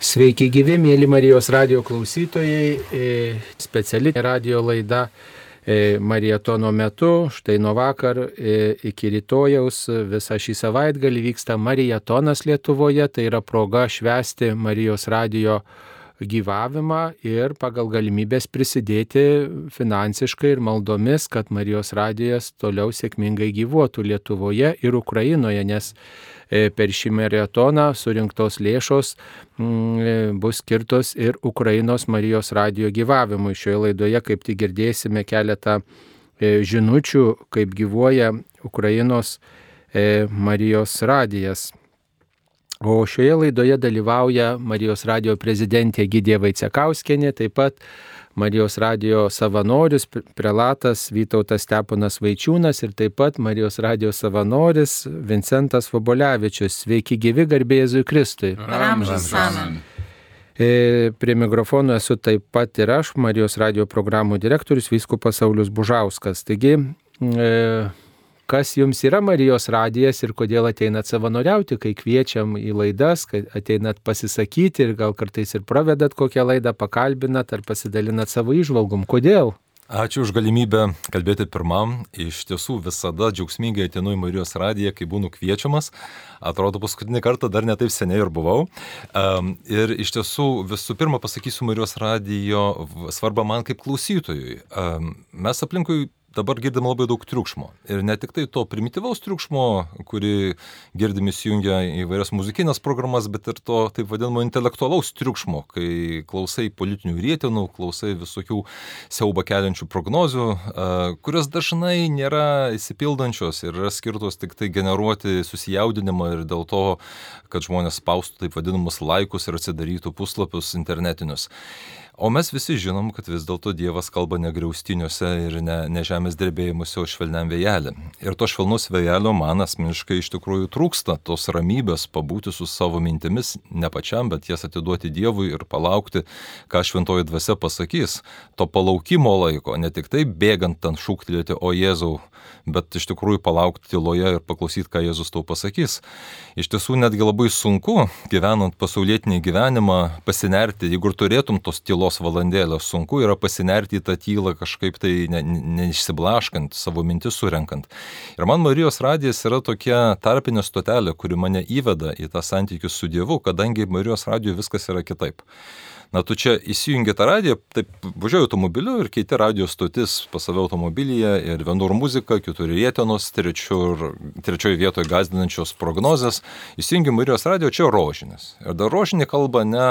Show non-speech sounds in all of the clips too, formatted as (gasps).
Sveiki gyvi, mėly Marijos radio klausytojai. E, speciali radio laida e, Marietono metu, štai nuo vakar e, iki rytojaus visą šį savaitgalį vyksta Marietonas Lietuvoje, tai yra proga švesti Marijos radio gyvavimą ir pagal galimybės prisidėti finansiškai ir maldomis, kad Marijos radijas toliau sėkmingai gyvuotų Lietuvoje ir Ukrainoje, nes E, per šį maratoną surinktos lėšos mm, e, bus skirtos ir Ukrainos Marijos radio gyvavimui. Šioje laidoje kaip tik girdėsime keletą e, žinučių, kaip gyvuoja Ukrainos Marijos radijas. O šioje laidoje dalyvauja Marijos radio prezidentė Gidė Vaicekauskenė, taip pat Marijos radio savanorius, prelatas Vytautas Steponas Vaičiūnas ir taip pat Marijos radio savanoris Vincentas Vobolevičius. Sveiki gyvi garbėzui Kristui. Ramžas amen. E, prie mikrofono esu taip pat ir aš, Marijos radio programų direktorius Vyskupas Saulis Bužauskas. Taigi, e, kas jums yra Marijos radijas ir kodėl ateinat savanoriauti, kai kviečiam į laidas, kai ateinat pasisakyti ir gal kartais ir pravedat kokią laidą, pakalbinat ar pasidalinat savo išvalgom. Kodėl? Ačiū už galimybę kalbėti pirmam. Iš tiesų visada džiaugsmingai ateinu į Marijos radiją, kai būnu kviečiamas. Atrodo, paskutinį kartą dar netaip seniai ir buvau. Um, ir iš tiesų visų pirma pasakysiu Marijos radijo svarbą man kaip klausytojui. Um, mes aplinkui dabar girdim labai daug triukšmo. Ir ne tik tai to primityvaus triukšmo, kurį girdim įsijungia į vairias muzikinės programas, bet ir to taip vadinamo intelektualaus triukšmo, kai klausai politinių rėtinų, klausai visokių siauba keliančių prognozių, kurios dažnai nėra įsipildančios ir yra skirtos tik tai generuoti susijaudinimą ir dėl to, kad žmonės spaustų taip vadinamus laikus ir atsidarytų puslapius internetinius. O mes visi žinom, kad vis dėlto Dievas kalba ne griaustiniuose ir ne, ne žemės drebėjimuose, o švelniam vėjelį. Ir to švelnus vėjelio man asmeniškai iš tikrųjų trūksta, tos ramybės pabūti su savo mintimis, ne pačiam, bet jas atiduoti Dievui ir palaukti, ką šventoji dvasia pasakys. To palaukimo laiko, ne tik tai bėgant ant šūktelėti, o Jėzau, bet iš tikrųjų palaukti tyloje ir paklausyti, ką Jėzus tau pasakys. Iš tiesų netgi labai sunku, gyvenant pasaulietinį gyvenimą, pasinerti, jeigu ir turėtum tos tylos tylos valandėlės, sunku yra pasinerti į tą tylą kažkaip tai neišsiblaškant, ne, ne savo mintis surenkant. Ir man Marijos radijas yra tokia tarpinė stotelė, kuri mane įveda į tą santykių su Dievu, kadangi Marijos radijo viskas yra kitaip. Na, tu čia įsijungi tą radiją, taip važiuoji automobiliu ir keiti radijos stotis pas save automobilyje ir vienur muzika, kitur rėtenos, trečioje vietoje gazdinančios prognozės. Įsijungi Marijos radijo, čia rožinis. Ir dar rožinį kalba ne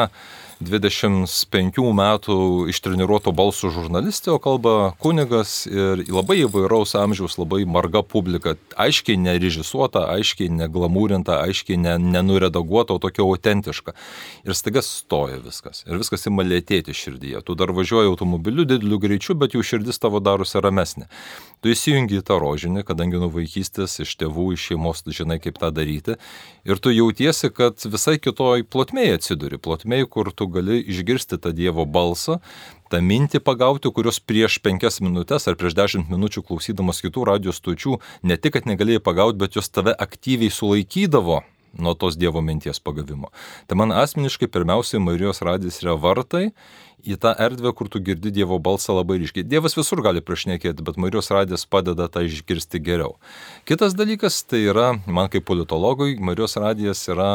25 metų ištreniruoto balsų žurnalistė, o kalba kunigas ir labai įvairaus amžiaus, labai marga publika, aiškiai nerežisuota, aiškiai neglamūrinta, aiškiai ne, nenuredaguota, o tokia autentiška. Ir staiga stoja viskas. Ir viskas ima lėtėti širdyje. Tu dar važiuoji automobiliu dideliu greičiu, bet jų širdis tavo darosi ramesnė. Tu įsijungi į tą rožinį, kadangi nuo vaikystės iš tėvų, iš šeimos žinai, kaip tą daryti. Ir tu jautiesi, kad visai kitoj plotmėje atsiduri. Plotmėje, kur tu gali išgirsti tą Dievo balsą, tą mintį pagauti, kurios prieš penkias minutės ar prieš dešimt minučių klausydamas kitų radijos stočių ne tik, kad negalėjai pagauti, bet jos tave aktyviai sulaikydavo nuo tos Dievo minties pagavimo. Tai man asmeniškai pirmiausiai Marijos radijas yra vartai į tą erdvę, kur tu girdi Dievo balsą labai ryškiai. Dievas visur gali prašnekėti, bet Marijos radijas padeda tą išgirsti geriau. Kitas dalykas tai yra, man kaip politologui, Marijos radijas yra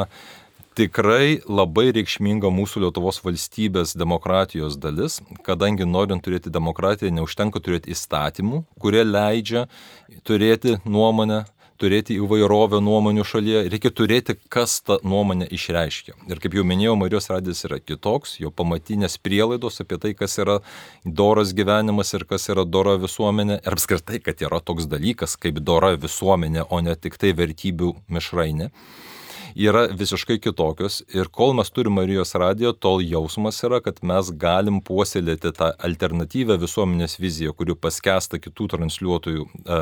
tikrai labai reikšminga mūsų Lietuvos valstybės demokratijos dalis, kadangi norint turėti demokratiją, neužtenka turėti įstatymų, kurie leidžia turėti nuomonę, turėti įvairovę nuomonių šalyje, reikia turėti, kas tą nuomonę išreiškia. Ir kaip jau minėjau, Marijos radijas yra kitoks, jo pamatinės prielaidos apie tai, kas yra doras gyvenimas ir kas yra dora visuomenė, ir apskritai, kad yra toks dalykas kaip dora visuomenė, o ne tik tai vertybių mišrainė yra visiškai kitokios ir kol mes turime Marijos radiją, tol jausmas yra, kad mes galim puoselėti tą alternatyvę visuomenės viziją, kuri paskesta kitų transliuotojų e,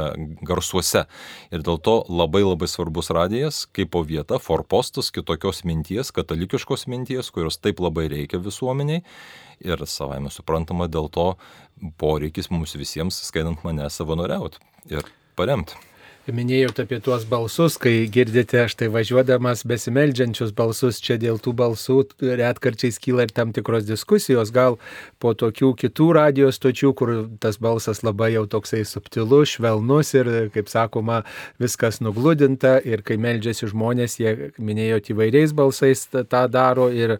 garsuose. Ir dėl to labai labai svarbus radijas kaip po vieta, forpostas kitokios minties, katalikiškos minties, kurios taip labai reikia visuomeniai. Ir savai mes suprantama dėl to poreikis mums visiems, skaitant mane, savanoriauti ir paremti. Minėjote apie tuos balsus, kai girdite, aš tai važiuodamas besimeldžiančius balsus, čia dėl tų balsų retkarčiais kyla ir tam tikros diskusijos, gal po tokių kitų radijos stočių, kur tas balsas labai jau toksai subtilus, švelnus ir, kaip sakoma, viskas nugludinta ir kai meldžiasi žmonės, jie minėjote įvairiais balsais tą daro ir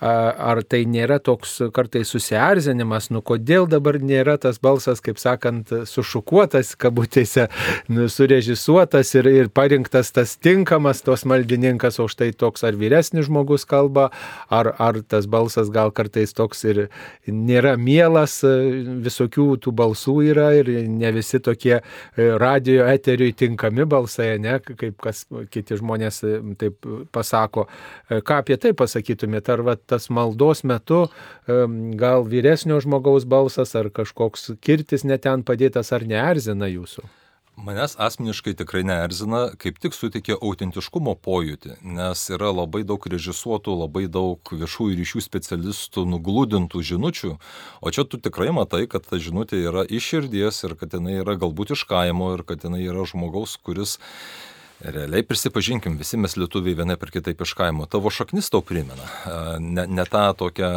ar tai nėra toks kartais susierzinimas, nu kodėl dabar nėra tas balsas, kaip sakant, sušukuotas kabutėse, nu, surėžimas surežisuotas ir, ir parinktas tas tinkamas tos maldininkas, o štai toks ar vyresnis žmogus kalba, ar, ar tas balsas gal kartais toks ir nėra mielas, visokių tų balsų yra ir ne visi tokie e, radio eteriui tinkami balsai, ne, kaip kas kiti žmonės e, taip pasako. E, ką apie tai pasakytumėte, ar va, tas maldos metu gal vyresnio žmogaus balsas, ar kažkoks kirtis neten padėtas, ar neerzina jūsų? Manęs asmeniškai tikrai neerzina, kaip tik suteikia autentiškumo pojūtį, nes yra labai daug režisuotų, labai daug viešųjų ryšių specialistų nuglūdintų žinučių, o čia tu tikrai matai, kad ta žinutė yra iš širdies ir kad jinai yra galbūt iš kaimo ir kad jinai yra žmogaus, kuris Realiai prisipažinkim, visi mes lietuviai vienai per kitaip iš kaimo. Tavo šaknis tau primena. Ne, ne tą tokią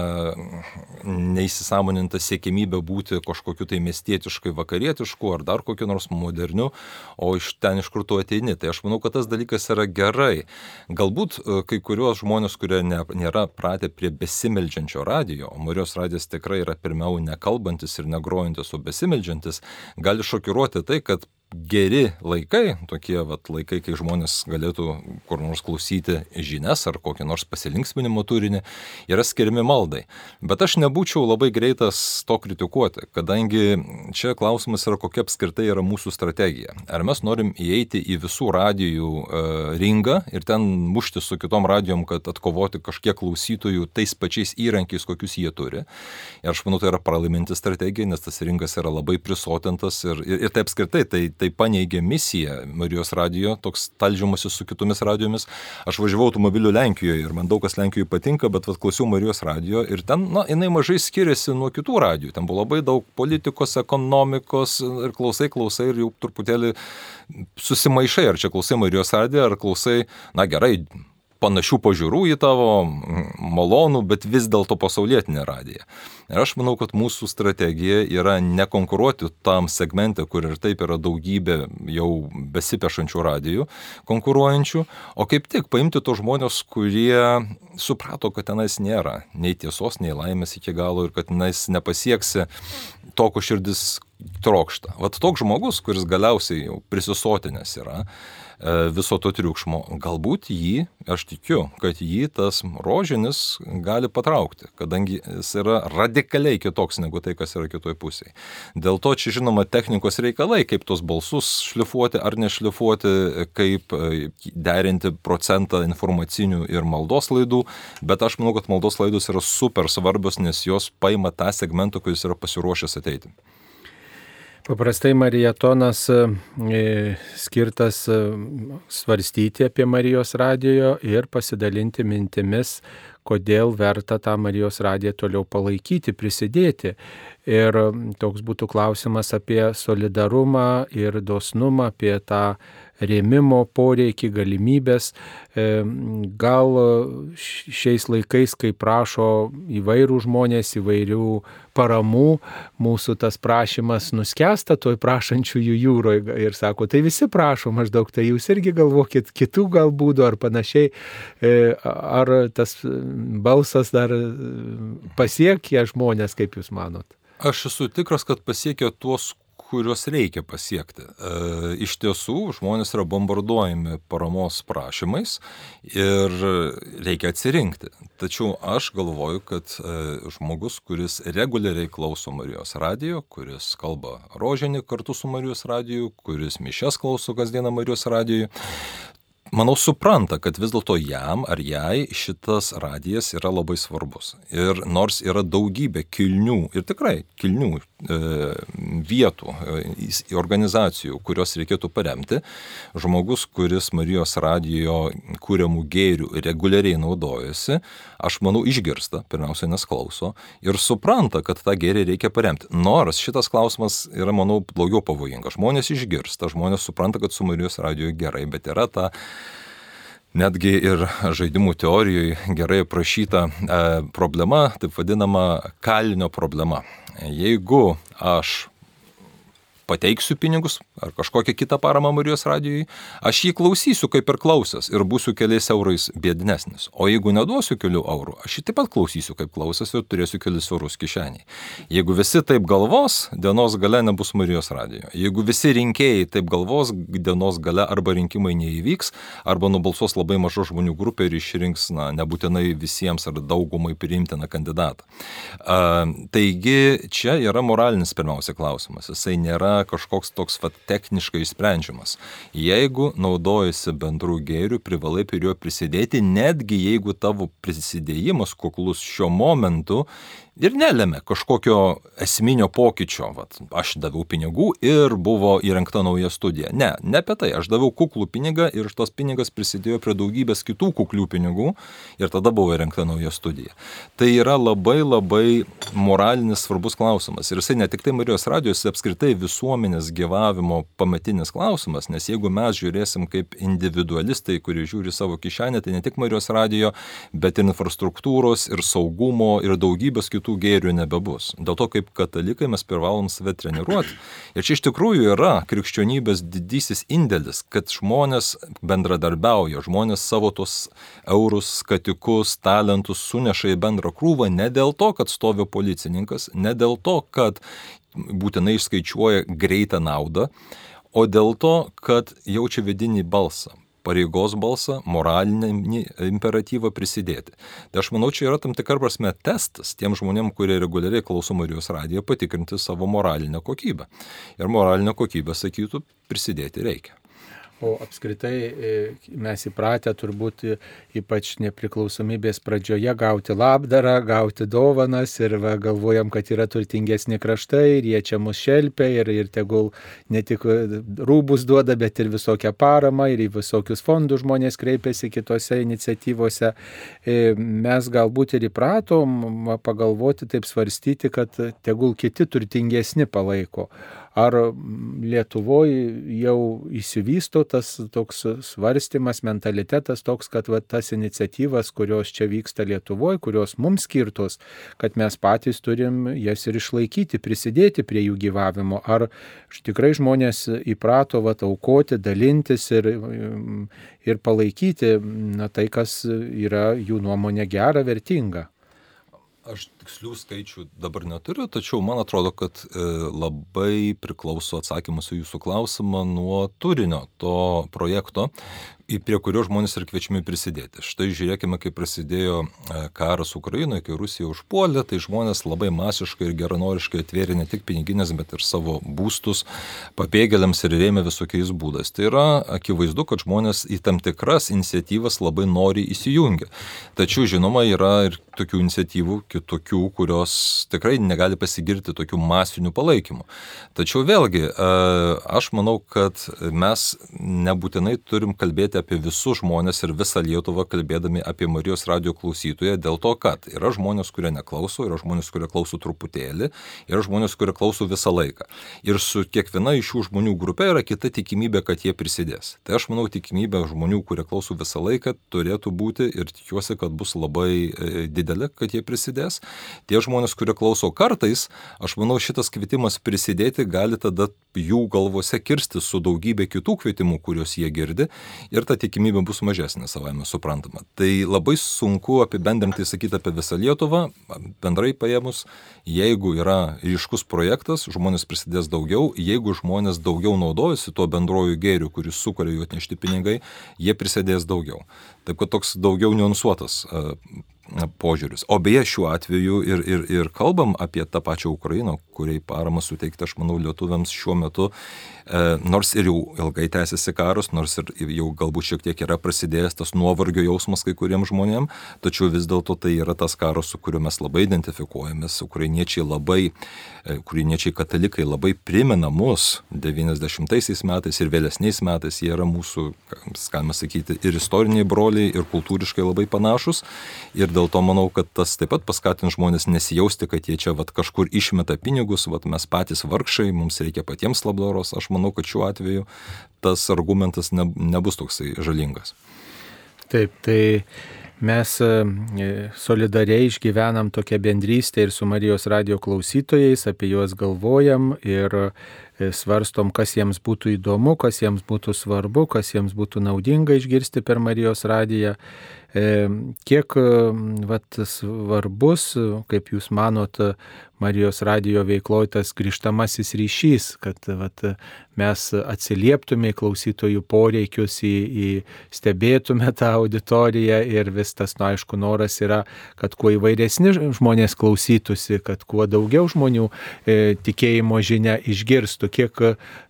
neįsisamonintą siekimybę būti kažkokiu tai miestietiškai vakarietišku ar dar kokiu nors moderniu, o iš ten iš kur tu ateini. Tai aš manau, kad tas dalykas yra gerai. Galbūt kai kuriuos žmonės, kurie ne, nėra pratę prie besimeldžiančio radio, o Marijos radijas tikrai yra pirmiau nekalbantis ir negrojantis, o besimeldžiantis, gali šokiruoti tai, kad geri laikai, tokie vat, laikai, kai žmonės galėtų kur nors klausyti žinias ar kokį nors pasilinksminimo turinį, yra skiriami maldai. Bet aš nebūčiau labai greitas to kritikuoti, kadangi čia klausimas yra, kokia apskritai yra mūsų strategija. Ar mes norim įeiti į visų radijų e, ringą ir ten mušti su kitom radijom, kad atkovoti kažkiek klausytojų tais pačiais įrankiais, kokius jie turi. Ir aš manau, tai yra pralaiminti strategija, nes tas rinkas yra labai prisotintas ir, ir, ir tai apskritai tai tai paneigė misiją Marijos radijo, toks talžymasis su kitomis radijomis. Aš važiavau automobiliu Lenkijoje ir man daug kas Lenkijoje patinka, bet vad klausiau Marijos radijo ir ten, na, jinai mažai skiriasi nuo kitų radijų. Ten buvo labai daug politikos, ekonomikos ir klausai, klausai ir jau truputėlį susimaišai, ar čia klausai Marijos radijo, ar klausai, na gerai, panašių pažiūrų į tavo malonų, bet vis dėlto pasaulietinę radiją. Ir aš manau, kad mūsų strategija yra nekonkuruoti tam segmente, kur ir taip yra daugybė jau besipešančių radijų konkuruojančių, o kaip tik paimti tos žmonės, kurie suprato, kad tenais nėra nei tiesos, nei laimės iki galo ir kad tenais nepasieksi to, ko širdis trokšta. Vat toks žmogus, kuris galiausiai jau prisisotinės yra, viso to triukšmo. Galbūt jį, aš tikiu, kad jį tas rožinis gali patraukti, kadangi jis yra radikaliai kitoks negu tai, kas yra kitoje pusėje. Dėl to čia žinoma technikos reikalai, kaip tos balsus šlifuoti ar nešlifuoti, kaip e, derinti procentą informacinių ir maldos laidų, bet aš manau, kad maldos laidos yra super svarbios, nes jos paima tą segmentą, kuris yra pasiruošęs ateiti. Paprastai marietonas e, skirtas e, svarstyti apie Marijos radijo ir pasidalinti mintimis, kodėl verta tą Marijos radiją toliau palaikyti, prisidėti. Ir toks būtų klausimas apie solidarumą ir dosnumą, apie tą rėmimo poreikį, galimybės. E, gal šiais laikais, kai prašo įvairių žmonės, įvairių paramų, mūsų tas prašymas nuskesta toj prašančiųjų jūroje ir sako, tai visi prašo maždaug, tai jūs irgi galvokit kitų gal būdų ar panašiai, e, ar tas balsas dar pasiekia žmonės, kaip jūs manot? Aš esu tikras, kad pasiekia tuos, kuriuos reikia pasiekti. E, iš tiesų, žmonės yra bombarduojami paramos prašymais ir reikia atsirinkti. Tačiau aš galvoju, kad e, žmogus, kuris reguliariai klauso Marijos radijo, kuris kalba rožinį kartu su Marijos radiju, kuris mišes klauso kasdieną Marijos radijui, manau, supranta, kad vis dėlto jam ar jai šitas radijas yra labai svarbus. Ir nors yra daugybė kilnių, ir tikrai kilnių vietų, organizacijų, kurios reikėtų paremti, žmogus, kuris Marijos radijo kūriamų gėrių reguliariai naudojasi, aš manau, išgirsta, pirmiausia, nes klauso ir supranta, kad tą gėrį reikia paremti. Nors šitas klausimas yra, manau, daugiau pavojingas. Žmonės išgirsta, žmonės supranta, kad su Marijos radiju gerai, bet yra ta netgi ir žaidimų teorijoje gerai aprašyta e, problema, taip vadinama kalinio problema. Jeigu aš pateiksiu pinigus ar kažkokią kitą paramą Marijos radijui, aš jį klausysiu kaip ir klausęs ir būsiu keliais eurais biednesnis. O jeigu neduosiu kelių eurų, aš jį taip pat klausysiu kaip klausęs ir turėsiu kelius eurus kišeniai. Jeigu visi taip galvos, dienos gale nebus Marijos radijo. Jeigu visi rinkėjai taip galvos, dienos gale arba rinkimai neįvyks, arba nubalsuos labai mažo žmonių grupė ir išrinks, na, nebūtinai visiems ar daugumai priimtiną kandidatą. A, taigi čia yra moralinis pirmiausia klausimas. Jisai nėra kažkoks toks vat, techniškai išsprendžiamas. Jeigu naudojasi bendrų gėrių, privalai prie jo prisidėti, netgi jeigu tavo prisidėjimas kuklus šiuo momentu ir nelėmė kažkokio esminio pokyčio. Vat, aš daviau pinigų ir buvo įrengta nauja studija. Ne, ne apie tai. Aš daviau kuklų pinigą ir tas pinigas prisidėjo prie daugybės kitų kuklių pinigų ir tada buvo įrengta nauja studija. Tai yra labai labai moralinis svarbus klausimas. Ir jisai ne tik tai Marijos radijos, apskritai visuomenės gyvavimo pamatinis klausimas, nes jeigu mes žiūrėsim kaip individualistai, kurie žiūri savo kišenę, tai ne tik Marijos radijo, bet ir infrastruktūros, ir saugumo, ir daugybės kitų tų gėrių nebebus. Dėl to kaip katalikai mes privalom save treniruoti. Ir čia iš tikrųjų yra krikščionybės didysis indėlis, kad žmonės bendradarbiauja, žmonės savo tos eurus, skatikus, talentus suneša į bendrą krūvą ne dėl to, kad stovi policininkas, ne dėl to, kad būtinai išskaičiuoja greitą naudą, o dėl to, kad jaučia vidinį balsą pareigos balsą, moralinį imperatyvą prisidėti. Tai aš manau, čia yra tam tikra prasme testas tiem žmonėm, kurie reguliariai klauso Marijos radiją, patikrinti savo moralinę kokybę. Ir moralinę kokybę, sakytų, prisidėti reikia. O apskritai e, mes įpratę turbūt ypač nepriklausomybės pradžioje gauti labdarą, gauti dovanas ir va, galvojam, kad yra turtingesni kraštai ir jie čia mus šelpia ir, ir tegul ne tik rūbus duoda, bet ir visokią paramą ir į visokius fondus žmonės kreipiasi kitose iniciatyvose. E, mes galbūt ir įpratom pagalvoti, taip svarstyti, kad tegul kiti turtingesni palaiko ar Lietuvoje jau įsivysto tas toks svarstymas, mentalitetas toks, kad va, tas iniciatyvas, kurios čia vyksta Lietuvoje, kurios mums skirtos, kad mes patys turim jas ir išlaikyti, prisidėti prie jų gyvavimo. Ar tikrai žmonės įprato va, aukoti, dalintis ir, ir palaikyti na, tai, kas yra jų nuomonė gera, vertinga. Aš tikslių skaičių dabar neturiu, tačiau man atrodo, kad e, labai priklauso atsakymas į jūsų klausimą nuo turinio to projekto, prie kurio žmonės ir kviečiami prisidėti. Štai žiūrėkime, kai prasidėjo e, karas Ukrainoje, kai Rusija užpuolė, tai žmonės labai masiškai ir geranoriškai atvėrė ne tik piniginės, bet ir savo būstus pabėgėliams ir rėmė visokiais būdais. Tai yra akivaizdu, kad žmonės į tam tikras iniciatyvas labai nori įsijungia. Tačiau, žinoma, yra ir tokių iniciatyvų, kitokių, kurios tikrai negali pasigirti tokių masinių palaikymų. Tačiau vėlgi, e, aš manau, kad mes nebūtinai turim kalbėti apie visus žmonės ir visą Lietuvą kalbėdami apie Marijos radio klausytoją, dėl to, kad yra žmonės, kurie neklauso, yra žmonės, kurie klauso truputėlį, yra žmonės, kurie klauso visą laiką. Ir su kiekviena iš šių žmonių grupė yra kita tikimybė, kad jie prisidės. Tai aš manau, tikimybė žmonių, kurie klauso visą laiką, turėtų būti ir tikiuosi, kad bus labai e, didelė, kad jie prisidės. Tie žmonės, kurie klauso kartais, aš manau, šitas kvietimas prisidėti gali tada jų galvose kirsti su daugybė kitų kvietimų, kuriuos jie girdi ir ta tikimybė bus mažesnė, savame suprantama. Tai labai sunku apibendrinti, sakyti apie visą Lietuvą, bendrai paėmus, jeigu yra ryškus projektas, žmonės prisidės daugiau, jeigu žmonės daugiau naudojasi tuo bendroju gėriu, kuris sukuria jų atnešti pinigai, jie prisidės daugiau. Taip kad toks daugiau niuansuotas požiūris. O beje, šiuo atveju ir, ir, ir kalbam apie tą pačią Ukrainą, kuriai paramą suteikti, aš manau, lietuviams šiuo metu, nors ir jau ilgai tęsiasi karas, nors ir jau galbūt šiek tiek yra prasidėjęs tas nuovargio jausmas kai kuriems žmonėms, tačiau vis dėlto tai yra tas karas, su kuriuo mes labai identifikuojamės, ukrainiečiai labai, e, ukrainiečiai katalikai labai primena mus 90-aisiais metais ir vėlesniais metais, jie yra mūsų, galima sakyti, ir istoriniai broliai, ir kultūriškai labai panašus. Ir dėl to manau, kad tas taip pat paskatins žmonės nesijausti, kad jie čia vat, kažkur išmeta pinigus, vat, mes patys vargšai, mums reikia patiems labdaros. Aš manau, kad šiuo atveju tas argumentas ne, nebus toksai žalingas. Taip, tai mes e, solidariai išgyvenam tokią bendrystę ir su Marijos radio klausytojais, apie juos galvojam ir e, svarstom, kas jiems būtų įdomu, kas jiems būtų svarbu, kas jiems būtų naudinga išgirsti per Marijos radiją. E, kiek vat, svarbus, kaip Jūs manot, Marijos radijo veikloje tas grįžtamasis ryšys, kad vat, mes atsilieptume į klausytojų poreikius, į, į stebėtume tą auditoriją ir vis tas, na, nu, aišku, noras yra, kad kuo įvairesni žmonės klausytųsi, kad kuo daugiau žmonių e, tikėjimo žinia išgirstų, kiek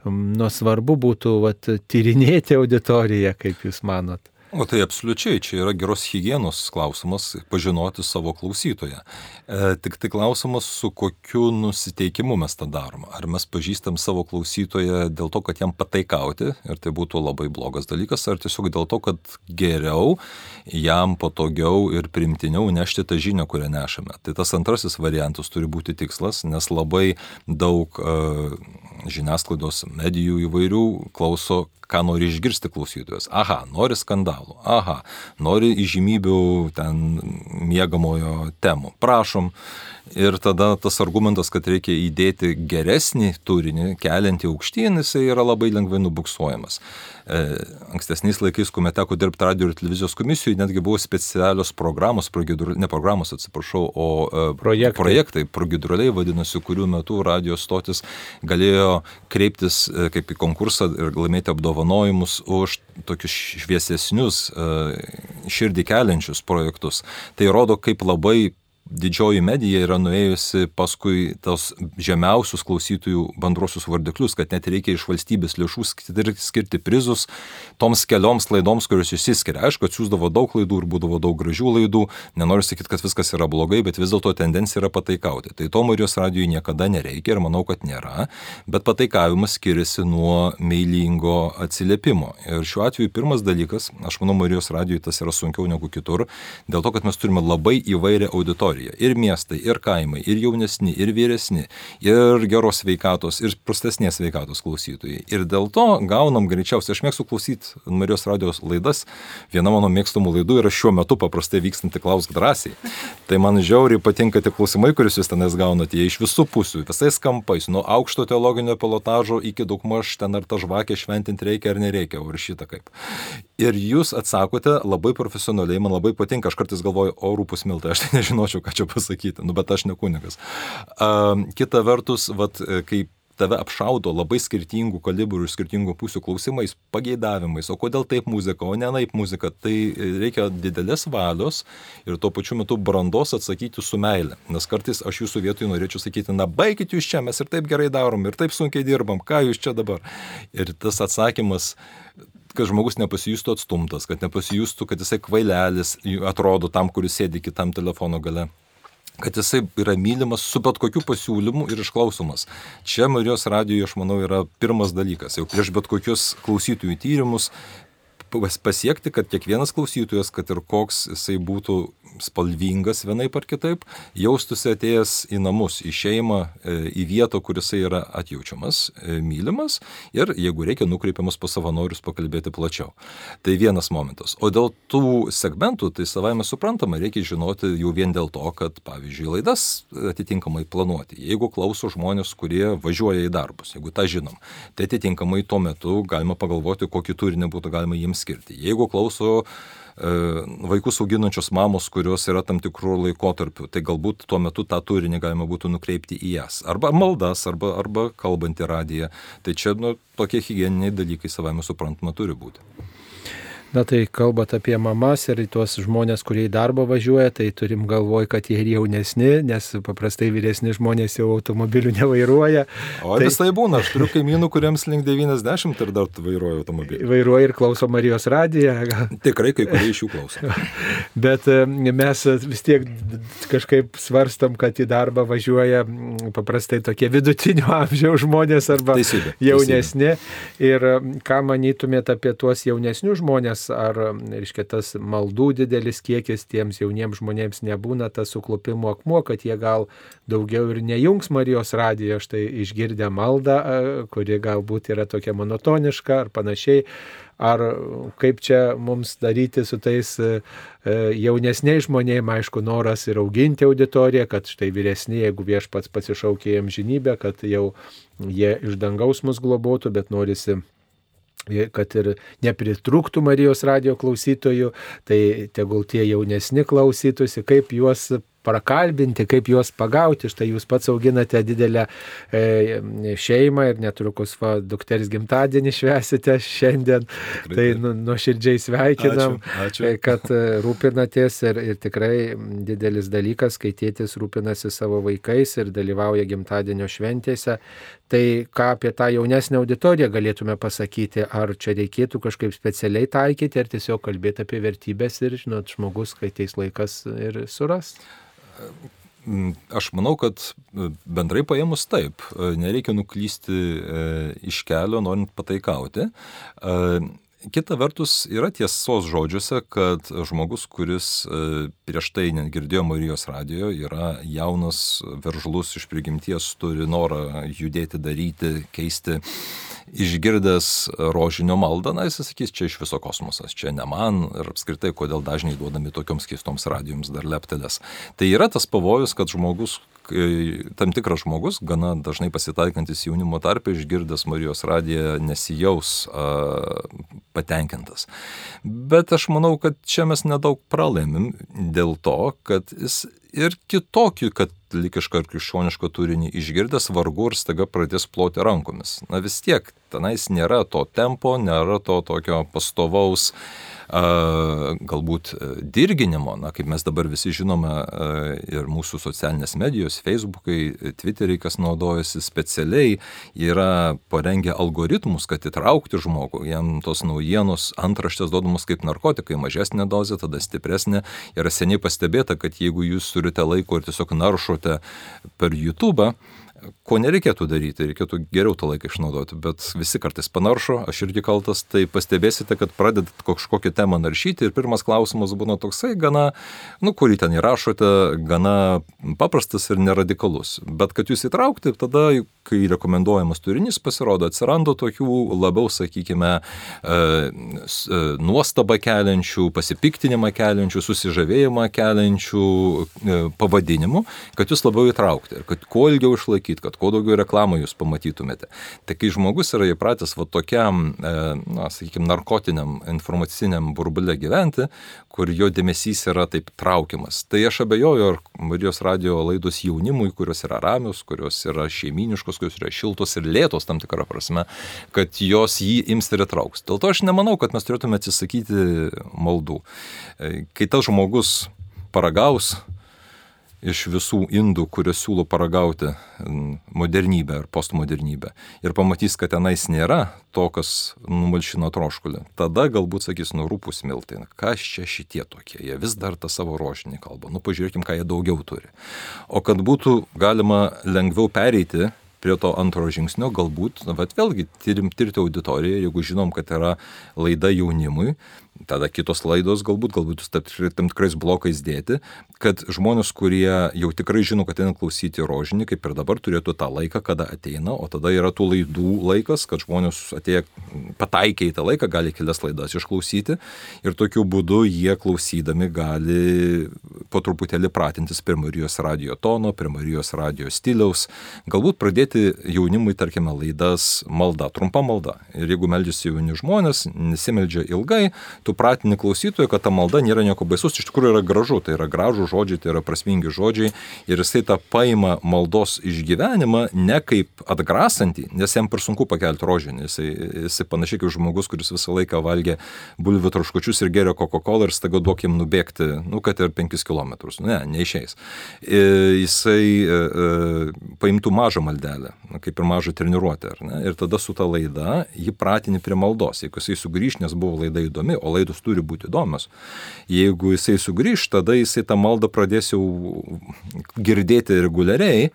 nu, svarbu būtų vat, tyrinėti auditoriją, kaip Jūs manot. O tai absoliučiai, čia yra geros hygienos klausimas pažinoti savo klausytoją. E, tik tai klausimas, su kokiu nusiteikimu mes tą darom. Ar mes pažįstam savo klausytoją dėl to, kad jam pataikauti ir tai būtų labai blogas dalykas, ar tiesiog dėl to, kad geriau, jam patogiau ir primtiniau nešti tą žinią, kurią nešame. Tai tas antrasis variantas turi būti tikslas, nes labai daug uh, žiniasklaidos medijų įvairių klauso ką nori išgirsti klausytojas. Aha, nori skandalų, aha, nori įžymybių ten mėgamojo temų. Prašom. Ir tada tas argumentas, kad reikia įdėti geresnį turinį, keliantį aukštyn, jisai yra labai lengvai nubuksuojamas. E, ankstesniais laikais, kuomet teko dirbti radio ir televizijos komisijoje, netgi buvo specialios programos, ne programos, atsiprašau, o e, projektai, projektai progidruliai vadinasi, kurių metu radio stotis galėjo kreiptis e, kaip į konkursą ir laimėti apdovanojimus už tokius šviesesnius, širdį keliančius projektus. Tai rodo, kaip labai didžioji medija yra nuėjusi paskui tos žemiausius klausytojų bendruosius vardiklius, kad net reikia iš valstybės lėšų skirti prizus toms kelioms laidoms, kurios išsiskiria. Aišku, atsiūsdavo daug laidų ir būdavo daug gražių laidų, nenoriu sakyti, kad viskas yra blogai, bet vis dėlto tendencija yra pataikauti. Tai to Marijos radijui niekada nereikia ir manau, kad nėra, bet pataikavimas skiriasi nuo meilingo atsiliepimo. Ir šiuo atveju pirmas dalykas, aš manau, Marijos radijui tas yra sunkiau negu kitur, dėl to, kad mes turime labai įvairią auditoriją teritorija. Ir miestai, ir kaimai, ir jaunesni, ir vyresni, ir geros veikatos, ir prastesnės veikatos klausytojai. Ir dėl to gaunam greičiausiai, aš mėgstu klausyti Marijos radijos laidas. Viena mano mėgstamų laidų yra šiuo metu paprastai vykstanti klausk drąsiai. Tai man žiauriai patinka tie klausimai, kuriuos jūs tenais gaunate, jie iš visų pusių, visais kampais, nuo aukšto teologinio pilotažo iki daugmaž ten ar tą žvakę šventinti reikia ar nereikia, o ir šitą kaip. Ir jūs atsakote labai profesionaliai, man labai patinka, aš kartais galvoju, o rūpus miltai, aš tai (laughs) nežinočiau, ką čia pasakyti, nu bet aš ne kunigas. Uh, kita vertus, vat, kaip tave apšaudo labai skirtingų kalibrų ir skirtingų pusių klausimais, pageidavimais, o kodėl taip muzika, o ne naip muzika, tai reikia didelės valios ir tuo pačiu metu brandos atsakyti su meile. Nes kartais aš jūsų vietoj norėčiau sakyti, na baigit jūs čia, mes ir taip gerai darom, ir taip sunkiai dirbam, ką jūs čia dabar. Ir tas atsakymas kad žmogus nepasijustų atstumtas, kad nepasijustų, kad jisai kvailelis atrodo tam, kuris sėdi kitam telefono gale kad jisai yra mylimas su bet kokiu pasiūlymu ir išklausomas. Čia Marijos radijoje, aš manau, yra pirmas dalykas. Jau prieš bet kokius klausytojų tyrimus pasiekti, kad kiekvienas klausytojas, kad ir koks jisai būtų spalvingas vienaip ar kitaip, jaustųsi atėjęs į namus, į šeimą, e, į vietą, kur jisai yra atjaučiamas, e, mylimas ir jeigu reikia, nukreipiamas pas savanorius pakalbėti plačiau. Tai vienas momentas. O dėl tų segmentų, tai savai mes suprantama, reikia žinoti jau vien dėl to, kad, pavyzdžiui, laidas atitinkamai planuoti. Jeigu klauso žmonės, kurie važiuoja į darbus, jeigu tą žinom, tai atitinkamai tuo metu galima pagalvoti, kokį turinį būtų galima jiems skirti. Jeigu klauso vaikus auginančios mamos, kurios yra tam tikrų laikotarpių, tai galbūt tuo metu tą turinį galima būtų nukreipti į jas. Arba maldas, arba, arba kalbantį radiją. Tai čia nu, tokie hygieniniai dalykai savame suprantama turi būti. Na tai kalbant apie mamas ir tuos žmonės, kurie į darbą važiuoja, tai turim galvoj, kad jie ir jaunesni, nes paprastai vyresni žmonės jau automobilių nevairuoja. O tai vis tai būna, aš turiu kaimynų, kuriems link 90 ir dar vairuoja automobilį. Vairuoja ir klauso Marijos radiją. Tikrai kai kurie iš jų klauso. (laughs) Bet e, mes vis tiek kažkaip svarstam, kad į darbą važiuoja paprastai tokie vidutinio (laughs) amžiaus žmonės arba teisybė, jaunesni. Teisybė. Ir ką manytumėte apie tuos jaunesnius žmonės? Nes ar, reiškia, tas maldų didelis kiekis tiems jauniems žmonėms nebūna tas suklupimo akmuo, kad jie gal daugiau ir nejungs Marijos radijo, štai išgirdę maldą, kuri galbūt yra tokia monotoniška ar panašiai. Ar kaip čia mums daryti su tais e, jaunesniais žmonėmis, aišku, noras ir auginti auditoriją, kad štai vyresni, jeigu viešpats pasišaukė jiem žinybę, kad jau jie iš dangaus mus globotų, bet norisi kad ir nepritrūktų Marijos radio klausytojų, tai tegul tie jaunesni klausytųsi, kaip juos prakalbinti, kaip juos pagauti. Štai jūs pats auginate didelę e, šeimą ir netrukus va, dukters gimtadienį švesite šiandien. Tikrai. Tai nu, nuoširdžiai sveikinam, ačiū, ačiū. E, kad e, rūpinatės ir, ir tikrai didelis dalykas, kai tėtis rūpinasi savo vaikais ir dalyvauja gimtadienio šventėse. Tai ką apie tą jaunesnę auditoriją galėtume pasakyti, ar čia reikėtų kažkaip specialiai taikyti, ar tiesiog kalbėti apie vertybės ir, žinot, žmogus, kai ateis laikas ir suras. Mm, aš manau, kad e, bendrai paėmus taip, e, nereikia nuklysti e, iš kelio, norint pataikauti. Kita vertus, yra tiesos žodžiuose, kad žmogus, kuris prieš tai negirdėjo Marijos radijo, yra jaunas, veržlus iš prigimties, turi norą judėti, daryti, keisti išgirdęs rožinio maldą, na, jis sakys, čia iš viso kosmosas, čia ne man ir apskritai, kodėl dažnai duodami tokioms keistoms radijoms dar leptelės. Tai yra tas pavojus, kad žmogus tam tikras žmogus, gana dažnai pasitaikantis jaunimo tarpe, išgirdęs Marijos radiją, nesijaus a, patenkintas. Bet aš manau, kad čia mes nedaug pralaimim dėl to, kad jis ir kitokį katalikišką ar krikščionišką turinį išgirdęs vargu ir staiga pradės ploti rankomis. Na vis tiek, tenais nėra to tempo, nėra to tokio pastovaus galbūt e, dirginimo, na, kaip mes dabar visi žinome ir mūsų socialinės medijos, Facebookai, Twitteriai, kas naudojasi specialiai, yra parengę algoritmus, kad įtraukti žmogų, jam tos naujienos antraštės duodamos kaip narkotikai, mažesnė dozė, tada stipresnė. Yra seniai pastebėta, kad jeigu jūs turite laiko ir tiesiog naršote per YouTube, ko nereikėtų daryti, reikėtų geriau tą laiką išnaudoti, bet visi kartais panaršo, aš irgi kaltas, tai pastebėsite, kad pradedat kažkokią temą naršyti ir pirmas klausimas būna toksai, gana, nu, kurį ten įrašote, gana paprastas ir neradikalus. Bet kad jūs įtraukti, tada, kai rekomenduojamas turinys pasirodo, atsiranda tokių labiau, sakykime, e, e, nuostabą keliančių, pasipiktinimą keliančių, susižavėjimą keliančių e, pavadinimų, kad jūs labiau įtraukti ir kad kuo ilgiau išlaikyti, kad kuo daugiau reklamų jūs pamatytumėte. Tai kai žmogus yra įpratęs va tokiam, e, na, sakykime, narkotiniam informaciniam burbulė gyventi, kur jo dėmesys yra taip traukiamas, tai aš abejoju, ar Marijos radio laidos jaunimui, kurios yra ramios, kurios yra šeiminiškos, kurios yra šiltos ir lėtos tam tikrą prasme, kad jos jį ims ir įtrauks. Dėl to aš nemanau, kad mes turėtume atsisakyti maldų. E, kai tas žmogus paragaus, iš visų indų, kuriuos siūlo paragauti modernybę ar postmodernybę. Ir pamatys, kad tenais nėra to, kas numalšino troškulį, tada galbūt sakys, nu rūpus miltai, kas čia šitie tokie, jie vis dar tą savo rožinį kalbą, nu pažiūrėkim, ką jie daugiau turi. O kad būtų galima lengviau pereiti prie to antro žingsnio, galbūt, na, bet vėlgi, tyrim, tirti auditoriją, jeigu žinom, kad yra laida jaunimui, tada kitos laidos galbūt, galbūt tam tikrais blokais dėti, kad žmonės, kurie jau tikrai žino, kad eina klausyti rožinį, kaip ir dabar turėtų tą laiką, kada ateina, o tada yra tų laidų laikas, kad žmonės atėję pataikę į tą laiką, gali kelias laidas išklausyti ir tokiu būdu jie klausydami gali po truputėlį pratintis prie Marijos radio tono, prie Marijos radio stiliaus, galbūt pradėti jaunimui, tarkime, laidas malda, trumpa malda. Ir jeigu meldžiasi jauni žmonės, nesimeldžia ilgai, tu pratini klausytojui, kad ta malda nėra nieko baisus, iš tikrųjų yra gražu, tai yra gražų žodžiai, tai yra prasmingi žodžiai ir jisai tą paima maldos išgyvenimą ne kaip atgrasantį, nes jam per sunku pakelti rožinį, jisai, jisai panašiai kaip žmogus, kuris visą laiką valgė bulvių traškučius ir gerio Coca-Cola ir staiga duokim nubėgti, nu, kad ir 5 km. Ne, neišeis. E, jisai e, e, paimtų mažą maldelę, kaip ir mažą treniruotę. Ir tada su ta laida jį pratini prie maldos. Jeigu jisai sugrįž, nes buvo laida įdomi, o laidos turi būti įdomios. Jeigu jisai sugrįž, tada jisai tą maldą pradės jau girdėti reguliariai.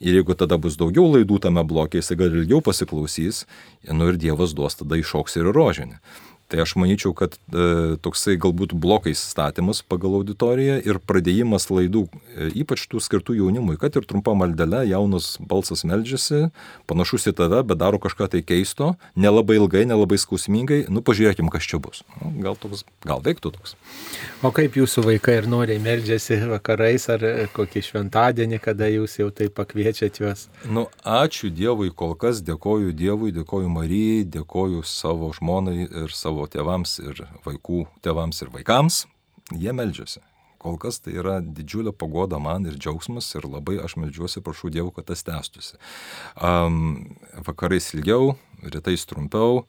Ir jeigu tada bus daugiau laidų tame blokė, jisai gal ilgiau pasiklausys, nu ir Dievas duos tada iššoks ir rožinį. Tai aš manyčiau, kad e, toksai galbūt blokais statymas pagal auditoriją ir pradėjimas laidų, e, ypač tų skirtų jaunimui, kad ir trumpa maldelė, jaunas balsas meldžiasi, panašus į tave, bet daro kažką tai keisto, nelabai ilgai, nelabai skausmingai, nu pažiūrėkim, kas čia bus. Nu, gal, toks, gal veiktų toks. O kaip jūsų vaikai ir noriai meldžiasi vakarais ar kokį šventadienį, kada jūs jau tai pakviečiat juos? Nu, ačiū Dievui, kol kas dėkoju Dievui, dėkoju Marijai, dėkoju savo žmonai ir savo savo tėvams ir vaikų tėvams ir vaikams, jie meldžiasi. Kol kas tai yra didžiulė pagoda man ir džiaugsmas ir labai aš meldžiuosi, prašau Dievo, kad tas tęstųsi. Um, vakarais ilgiau, rytais trumpiau.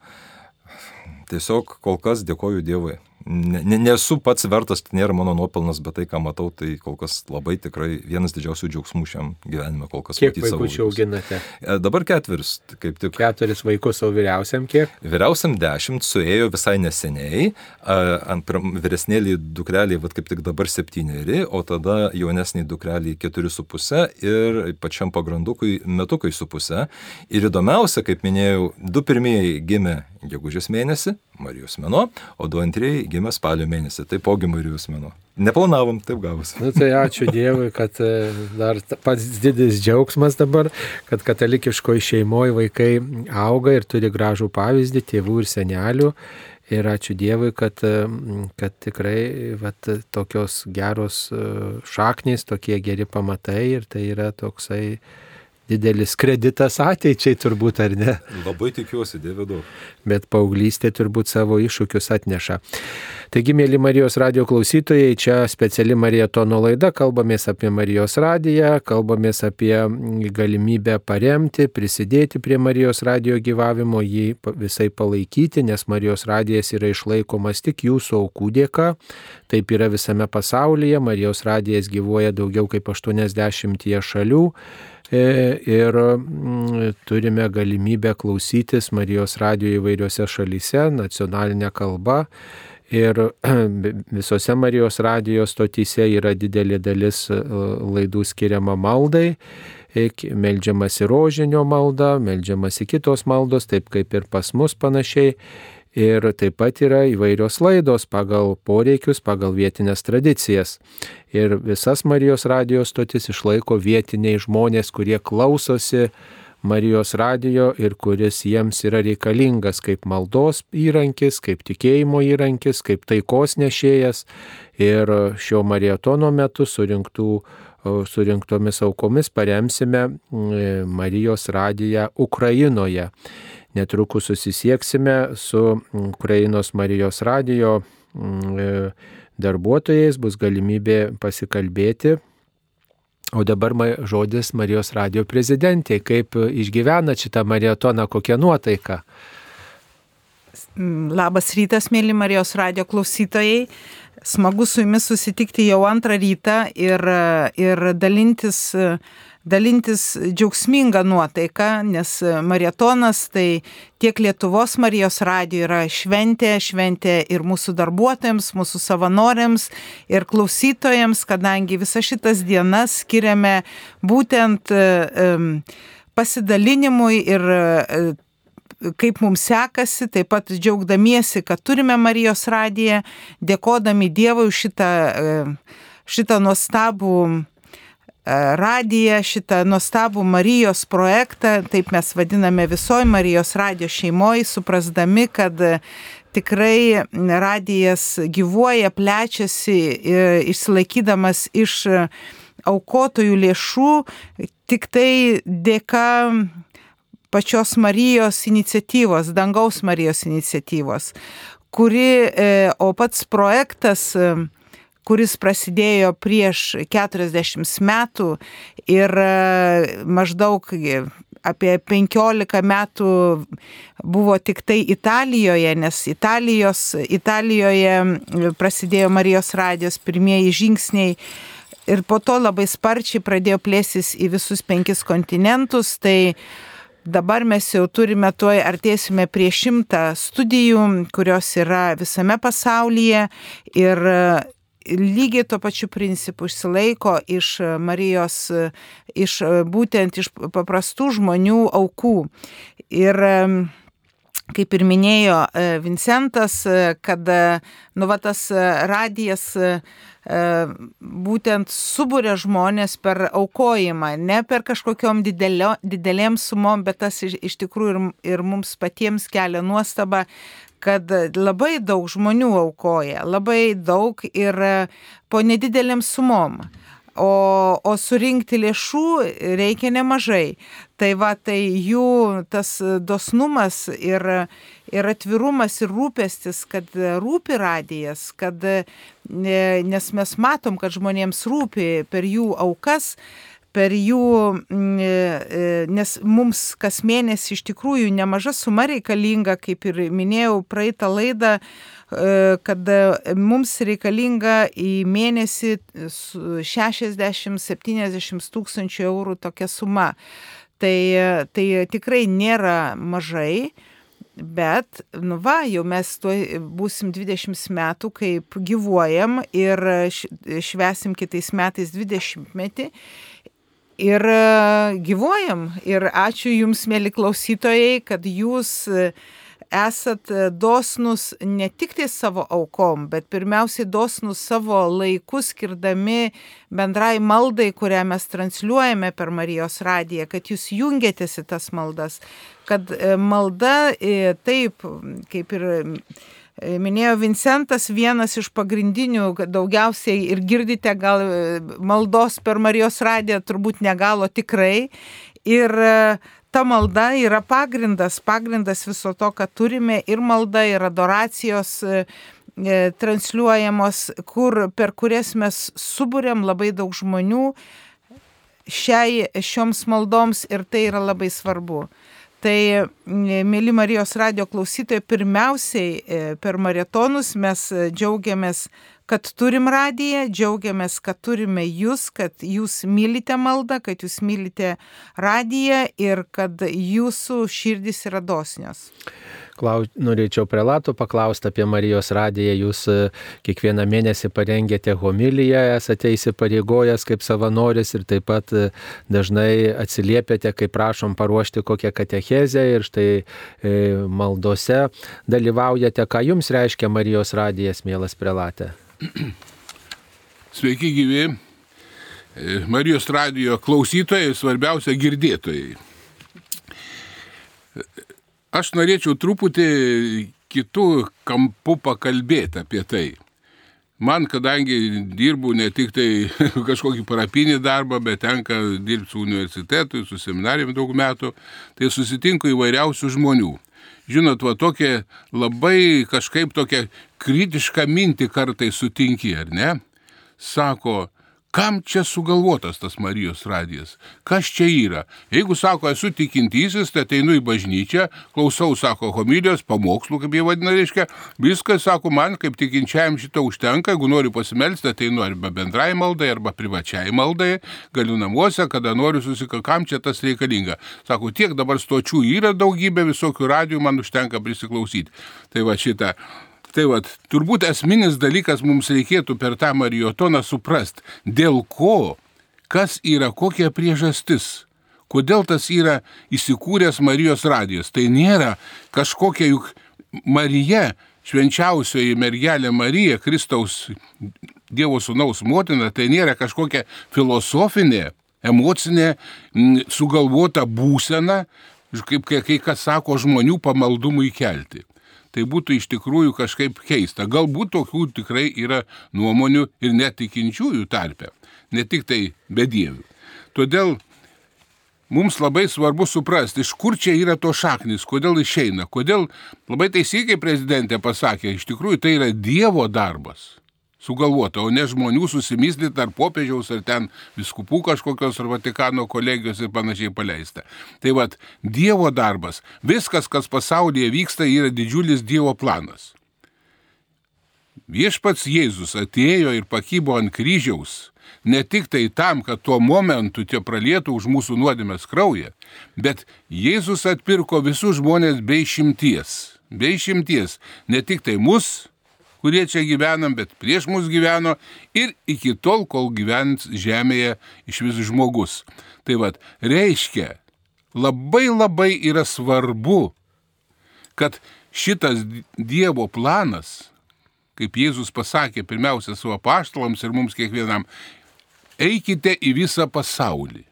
Tiesiog kol kas dėkoju Dievui ne, ne, nesu pats vertas, tai nėra mano nuopelnas, bet tai, ką matau, tai kol kas labai tikrai vienas didžiausių džiaugsmų šiam gyvenime kol kas. Kiek vaikų čia auginate? E, dabar ketveris, kaip tik. Keturis vaikus, o vyriausiam kiek? Vyriausiam dešimt, suėjo visai neseniai, vyresnėlį dukrelį, vad kaip tik dabar septyneri, o tada jaunesnį dukrelį keturi su pusė ir pačiam pagrandukui metukai su pusė. Ir įdomiausia, kaip minėjau, du pirmieji gimė gegužės mėnesį, Marijos mėno, o du antrieji gimė spalio mėnesį, taipogi Marijos mėno. Neplanavom, taip gavosi. Na nu, tai ačiū Dievui, kad e, dar pats didis džiaugsmas dabar, kad katalikiškoji šeimoje vaikai auga ir turi gražų pavyzdį tėvų ir senelių. Ir ačiū Dievui, kad, e, kad tikrai vat, tokios geros e, šaknys, tokie geri pamatai ir tai yra toksai didelis kreditas ateičiai turbūt, ar ne? Labai tikiuosi, Dieve daug. Bet paauglystė turbūt savo iššūkius atneša. Taigi, mėly Marijos radio klausytojai, čia speciali Marijatono laida, kalbamės apie Marijos radiją, kalbamės apie galimybę paremti, prisidėti prie Marijos radio gyvavimo, jį visai palaikyti, nes Marijos radijas yra išlaikomas tik jūsų aukų dėka. Taip yra visame pasaulyje, Marijos radijas gyvuoja daugiau kaip 80 šalių ir mm, turime galimybę klausytis Marijos radio įvairiose šalyse, nacionalinė kalba. Ir (clears throat) visose Marijos radijos stotyse yra didelė dalis e, laidų skiriama maldai, e, meldžiamasi rožinio malda, meldžiamasi kitos maldos, taip kaip ir pas mus panašiai. Ir taip pat yra įvairios laidos pagal poreikius, pagal vietinės tradicijas. Ir visas Marijos radijos stotis išlaiko vietiniai žmonės, kurie klausosi Marijos radijo ir kuris jiems yra reikalingas kaip maldos įrankis, kaip tikėjimo įrankis, kaip taikos nešėjas. Ir šio marietono metu surinktų surinktomis aukomis paremsime Marijos radiją Ukrainoje. Netrukus susisieksime su mm, Ukrainos Marijos radijo mm, e, darbuotojais, bus galimybė pasikalbėti. O dabar žodis Marijos radio prezidentė, kaip išgyvena šitą maratoną, kokia nuotaika. Mm, labas rytas, mėly Marijos radio klausytojai. Smagu su jumis susitikti jau antrą rytą ir, ir dalintis uh, dalintis džiaugsmingą nuotaiką, nes marietonas tai tiek Lietuvos Marijos radijo yra šventė, šventė ir mūsų darbuotojams, mūsų savanoriams ir klausytojams, kadangi visas šitas dienas skiriame būtent pasidalinimui ir kaip mums sekasi, taip pat džiaugdamiesi, kad turime Marijos radiją, dėkodami Dievui už šitą, šitą nuostabų E, radiją, šitą nuostabų Marijos projektą, taip mes vadiname visoji Marijos radio šeimoji, suprasdami, kad tikrai radijas gyvuoja, plečiasi, išsilaikydamas iš aukotojų lėšų. Tik tai dėka pačios Marijos iniciatyvos, dangaus Marijos iniciatyvos, kuri, e, o pats projektas, e, kuris prasidėjo prieš 40 metų ir e, maždaug apie 15 metų buvo tik tai Italijoje, nes Italijos, Italijoje prasidėjo Marijos radijos pirmieji žingsniai ir po to labai sparčiai pradėjo plėsis į visus penkis kontinentus. Tai Dabar mes jau turime tuoj artėsime prie šimtą studijų, kurios yra visame pasaulyje ir lygiai tuo pačiu principu išsilaiko iš Marijos, iš būtent iš paprastų žmonių aukų. Ir kaip ir minėjo Vincentas, kad nu, va, tas radijas būtent subūrė žmonės per aukojimą, ne per kažkokiom didelio, didelėm sumom, bet tas iš, iš tikrųjų ir, ir mums patiems kelia nuostaba, kad labai daug žmonių aukoja, labai daug ir po nedidelėm sumom. O, o surinkti lėšų reikia nemažai. Tai va, tai jų tas dosnumas ir, ir atvirumas ir rūpestis, kad rūpi radijas, kad, nes mes matom, kad žmonėms rūpi per jų aukas, per jų, nes mums kas mėnesį iš tikrųjų nemaža suma reikalinga, kaip ir minėjau praeitą laidą, kad mums reikalinga į mėnesį 60-70 tūkstančių eurų tokia suma. Tai, tai tikrai nėra mažai, bet, nu va, jau mes tuo būsim 20 metų, kaip gyvuojam ir švesim kitais metais 20 metį. Ir gyvuojam. Ir ačiū Jums, mėly klausytojai, kad Jūs esat e, dosnus ne tik tai savo aukom, bet pirmiausiai dosnus savo laikus skirdami bendrai maldai, kurią mes transliuojame per Marijos radiją, kad jūs jungiatės į tas maldas, kad e, malda e, taip, kaip ir minėjo Vincentas, vienas iš pagrindinių, daugiausiai ir girdite gal maldos per Marijos radiją, turbūt negalo tikrai. Ir ta malda yra pagrindas, pagrindas viso to, ką turime ir malda, ir adoracijos e, e, transliuojamos, kur, per kurias mes subūrėm labai daug žmonių šiai, šioms maldoms ir tai yra labai svarbu. Tai, mėly Marijos radio klausytojai, pirmiausiai per maratonus mes džiaugiamės kad turim radiją, džiaugiamės, kad turime jūs, kad jūs mylite maldą, kad jūs mylite radiją ir kad jūsų širdis yra dosnios. Klaus, norėčiau prelato paklausti apie Marijos radiją. Jūs e, kiekvieną mėnesį parengėte homiliją, esate įsipareigojęs kaip savanoris ir taip pat e, dažnai atsiliepiate, kai prašom paruošti kokią katechezę ir štai e, maldose dalyvaujate. Ką jums reiškia Marijos radijas, mielas prelatė? (clears throat) Sveiki gyvi. Marijos radijo klausytojai, svarbiausia girdėtojai. Aš norėčiau truputį kitų kampų pakalbėti apie tai. Man, kadangi dirbu ne tik tai (laughs) kažkokį parapinį darbą, bet tenka dirbti su universitetui, su seminarijom daug metų, tai susitinku įvairiausių žmonių žinot, va tokia labai kažkaip tokia kritišką mintį kartai sutinki, ar ne? Sako, Kam čia sugalvotas tas Marijos radijas? Kas čia yra? Jeigu sako, esu tikintysis, tai ateinu į bažnyčią, klausau, sako, homilijos, pamokslų, kaip jie vadina, reiškia, viskas, sako, man kaip tikinčiajam šito užtenka, jeigu noriu pasimelsti, ateinu arba bendrai maldai, arba privačiai maldai, galiu namuose, kada noriu susikalbėti, kam čia tas reikalinga. Sako, tiek dabar stočių yra daugybė visokių radijų, man užtenka prisiklausyti. Tai va šitą. Tai vad, turbūt esminis dalykas mums reikėtų per tą mariotoną suprast, dėl ko, kas yra, kokia priežastis, kodėl tas yra įsikūręs Marijos radijos. Tai nėra kažkokia juk Marija, švenčiausioji mergelė Marija, Kristaus Dievo Sūnaus motina, tai nėra kažkokia filosofinė, emocinė, sugalvota būsena, kaip kai, kai kas sako, žmonių pamaldumui kelti tai būtų iš tikrųjų kažkaip keista. Galbūt tokių tikrai yra nuomonių ir netikinčiųjų tarpe. ne tik tai bedievių. Todėl mums labai svarbu suprasti, iš kur čia yra to šaknis, kodėl išeina, kodėl labai teisingai prezidentė pasakė, iš tikrųjų tai yra Dievo darbas sugalvota, o ne žmonių susimyslit ar popiežiaus, ar ten viskupų kažkokios, ar Vatikano kolegijos ir panašiai paleista. Tai vad, Dievo darbas, viskas, kas pasaulyje vyksta, yra didžiulis Dievo planas. Viešpats Jėzus atėjo ir pakybo ant kryžiaus ne tik tai tam, kad tuo momentu tie pralietų už mūsų nuodėmės kraują, bet Jėzus atpirko visus žmonės bei šimties. Bei šimties. Ne tik tai mus, kurie čia gyvenam, bet prieš mus gyveno ir iki tol, kol gyvens žemėje iš vis žmogus. Tai vad, reiškia, labai labai yra svarbu, kad šitas Dievo planas, kaip Jėzus pasakė pirmiausia savo paštalams ir mums kiekvienam, eikite į visą pasaulį.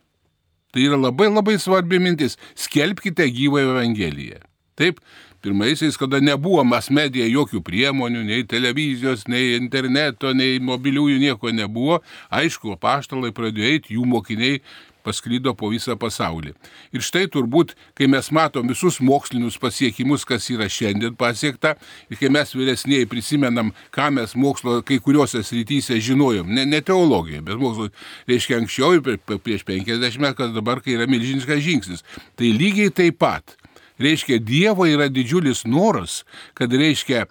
Tai yra labai labai svarbi mintis. Skelbkite gyvą Evangeliją. Taip, pirmaisiais, kada nebuvo mas medija jokių priemonių, nei televizijos, nei interneto, nei mobiliųjų nieko nebuvo, aišku, paštalai pradėjo eiti, jų mokiniai pasklydo po visą pasaulį. Ir štai turbūt, kai mes matom visus mokslinius pasiekimus, kas yra šiandien pasiekta, ir kai mes vyresniai prisimenam, ką mes mokslo kai kuriuose srityse žinojom, ne, ne teologijoje, bet mokslo, reiškia anksčiau, prieš 50 metų, kas dabar, kai yra milžiniškas žingsnis. Tai lygiai taip pat. Reiškia, Dievo yra didžiulis noras, kad reiškia,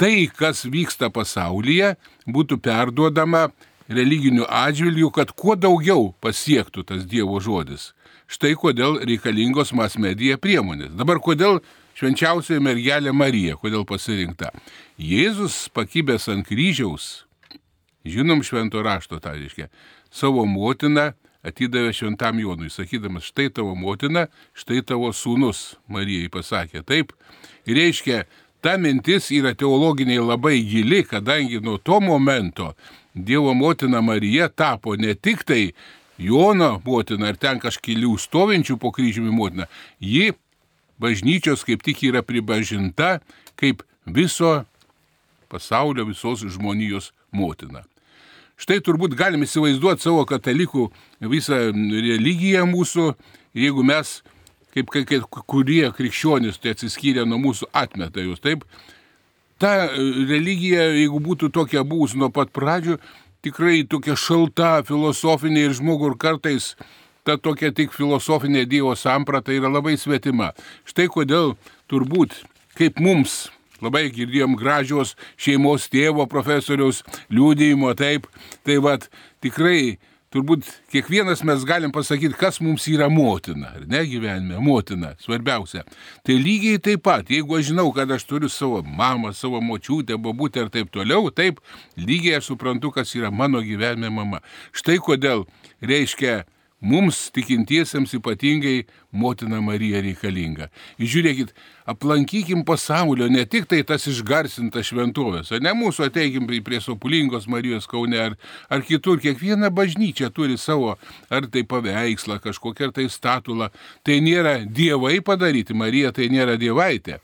tai, kas vyksta pasaulyje, būtų perduodama religinių atžvilgių, kad kuo daugiau pasiektų tas Dievo žodis. Štai kodėl reikalingos mas medija priemonės. Dabar kodėl švenčiausioji mergelė Marija, kodėl pasirinkta. Jėzus pakibęs ant kryžiaus, žinom švento rašto, tai reiškia, savo motiną atidavė šventam Jonui, sakydamas, štai tavo motina, štai tavo sūnus, Marijai pasakė. Taip, ir reiškia, ta mintis yra teologiniai labai gili, kadangi nuo to momento Dievo motina Marija tapo ne tik tai Jono motina ar ten kažkelių stovinčių po kryžiumi motina, ji bažnyčios kaip tik yra pripažinta kaip viso pasaulio, visos žmonijos motina. Štai turbūt galim įsivaizduoti savo katalikų visą religiją mūsų, jeigu mes, kaip, kaip kurie krikščionys, tai atsiskyrė nuo mūsų, atmeta jūs, taip, ta religija, jeigu būtų tokia buvus nuo pat pradžių, tikrai tokia šalta, filosofinė ir žmogų ir kartais ta tokia tik filosofinė Dievo samprata yra labai svetima. Štai kodėl turbūt kaip mums labai girdėjom gražios šeimos tėvo profesoriaus liūdėjimo, taip, tai vad tikrai turbūt kiekvienas mes galim pasakyti, kas mums yra motina, ar ne gyvenime, motina, svarbiausia. Tai lygiai taip pat, jeigu aš žinau, kad aš turiu savo mamą, savo močiutę, babutę ir taip toliau, taip, lygiai aš suprantu, kas yra mano gyvenime mama. Štai kodėl reiškia Mums tikintiesiems ypatingai motina Marija reikalinga. Žiūrėkit, aplankykim pasaulio ne tik tai tas išgarsintas šventovės, ne mūsų ateikim prie Sopulingos Marijos Kaune ar, ar kitur. Kiekviena bažnyčia turi savo ar tai paveikslą, kažkokią ar tai statulą. Tai nėra dievai padaryti, Marija tai nėra dievaitė.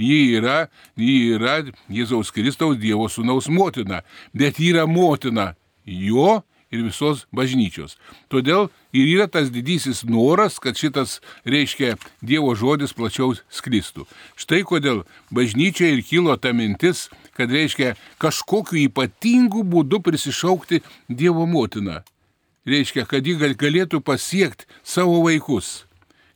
Ji yra, ji yra Jėzaus Kristaus Dievo Sūnaus motina, bet ji yra motina jo ir visos bažnyčios. Todėl ir yra tas didysis noras, kad šitas, reiškia, Dievo žodis plačiau sklistų. Štai kodėl bažnyčia ir kilo ta mintis, kad reiškia kažkokiu ypatingu būdu prisišaukti Dievo motiną. Reiškia, kad ji galėtų pasiekti savo vaikus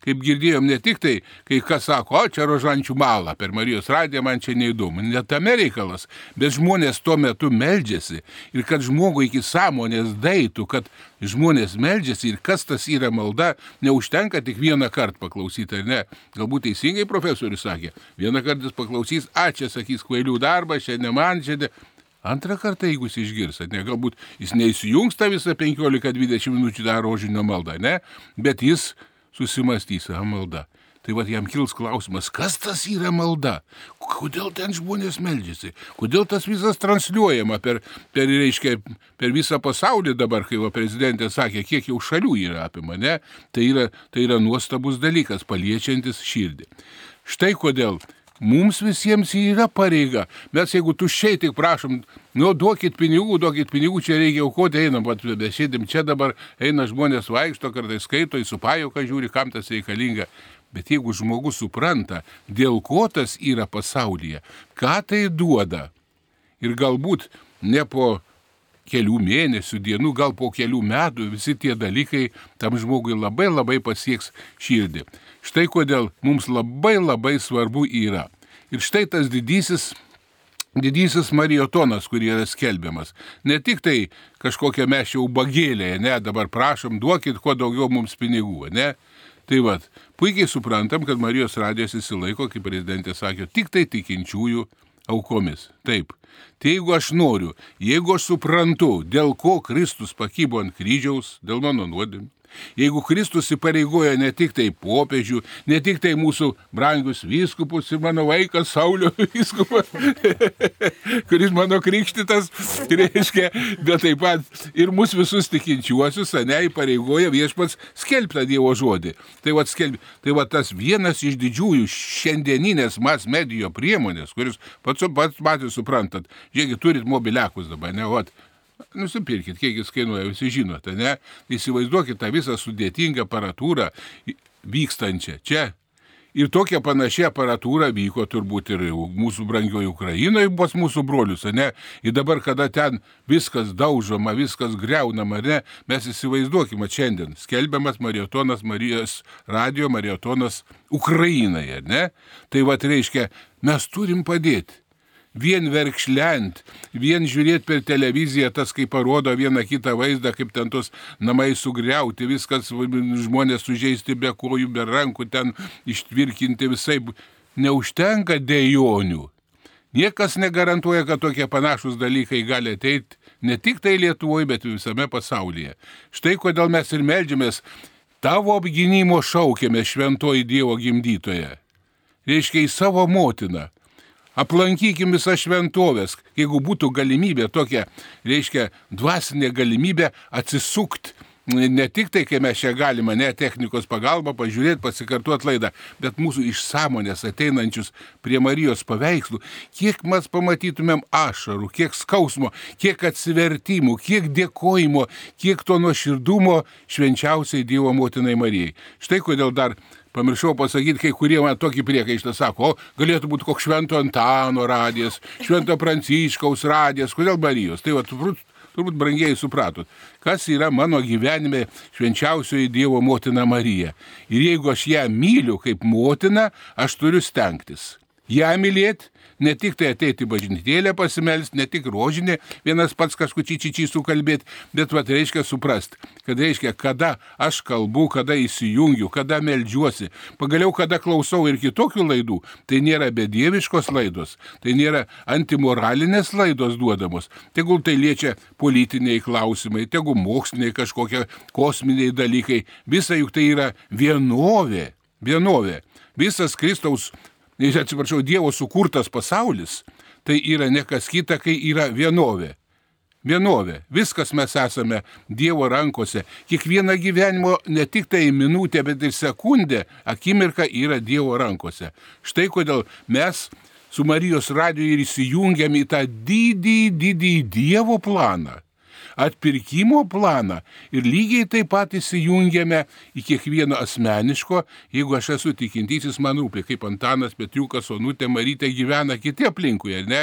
kaip girdėjom, ne tik tai, kai kas sako, o čia rožančių malą per Marijos radiją, man čia neįdomu, ne tame reikalas, bet žmonės tuo metu meldžiasi ir kad žmogui iki sąmonės daitų, kad žmonės meldžiasi ir kas tas yra malda, neužtenka tik vieną kartą paklausyti, ar ne? Galbūt teisingai profesorius sakė, vieną kartą jis paklausys, a čia sakys kvailių darbas, čia ne man, čia ne. Antrą kartą, jeigu jis išgirs, ne, galbūt jis neįsijungs tą visą 15-20 minučių dar rožinio maldą, ne, bet jis susimastys, a malda. Tai vad jam kils klausimas, kas tas yra malda, kodėl ten žmonės meldžiasi, kodėl tas visas transliuojama per, per, reiškia, per visą pasaulį dabar, kai va prezidentė sakė, kiek jau šalių yra apie mane, tai yra, tai yra nuostabus dalykas, paliečiantis širdį. Štai kodėl mums visiems yra pareiga. Mes jeigu tuščiai tik prašom, nu duokit pinigų, duokit pinigų, čia reikia aukoti, einam, bet sėdim čia dabar, eina žmonės vaikšto, kartais skaito, į supajoką žiūri, kam tas reikalinga. Bet jeigu žmogus supranta, dėl ko tas yra pasaulyje, ką tai duoda, ir galbūt ne po kelių mėnesių, dienų, gal po kelių metų visi tie dalykai tam žmogui labai labai pasieks širdį. Štai kodėl mums labai labai svarbu yra. Ir štai tas didysis didysis mariotonas, kurį yra skelbiamas. Ne tik tai kažkokia mes jau bagėlė, ne, dabar prašom, duokit kuo daugiau mums pinigų, ne. Tai vad, puikiai suprantam, kad Marijos radijas įsilaiko, kaip prezidentė sakė, tik tai tikinčiųjų aukomis. Taip. Tai jeigu aš noriu, jeigu aš suprantu, dėl ko Kristus pakybo ant kryžiaus, dėl mano nuodėmė, Jeigu Kristus įpareigoja ne tik tai popiežių, ne tik tai mūsų brangius vyskupus ir mano vaikas Saulio (laughs) vyskupas, (laughs) kuris mano krikštytas, (laughs) reiškia, bet taip pat ir mūsų visus tikinčiuosius, ne, įpareigoja viešpats skelbtą Dievo žodį. Tai va, skelb... tai va tas vienas iš didžiųjų šiandieninės mas medijo priemonės, kuris pats, pats patys suprantat, žiūrėkit, turit mobiliakus dabar, ne, va, Nusipirkit, kiek jis kainuoja, visi žinote, ne? Įsivaizduokit tą visą sudėtingą aparatūrą vykstančią čia. Ir tokia panašia aparatūra vyko turbūt ir mūsų brangioji Ukrainoje pas mūsų brolius, ne? Ir dabar, kada ten viskas daužoma, viskas greunama, ne? Mes įsivaizduokime šiandien, skelbiamas mariotonas Marijos radio, mariotonas Ukrainoje, ne? Tai va, reiškia, mes turim padėti vien verkšlent, vien žiūrėti per televiziją, tas kaip parodo vieną kitą vaizdą, kaip ten tos namai sugriauti, viskas žmonės sužeisti be kojų, be rankų, ten ištvirkinti visai, neužtenka dėjonių. Niekas negarantuoja, kad tokie panašus dalykai gali ateiti ne tik tai Lietuvoje, bet visame pasaulyje. Štai kodėl mes ir melžiamės, tavo apginimo šaukėme šventoji Dievo gimdytoje. Reiškia į savo motiną aplankykim visas šventovės, jeigu būtų galimybė tokia, reiškia, dvasinė galimybė atsisukti. Ne tik tai, kai mes čia galime, ne technikos pagalba, pažiūrėti, pasikartuoti laidą, bet mūsų iš sąmonės ateinančius prie Marijos paveikslų, kiek mes pamatytumėm ašarų, kiek skausmo, kiek atsivertimų, kiek dėkojimo, kiek to nuoširdumo švenčiausiai Dievo motinai Marijai. Štai kodėl dar Pamiršau pasakyti, kai kurie man tokį priekaištą sako, o galėtų būti koks švento Antano radijas, švento Pranciškaus radijas, kodėl Marijos. Tai va, turbūt, turbūt brangiai supratot, kas yra mano gyvenime švenčiausioji Dievo motina Marija. Ir jeigu aš ją myliu kaip motina, aš turiu stengtis. Ja mylėti ne tik tai ateiti į bažnytėlę pasimelst, ne tik rožinė, vienas pats kažkučičičiai sukalbėti, bet vad reiškia suprast, kad reiškia, kada aš kalbu, kada įsijungiu, kada melžiuosi, pagaliau kada klausau ir kitokių laidų, tai nėra bedieviškos laidos, tai nėra antimoralinės laidos duodamos, tegul tai liečia politiniai klausimai, tegul moksliniai kažkokie kosminiai dalykai, visa juk tai yra vienovė, vienovė. Visas Kristaus atsiprašau, Dievo sukurtas pasaulis, tai yra ne kas kita, kai yra vienovė. Vienovė. Viskas mes esame Dievo rankose. Kiekviena gyvenimo ne tik tai minutė, bet ir sekundė, akimirka yra Dievo rankose. Štai kodėl mes su Marijos radiju ir įsijungiam į tą didį, didį Dievo planą atpirkimo planą ir lygiai taip pat įsijungiame į kiekvieno asmeniško, jeigu aš esu tikintysis, man rūpi, kaip Antanas, Petriukas, Onutė, Marytė gyvena kiti aplinkui, ar ne?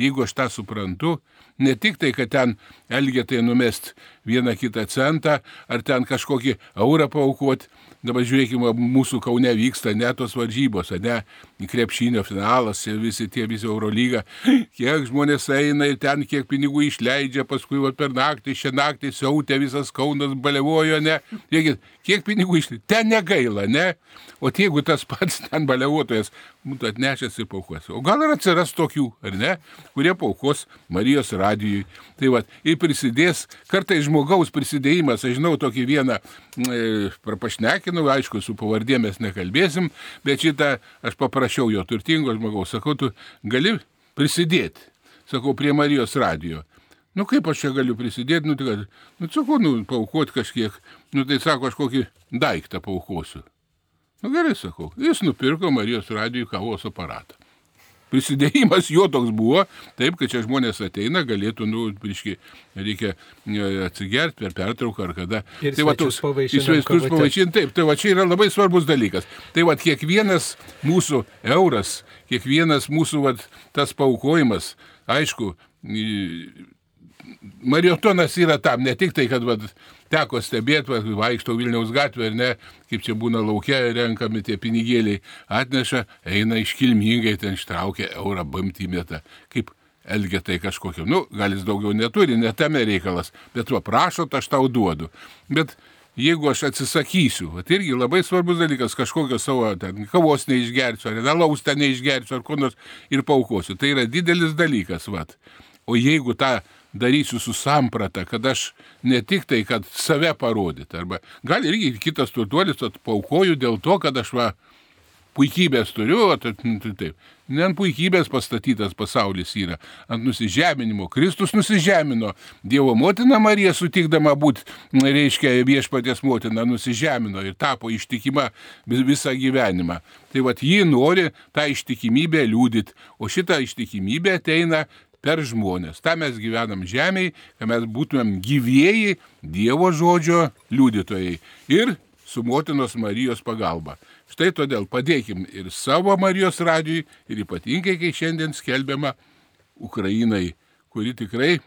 Jeigu aš tą suprantu, ne tik tai, kad ten elgetai numest vieną kitą centą, ar ten kažkokį eurą paukoti, dabar žiūrėkime, mūsų Kaune vyksta net tos varžybos, ne, krepšinio finalas ir visi tie visi Eurolyga, (gasps) kiek žmonės eina ir ten kiek pinigų išleidžia, paskui va, per naktį, šią naktį siautė visas Kaunas balevojo, ne, Žiūrėkit, kiek pinigų išleidžia, ten negaila, ne, o jeigu tas pats (laughs) ten balevotojas būtų atnešęs ir paukos, o gal ir atsiras tokių, ar ne, kurie paukos Marijos radijui, tai va, ir prisidės, kartais žmogaus prisidėjimas, aš žinau tokį vieną e, prapašnekinau, aišku, su pavardė mes nekalbėsim, bet šitą aš paprašiau jo turtingo žmogaus, sakau, tu gali prisidėti, sakau, prie Marijos radijo. Nu kaip aš čia galiu prisidėti, nu tai nu sakau, nu paukoti kažkiek, nu tai sako, aš kokį daiktą paukosiu. Nu gerai sakau, jis nupirko Marijos radijui kavos aparatą. Prisidėjimas jo toks buvo, taip, kad čia žmonės ateina, galėtų, nu, prieški, reikia e, atsigerti per pertrauką ar kada. Ir tai va, tos- kavute. pavaišinti, taip, tai va čia yra labai svarbus dalykas. Tai va, kiekvienas mūsų euras, kiekvienas mūsų va, tas paukojimas, aišku, mariotonas yra tam, ne tik tai, kad va, teko stebėti, va, vaikšto Vilniaus gatvė, ar ne, kaip čia būna laukia, renkami tie pinigėliai, atneša, eina iškilmingai, ten ištraukia eurą, bamtymėtą, kaip elgetai kažkokio. Nu, gal jis daugiau neturi, ne tame reikalas, bet va, prašot, aš tau duodu. Bet jeigu aš atsisakysiu, tai irgi labai svarbus dalykas, kažkokio savo ten, kavos neišgersiu, ar nalaus ten neišgersiu, ar ko nors ir paukosiu. Tai yra didelis dalykas, vat. O jeigu tą darysiu su samprata, kad aš ne tik tai, kad save parodyti, arba gal irgi kitas turtuolis, kad paukoju dėl to, kad aš va puikybės turiu, o tai nu, tai taip. Ne ant puikybės pastatytas pasaulis yra, ant nusižeminimo. Kristus nusižemino. Dievo motina Marija sutikdama būti, reiškia, viešpatės motina nusižemino ir tapo ištikima vis- visą gyvenimą. Tai vad ji nori tą ištikimybę liūdit, o šitą ištikimybę ateina per žmonės. Ta mes gyvenam žemėje, kad mes būtumėm gyvieji Dievo žodžio liudytojai. Ir su motinos Marijos pagalba. Štai todėl padėkim ir savo Marijos radijui, ir ypatingai, kai šiandien skelbiama Ukrainai, kuri tikrai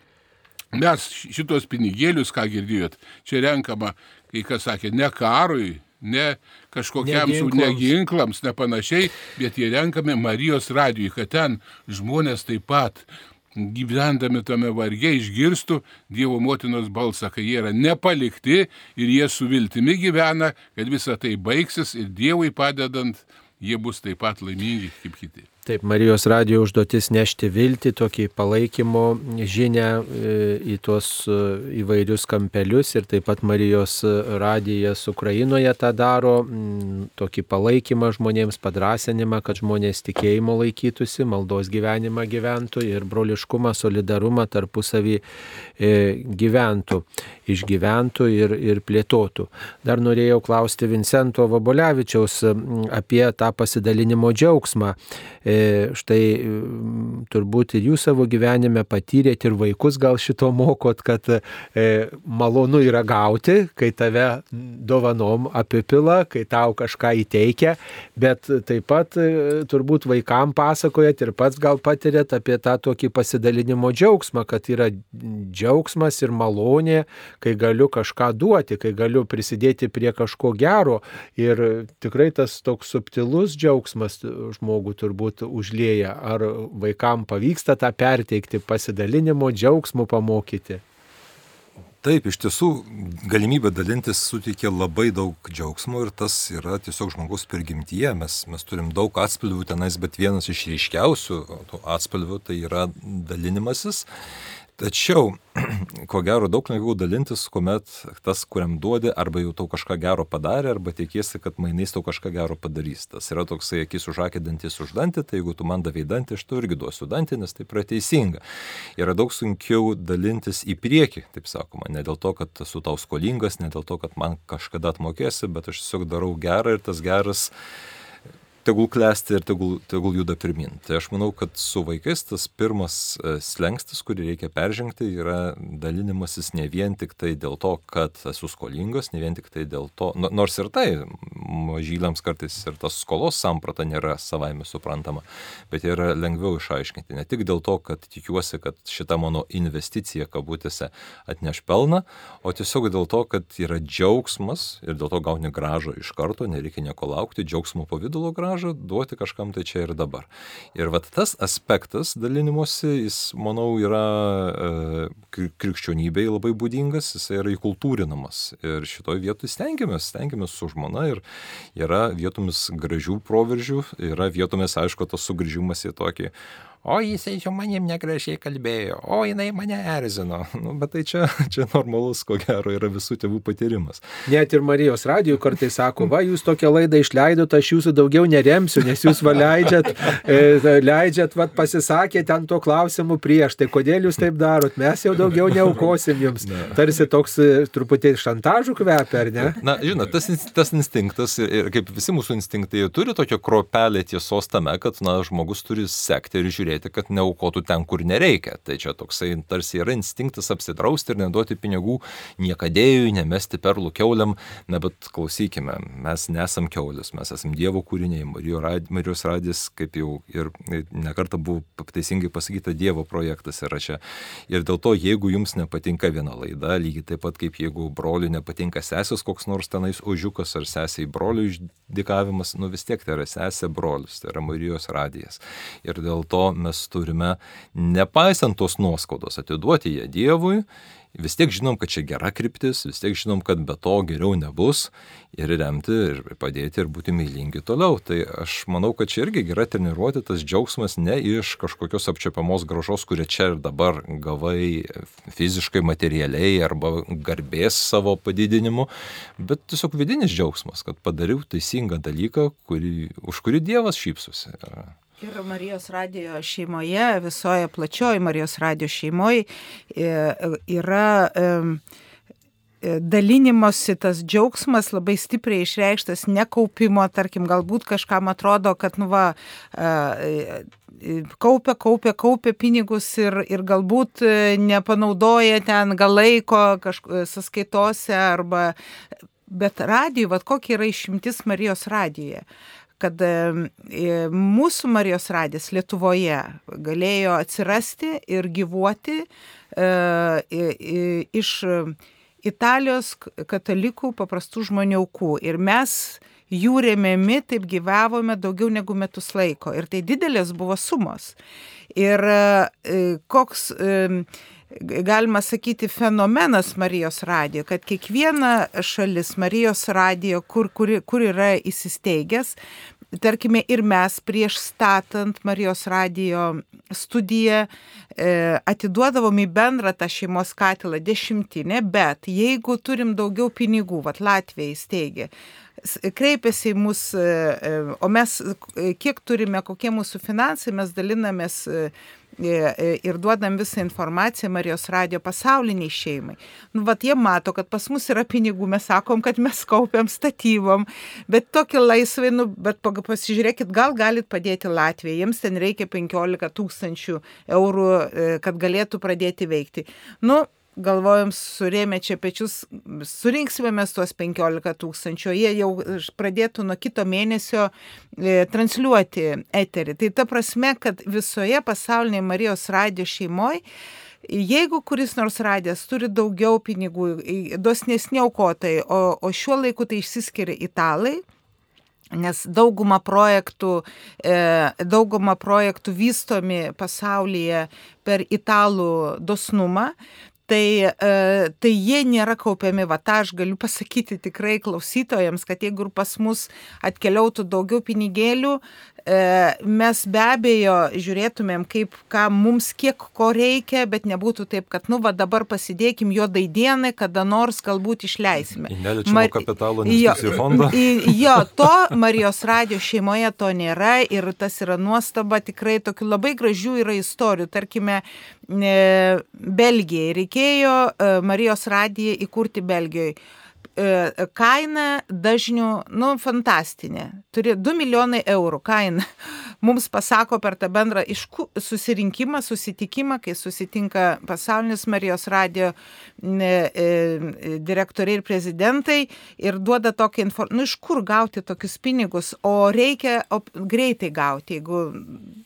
mes šitos pinigėlius, ką girdėjot, čia renkama, kai kas sakė, ne karui, ne kažkokiam Ne ginklams. neginklams, ne panašiai, bet jie renkami Marijos radijui, kad ten žmonės taip pat gyvendami tame varge išgirstų Dievo motinos balsą, kai jie yra nepalikti ir jie su viltimi gyvena, kad visa tai baigsis ir Dievui padedant, jie bus taip pat laimingi kaip kiti. Taip, Marijos radijo užduotis nešti viltį, tokį palaikymo žinę e, į tuos e, įvairius kampelius ir taip pat Marijos radijas Ukrainoje tą daro, tokį palaikymą žmonėms, padrasinimą, kad žmonės tikėjimo laikytųsi, maldos gyvenimą gyventų ir broliškumą, solidarumą tarpusavį gyventų, išgyventų ir, ir plėtotų. Dar norėjau klausti Vincento Vabolevičiaus apie tą pasidalinimo džiaugsmą. E, Štai turbūt ir jūs savo gyvenime patyrėt ir vaikus gal šito mokot, kad e, malonu yra gauti, kai tave dovanom apipila, kai tau kažką įteikia, bet taip pat e, turbūt vaikam pasakojat ir pats gal patirėt apie tą tokį pasidalinimo džiaugsmą, kad yra džiaugsmas ir malonė, kai galiu kažką duoti, kai galiu prisidėti prie kažko gero ir tikrai tas toks subtilus džiaugsmas žmogų turbūt užlėja. Ar vaikam pavyksta tą perteikti, pasidalinimo džiaugsmų pamokyti? Taip, iš tiesų galimybė dalintis suteikia labai daug džiaugsmo ir tas yra tiesiog žmogus prigimtyje. Mes, mes turim daug atspalvių tenais, bet vienas iš ryškiausių atspalvių tai yra dalinimasis. Tačiau, (clears throat) ko gero, daug lengviau dalintis, kuomet tas, kuriam duodi, arba jau tau kažką gero padarė, arba tikiesi, kad mainais tau kažką gero padarys. Tas yra toksai akis už akį, dantis už dantį, tai jeigu tu man davai dantį, aš tau irgi duosiu dantį, nes taip yra teisinga. Yra daug sunkiau dalintis į priekį, taip sakoma, ne dėl to, kad esu tau skolingas, ne dėl to, kad man kažkada atmokėsi, bet aš tiesiog darau gerą ir tas geras tegul klesti ir tegul, tegul juda pirmin. Tai aš manau, kad su vaikais tas pirmas e, slengstis, kurį reikia peržengti, yra dalinimasis ne vien tik tai dėl to, kad esu skolingas, ne vien tik tai dėl to, no- nors ir tai mažyliams kartais ir tas skolos samprata nėra savaime suprantama, bet yra lengviau išaiškinti. Ne tik dėl to, kad tikiuosi, kad šita mano investicija kabutėse atneš pelną, o tiesiog dėl to, kad yra džiaugsmas ir dėl to gauni gražą iš karto, nereikia nieko laukti, džiaugsmo pavydalo gražą duoti kažkam tai čia ir dabar. Ir vat tas aspektas dalinimuose, jis, manau, yra e, kri- krikščionybei labai būdingas, jis yra įkultūrinamas. Ir šitoje vietoje stengiamės, stengiamės su žmona ir yra vietomis gražių proveržių, yra vietomis, aišku, tas sugrįžimas į tokį o jisai su manim negražiai kalbėjo, o jinai mane erzino. (laughs) Nu, bet tai čia, (laughs) čia normalus, ko gero, yra visų tėvų patyrimas. Net ir Marijos radijų kartais sako, va, jūs tokią laidą išleidote, aš jūsų daugiau neremsiu, nes jūs va leidžiat, (laughs) e, leidžiat, va, pasisakė ten to klausimu prieš, tai kodėl jūs taip darot, mes jau daugiau neaukosim jums. Tarsi toks e, truputį šantažų kvepia, ar ne? Na, žinot, tas, tas instinktas ir, ir kaip visi mūsų instinktai turi tokią kropelę tiesos tame, kad, na, žmogus turi sekti ir žiūrėti, kad neaukotų ten, kur nereikia. Tai čia toksai tarsi yra instinktas apsidrausti ir neduoti pinigų niekadėjui, nemesti perlų keuliam. Na, bet klausykime, mes nesam keulis, mes esam Dievo kūriniai. Marijos radis, kaip jau ir nekarta buvo teisingai pasakyta, Dievo projektas yra čia. Ir dėl to, jeigu jums nepatinka viena laida, lygiai taip pat kaip jeigu broliui nepatinka sesės koks nors tenais ožiukas ar sesiai broliui išdikavimas, nu vis tiek tai yra sesė brolius, tai yra Marijos radijas. Ir dėl to mes turime, nepaisant tos nuoskaudos, atiduoti ją Dievui vis tiek žinom, kad čia gera kryptis, vis tiek žinom, kad be to geriau nebus ir remti, ir padėti, ir būti mylingi toliau. Tai aš manau, kad čia irgi gera treniruoti tas džiaugsmas ne iš kažkokios apčiapiamos gražos, kurie čia ir dabar gavai fiziškai, materialiai arba garbės savo padidinimu, bet tiesiog vidinis džiaugsmas, kad padariau teisingą dalyką, kurį, už kurį Dievas šypsosi. Ir Marijos radijo šeimoje, visoje plačioje Marijos radijo šeimoje yra dalinimosi tas džiaugsmas labai stipriai išreikštas, nekaupimo, tarkim, galbūt kažkam atrodo, kad, nu va, kaupia, kaupia, kaupia pinigus ir, ir galbūt nepanaudoja ten gal laiko kažkokios sąskaitose arba, bet radijui, vad kokia yra išimtis Marijos radijoje kad mūsų Marijos radijas Lietuvoje galėjo atsirasti ir gyvuoti e, iš Italijos katalikų paprastų žmonių aukų. Ir mes jų remiami taip gyvavome daugiau negu metus laiko. Ir tai didelės buvo sumos. Ir e, koks galima sakyti, fenomenas Marijos radijo, kad kiekviena šalis Marijos radijo, kur, kur, kur yra įsisteigęs, tarkime, ir mes prieš statant Marijos radijo studiją e, atiduodavom į bendrą tą šeimos katilą dešimtinę, bet jeigu turim daugiau pinigų, vat Latvija įsteigė, kreipiasi į mus, e, e, o mes kiek turime, kokie mūsų finansai, mes dalinamės ir duodam visą informaciją Marijos radio pasauliniai šeimai. Nu, vat jie mato, kad pas mus yra pinigų, mes sakom, kad mes kaupiam statybom, bet tokį laisvai, nu, bet pasižiūrėkit, gal galit padėti Latvijai, jiems ten reikia 15 tūkstančių eurų, e, kad galėtų pradėti veikti. Nu, galvojom, surėmė čia pečius, surinksime mes tuos 15 tūkstančių, jie jau pradėtų nuo kito mėnesio e, transliuoti eterį. Tai ta prasme, kad visoje pasaulinėje Marijos radio šeimoje Jeigu kuris nors radijas turi daugiau pinigų, dosnesni aukotai, o, o šiuo laiku tai išsiskiria italai, nes dauguma projektų, e, dauguma projektų vystomi pasaulyje per italų dosnumą, Tai, e, tai jie nėra kaupiami, va tą aš galiu pasakyti tikrai klausytojams, kad jeigu ir pas mus atkeliautų daugiau pinigėlių, mes be abejo žiūrėtumėm, kaip, ką mums kiek ko reikia, bet nebūtų taip, kad, nu, va dabar pasidėkim juodai dienai, kada nors galbūt išleisime. Neliečiamo Mar... kapitalo investicijų fondą. Jo, to Marijos radio šeimoje to nėra ir tas yra nuostaba, tikrai tokių labai gražių yra istorijų. Tarkime, E, Belgijai. Reikėjo e, Marijos radiją įkurti Belgijoje. Kaina dažnių, nu, fantastinė. Turi 2 milijonai eurų kaina. (laughs) Mums pasako per tą bendrą išku, susirinkimą, susitikimą, kai susitinka pasaulinis Marijos radio e, direktoriai ir prezidentai ir duoda tokią informaciją, nu, iš kur gauti tokius pinigus, o reikia o, greitai gauti, jeigu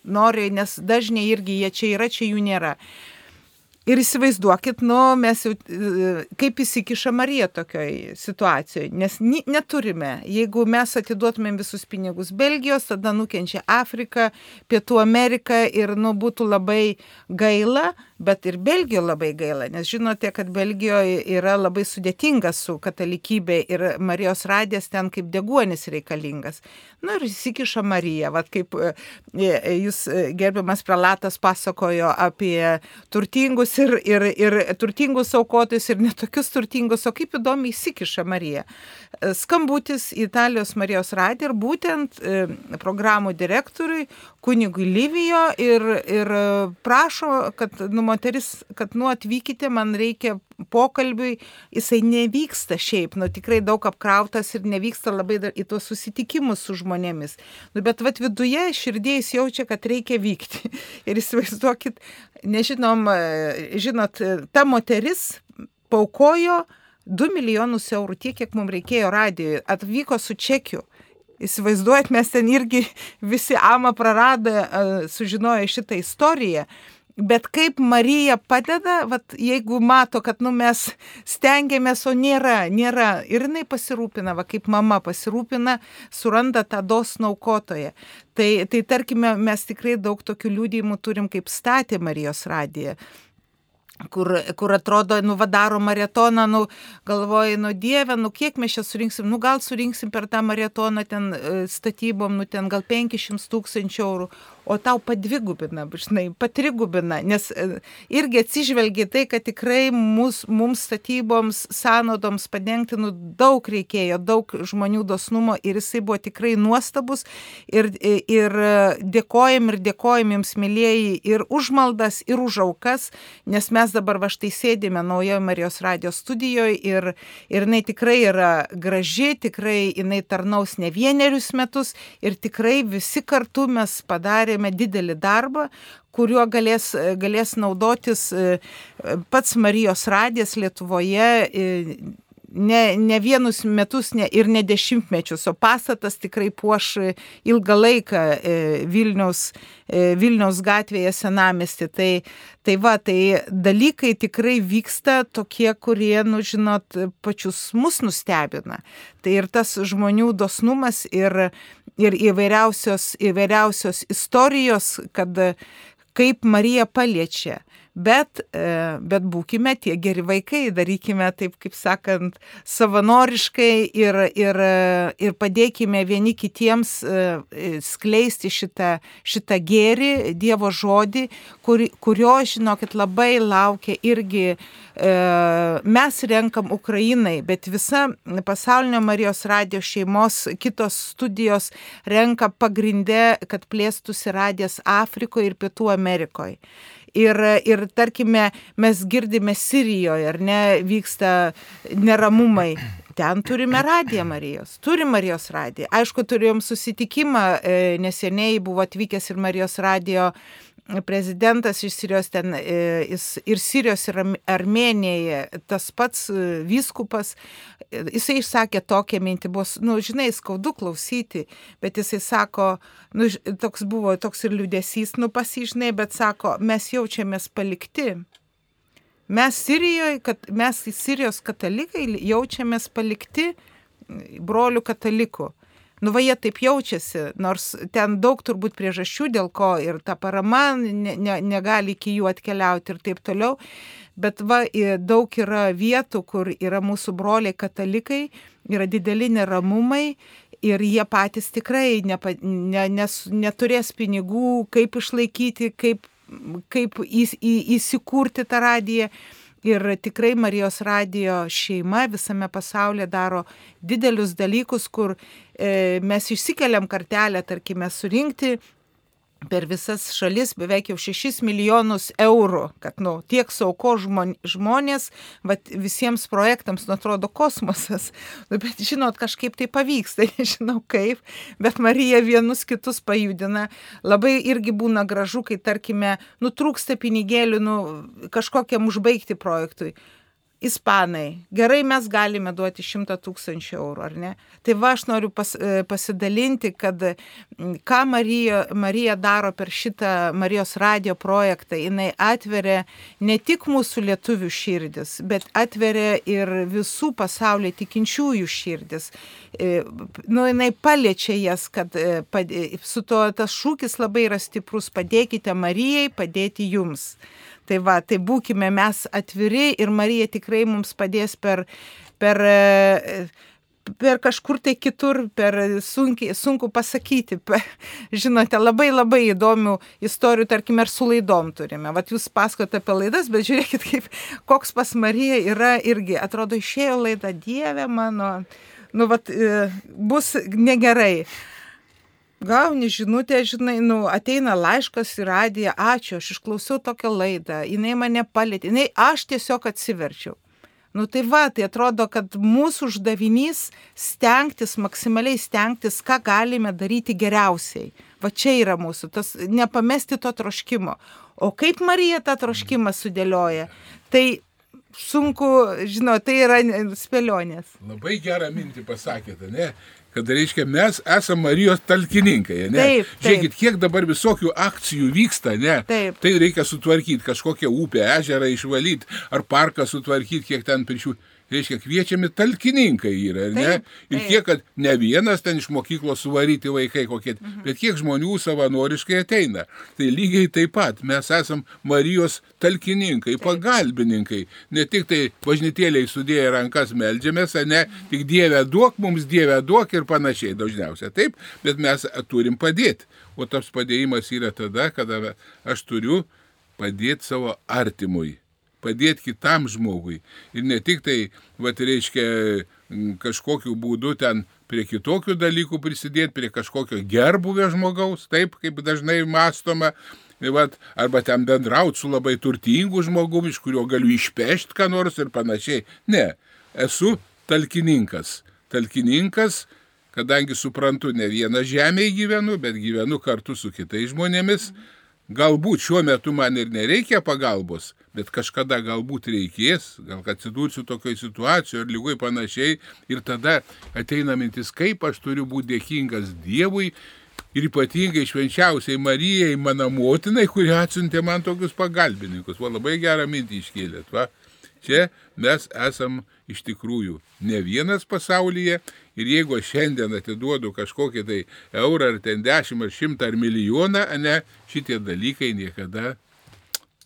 nori, nes dažniai irgi jie čia yra, čia jų nėra. Ir įsivaizduokit, nu, mes jau, e, kaip įsikiša Marija tokioj situacijoje, nes neturime. Jeigu mes atiduotumėm visus pinigus Belgijos, tada nukenčia Afrika, Pietų Amerika ir, nu, būtų labai gaila, bet ir Belgijoje labai gaila, nes žinote, kad Belgijoje yra labai sudėtinga su katalikybė ir Marijos radės ten kaip deguonis reikalingas. Nu, ir įsikiša Marija, vad kaip e, e, jūs gerbiamas prelatas pasakojo apie turtingus ir, ir, ir turtingus aukotojus, ir netokius turtingus, o kaip įdomiai įsikiša Marija. Skambutis į Italijos Marijos radiją ir būtent e, programų direktoriui, kunigui Lyvijo ir, ir prašo, kad, nu, moteris, kad, nu, atvykite, man reikia pokalbiui, jisai nevyksta šiaip, nu, tikrai daug apkrautas ir nevyksta labai į tuos susitikimus su žmonėmis. Nu, bet vat viduje širdėjais jaučia, kad reikia vykti. (laughs) Ir įsivaizduokit, nežinom, žinot, ta moteris paukojo 2 milijonus eurų, tiek, kiek mums reikėjo radijoje, atvyko su čekiu. Įsivaizduojat, mes ten irgi (laughs) visi ama praradę sužinoję šitą istoriją. Bet kaip Marija padeda, vat, jeigu mato, kad nu, mes stengiamės, o nėra, nėra. Ir jinai pasirūpina, va, kaip mama pasirūpina, suranda tą dosną aukotoje. Tai, tai tarkime, mes tikrai daug tokių liūdėjimų turim, kaip statė Marijos radiją kur, kur atrodo, nu, vadaro maratoną, nu, galvoji, nu, Dieve, nu, kiek mes čia surinksim, nu, gal surinksim per tą maratoną ten statybom, nu, ten gal 500 tūkstančių eurų, o tau padvigubina, žinai, patrigubina, nes e, irgi atsižvelgia tai, kad tikrai mus, mums statyboms, sąnaudoms padengti nu, daug reikėjo, daug žmonių dosnumo ir jisai buvo tikrai nuostabus. Ir, ir dėkojam ir dėkojam jums, mėlyjeji, ir už maldas, ir už aukas, nes mes dabar va štai sėdime naujoje Marijos radijos studijoje ir, ir jinai tikrai yra graži, tikrai jinai tarnaus ne vienerius metus ir tikrai visi kartu mes padarėme padarėme didelį darbą, kuriuo galės, galės naudotis e, pats Marijos radijas Lietuvoje e, ne, ne vienus metus ne, ir ne dešimtmečius, o pastatas tikrai puoš ilgą laiką e, Vilniaus, e, Vilniaus gatvėje senamesti. Tai, tai va, tai dalykai tikrai vyksta tokie, kurie, nu žinot, pačius mus nustebina. Tai ir tas žmonių dosnumas ir, ir įvairiausios, įvairiausios istorijos, kad kaip Marija paliečia Bet, e, bet būkime tie geri vaikai, darykime taip, kaip sakant, savanoriškai ir, ir, ir padėkime vieni kitiems e, skleisti šitą, šitą gėrį, Dievo žodį, kur, kurio, žinokit, labai laukia irgi e, mes renkam Ukrainai, bet visa pasaulinio Marijos radijos šeimos kitos studijos renka pagrindę, kad plėstųsi radijas Afrikoje ir Pietų Amerikoje. Ir, ir tarkime, mes girdime Sirijoje, ar ne, vyksta neramumai. Ten turime radiją Marijos, turim Marijos radiją. Aišku, turėjom susitikimą, e, neseniai buvo atvykęs ir Marijos radijo prezidentas iš Sirijos ten e, jis, ir Sirijos ir Armenijoje, tas pats e, vyskupas, e, jisai išsakė tokią mintį, buvo, nu, žinai, skaudu klausyti, bet jisai sako, nu, toks buvo, toks ir liūdėsys, nu, pasižinai, bet sako, mes jaučiamės palikti. Mes Sirijoje, kad mes Sirijos katalikai jaučiamės palikti brolių katalikų. Nu, va jie taip jaučiasi, nors ten daug turbūt priežasčių, dėl ko ir ta parama ne, ne, negali iki jų atkeliauti ir taip toliau. Bet va, daug yra vietų, kur yra mūsų broliai katalikai, yra dideli neramumai ir jie patys tikrai nepa, ne, nes, neturės pinigų, kaip išlaikyti, kaip, kaip įs, į, įsikurti tą radiją. Ir tikrai Marijos radijo šeima visame pasaulyje daro didelius dalykus, kur e, mes išsikeliam kartelę, tarkime, surinkti per visas šalis beveik jau 6 milijonus eurų, kad nu, tiek sauko žmonės, vat, visiems projektams, nu, atrodo, kosmosas. Nu, bet žinot, kažkaip tai pavyksta, (laughs) nežinau kaip, bet Marija vienus kitus pajudina. Labai irgi būna gražu, kai, tarkime, nutrūksta pinigėlių nu, kažkokiam užbaigti projektui ispanai, gerai mes galime duoti 100 tūkstančių eurų, ar ne? Tai va aš noriu pas, e, pasidalinti, kad ką Marija, Marija daro per šitą Marijos radio projektą, jinai atveria ne tik mūsų lietuvių širdis, bet atveria ir visų pasaulio tikinčiųjų širdis. E, nu, jinai paliečia jas, kad e, su to tas šūkis labai yra stiprus, padėkite Marijai, padėti jums. Tai va, tai būkime mes atviri ir Marija tikrai mums padės per, per, per kažkur tai kitur, per sunkiai, sunku pasakyti. Per, (laughs) žinote, labai labai įdomių istorijų, tarkim, ir su laidom turime. Vat jūs pasakote apie laidas, bet žiūrėkit, kaip, koks pas Marija yra irgi, atrodo, išėjo laida Dieve mano, nu, vat, e, bus negerai gauni žinutę, žinai, nu, ateina laiškas į radiją, ačiū, aš išklausiau tokią laidą, jinai mane palėtė, jinai, aš tiesiog atsiverčiau. Nu tai va, tai atrodo, kad mūsų uždavinys stengtis, maksimaliai stengtis, ką galime daryti geriausiai. Va čia yra mūsų, tas nepamesti to troškimo. O kaip Marija tą troškimą sudėlioja, tai sunku, žinau, tai yra spėlionės. Labai gerą mintį pasakėte, ne? Kad reiškia mes esame Marijos talkininkai. Ne? Taip, taip. Žiūrėkit, kiek dabar visokių akcijų vyksta, ne? Taip. Tai reikia sutvarkyti, kažkokią upę, ežerą išvalyti, ar parką sutvarkyti, kiek ten prižiūrėti reiškia, kviečiami talkininkai yra, ne? Taip, taip. Ir kiek, kad ne vienas ten iš mokyklos suvaryti vaikai kokie, mhm. bet kiek žmonių savanoriškai ateina. Tai lygiai taip pat mes esam Marijos talkininkai, taip. pagalbininkai. Ne tik tai važnytėliai sudėję rankas melžiamės, ne, mhm. tik Dieve duok, mums Dieve duok ir panašiai dažniausiai. Taip, bet mes turim padėti. O tas padėjimas yra tada, kada aš turiu padėti savo artimui padėti kitam žmogui. Ir ne tik tai, va, reiškia, kažkokiu būdu ten prie kitokių dalykų prisidėti, prie kažkokio gerbuvio žmogaus, taip kaip dažnai mąstoma, vat, arba ten bendrauti su labai turtingu žmogumi, iš kurio galiu išpešti ką nors ir panašiai. Ne, esu talkininkas. Talkininkas, kadangi suprantu, ne vieną žemėje gyvenu, bet gyvenu kartu su kitais žmonėmis. Galbūt šiuo metu man ir nereikia pagalbos, bet kažkada galbūt reikės, gal atsidursiu tokioje situacijoje ar lygoj panašiai ir tada ateina mintis, kaip aš turiu būti dėkingas Dievui ir ypatingai švenčiausiai Marijai, mano motinai, kurie atsiuntė man tokius pagalbininkus. Va labai gerą mintį iškėlėt. Va. Čia mes esam iš tikrųjų ne vienas pasaulyje ir jeigu aš šiandien atiduodu kažkokį tai eurą ar ten dešimt ar šimtą ar milijoną, ne, šitie dalykai niekada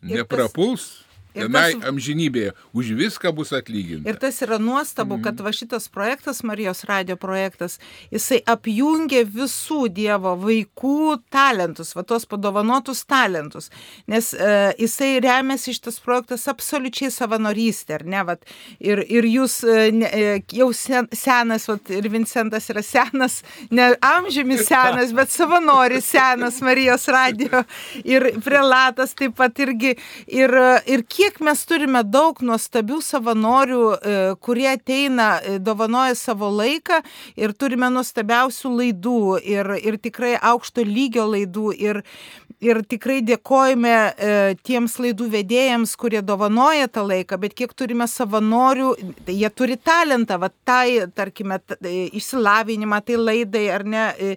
Не прополз? Tenai tas... amžinybėje už viską bus atlyginta. Ir tas yra nuostabu, mm. kad va šitas projektas, Marijos radio projektas, jisai apjungia visų Dievo vaikų talentus, va tos padovanotus talentus. Nes e, jisai remiasi šitas projektas absoliučiai savanorystė, ar ne? Vat, ir, ir jūs e, ne, e, jau sen, senas, vat, ir Vincentas yra senas, ne amžiumi senas, bet savanoris senas Marijos radio. Ir prelatas taip pat irgi. Ir, ir kiek kiek mes turime daug nuostabių savanorių, e, kurie ateina, e, dovanoja savo laiką ir turime nuostabiausių laidų ir, ir tikrai aukšto lygio laidų. Ir, ir tikrai dėkojame e, tiems laidų vedėjams, kurie dovanoja tą laiką, bet kiek turime savanorių, tai jie turi talentą, va tai, tarkime, e, išsilavinimą, tai laidai ar ne, e,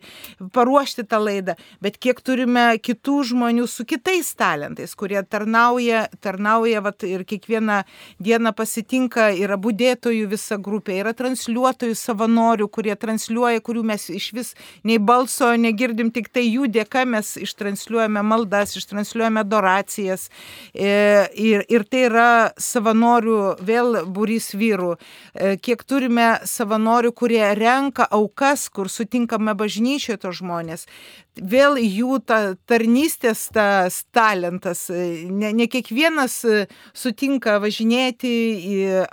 paruošti tą laidą, bet kiek turime kitų žmonių su kitais talentais, kurie tarnauja, tarnauja va, ir kiekvieną dieną pasitinka, yra būdėtojų visa grupė, yra transliuotojų savanorių, kurie transliuoja, kurių mes iš vis nei balso negirdim, tik tai jų dėka mes ištransliuojame transliuojame maldas, ištransliuojame adoracijas. E, ir, ir tai yra savanorių vėl būrys vyrų. E, kiek turime savanorių, kurie renka aukas, kur sutinkame bažnyčioje to žmonės vėl jų ta tarnystės tas talentas. Ne, ne kiekvienas sutinka važinėti,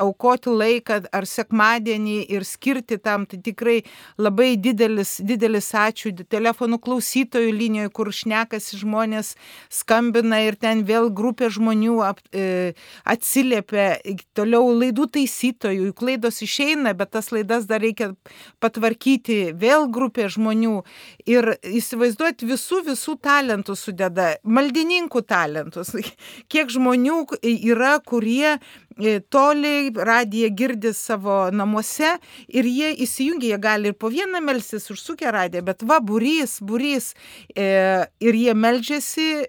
aukoti laiką ar sekmadienį ir skirti tam. Tai tikrai labai didelis, didelis ačiū telefonų klausytojų linijoje, kur šnekasi žmonės, skambina ir ten vėl grupė žmonių ap, e, atsiliepia. Toliau laidų taisytojų, juk laidos išeina, bet tas laidas dar reikia patvarkyti. Vėl grupė žmonių. Ir įsivaizduoti, įsivaizduot visų visų talentų sudeda, maldininkų talentus, (laughs) kiek žmonių yra, kurie toli, radiją girdi savo namuose ir jie įsijungia, jie gali ir po vieną melsis užsukę radiją, bet va, burys, burys e, ir jie melžiasi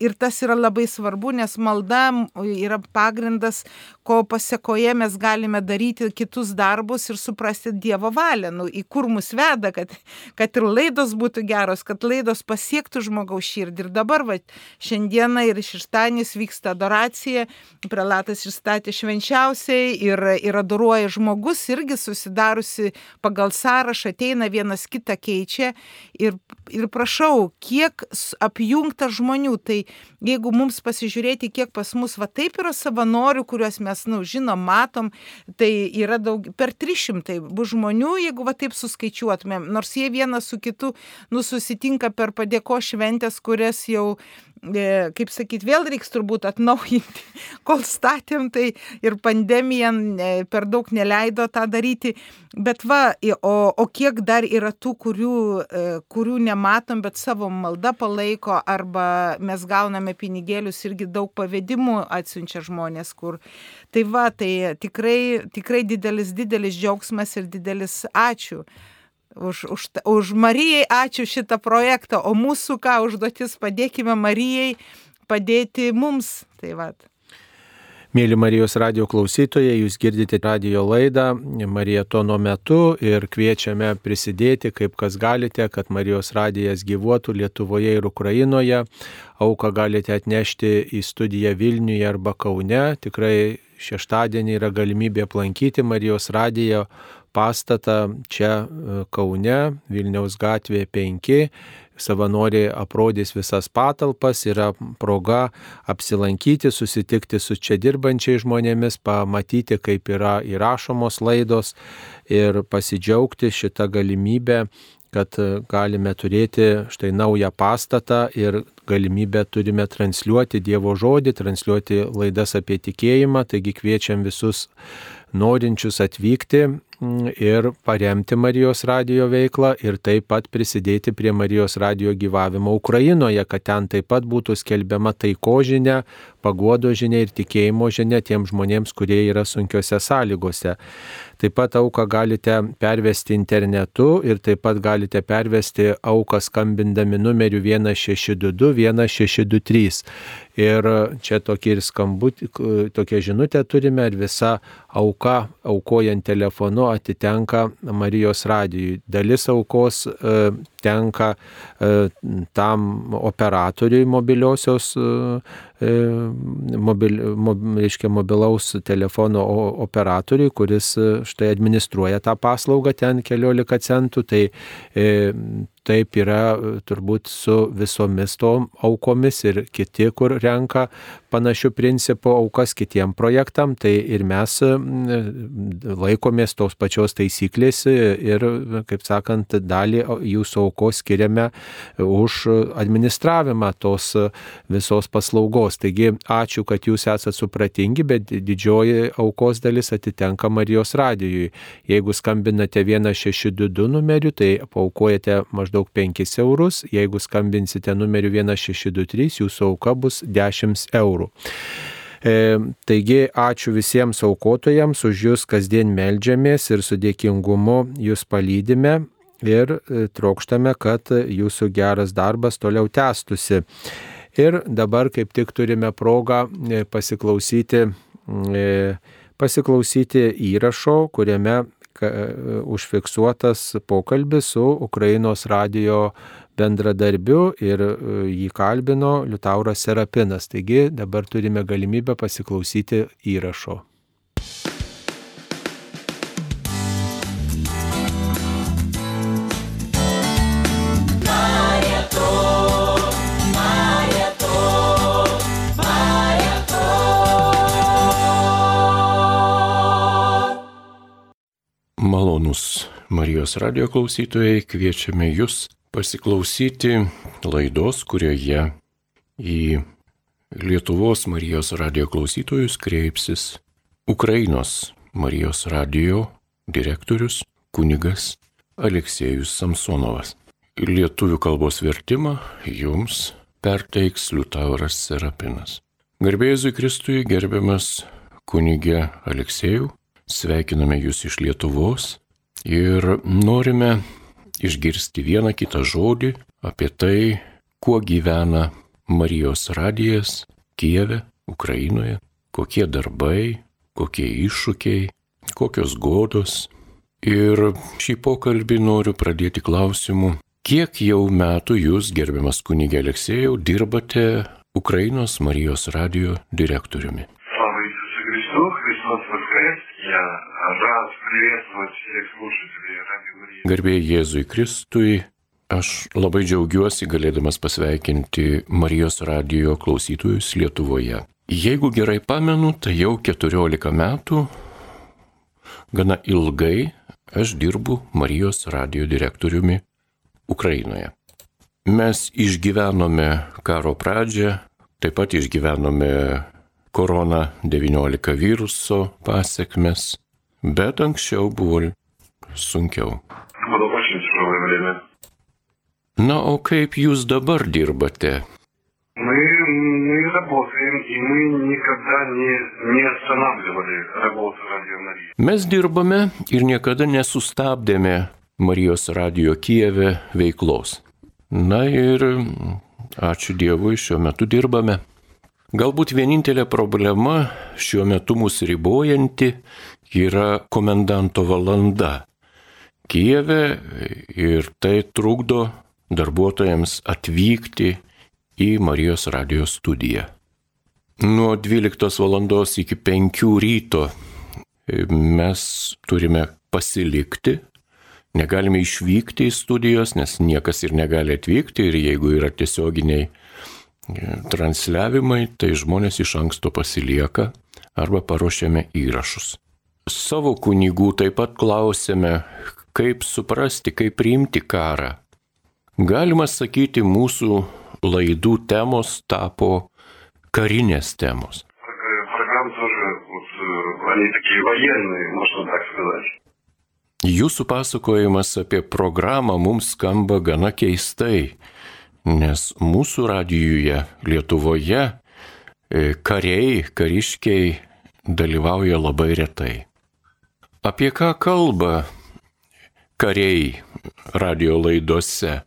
ir tas yra labai svarbu, nes malda yra pagrindas, ko pasiekoje mes galime daryti kitus darbus ir suprasti Dievo valią, nu, į kur mus veda, kad, kad ir laidos būtų geros, kad laidos pasiektų žmogaus širdį. Ir dabar, va, šiandieną ir šeštadienis vyksta adoracija, prelatas išstatė švenčiausiai ir, ir adoruoja žmogus, irgi susidarusi pagal sąrašą, ateina vienas kitą keičia ir, ir prašau, kiek apjungta žmonių, tai jeigu mums pasižiūrėti, kiek pas mus va taip yra savanorių, kuriuos mes, na, nu, žinom, matom, tai yra daug, per 300 bus žmonių, jeigu va taip suskaičiuotumėm, nors jie vienas su kitu, nu, susitinka per padėko šventės, kurias jau kaip sakyt, vėl reiks turbūt atnaujinti, (laughs) kol statėm, tai ir pandemija e, per daug neleido tą daryti. Bet va, o, o kiek dar yra tų, kurių, e, kurių nematom, bet savo maldą palaiko, arba mes gauname pinigėlius irgi daug pavedimų atsiunčia žmonės, kur. Tai va, tai tikrai, tikrai didelis, didelis džiaugsmas ir didelis ačiū už, už, už Marijai ačiū šitą projektą, o mūsų ką užduotis padėkime Marijai padėti mums. Tai vad. Mėly Marijos radio klausytojai, jūs girdite radio laidą Marija Tono metu ir kviečiame prisidėti, kaip kas galite, kad Marijos radijas gyvuotų Lietuvoje ir Ukrainoje. Auką galite atnešti į studiją Vilniuje arba Kaune. Tikrai šeštadienį yra galimybė aplankyti Marijos radiją pastatą čia e, Kaune, Vilniaus gatvėje 5. Savanoriai aprodys visas patalpas, yra proga apsilankyti, susitikti su čia dirbančiai žmonėmis, pamatyti, kaip yra įrašomos laidos ir pasidžiaugti šitą galimybę kad galime turėti štai naują pastatą ir galimybę turime transliuoti Dievo žodį, transliuoti laidas apie tikėjimą, taigi kviečiam visus norinčius atvykti ir paremti Marijos radio veiklą ir taip pat prisidėti prie Marijos radio gyvavimo Ukrainoje, kad ten taip pat būtų skelbiama taiko žinia, paguodo žinia ir tikėjimo žinia tiems žmonėms, kurie yra sunkiose sąlygose. Taip pat auką galite pervesti internetu ir taip pat galite pervesti auką skambindami numeriu 1622 1623. Ir čia tokia ir skambut, tokia žinutė turime ir visa auka aukojant telefonu atitenka Marijos radijui. Dalis aukos e, tenka e, tam operatoriui mobiliosios, e, mobil, mob, reiškia, mobilaus telefono operatoriui, kuris štai administruoja tą paslaugą ten keliolika centų. Tai taip yra turbūt su visomis tom aukomis ir kiti, kur renka panašių principų aukas kitiem projektam, tai ir mes laikomės tos pačios taisyklės ir, kaip sakant, dalį jūsų aukos skiriame už administravimą tos visos paslaugos. Taigi ačiū, kad jūs esate supratingi, bet didžioji aukos dalis atitenka Marijos radijui. Jeigu skambinate 1622 numeriu, tai paukojate maždaug maždaug 5 eurus, jeigu skambinsite numeriu 1623, jūsų auka bus 10 eurų. E, taigi ačiū visiems aukotojams, už jūs kasdien melžiamės ir su dėkingumu jūs palydime ir e, trokštame, kad jūsų geras darbas toliau tęstusi. Ir dabar kaip tik turime progą e, pasiklausyti, pasiklausyti įrašo, kuriame užfiksuotas pokalbis su Ukrainos radio bendradarbiu ir jį kalbino Liutauras Serapinas. Taigi dabar turime galimybę pasiklausyti įrašo. Marijos radio klausytojai, kviečiame jūs pasiklausyti laidos, kurioje į Lietuvos Marijos radio klausytojus kreipsis Ukrainos Marijos radio direktorius kunigas Aleksėjus Samsonovas. Lietuvių kalbos vertimą jums perteiks Liutauras Serapinas. Garbėzui Kristui gerbiamas kunigė Aleksėjų, sveikiname jūs iš Lietuvos Ir norime išgirsti vieną kitą žodį apie tai, kuo gyvena Marijos radijas Kieve, Ukrainoje, kokie darbai, kokie iššūkiai, kokios godos. Ir šį pokalbį noriu pradėti klausimu, kiek jau metų jūs, gerbiamas kunigė Aleksėjau, dirbate Ukrainos Marijos radio direktoriumi? Garbėjai Jėzui Kristui, aš labai džiaugiuosi galėdamas pasveikinti Marijos radio klausytojus Lietuvoje. Jeigu gerai pamenu, tai jau 14 metų, gana ilgai, aš dirbu Marijos radio direktoriumi Ukrainoje. Mes išgyvenome karo pradžią, taip pat išgyvenome korona-19 viruso pasiekmes, bet anksčiau buvo sunkiau. Было очень тяжелое время. Na, o kaip jūs dabar dirbate? Мы, мы работаем, и мы никогда не, не останавливали работу Радио Марии. Mes dirbame ir niekada nesustabdėme Marijos radio Kijeve veiklos. Na ir ačiū Dievui, šiuo metu dirbame. Galbūt vienintelė problema šiuo metu mus ribojanti yra komendanto valanda Kijeve ir tai trukdo darbuotojams atvykti į Marijos radio studiją. Nuo 12 val. iki 5 ryto mes turime pasilikti Negalime išvykti į studijos, nes niekas ir negali atvykti ir jeigu yra tiesioginiai e, transliavimai, tai žmonės iš anksto pasilieka arba paruošiame įrašus savo kunigų taip pat klausėme, kaip suprasti, kaip priimti karą. Galima sakyti, mūsų laidų temos tapo karinės temos. Jūsų pasakojimas apie programą mums skamba gana keistai, nes mūsų radijuje Lietuvoje e, kariai, kariškiai dalyvauja labai retai. Apie ką kalba kariai radio laidose?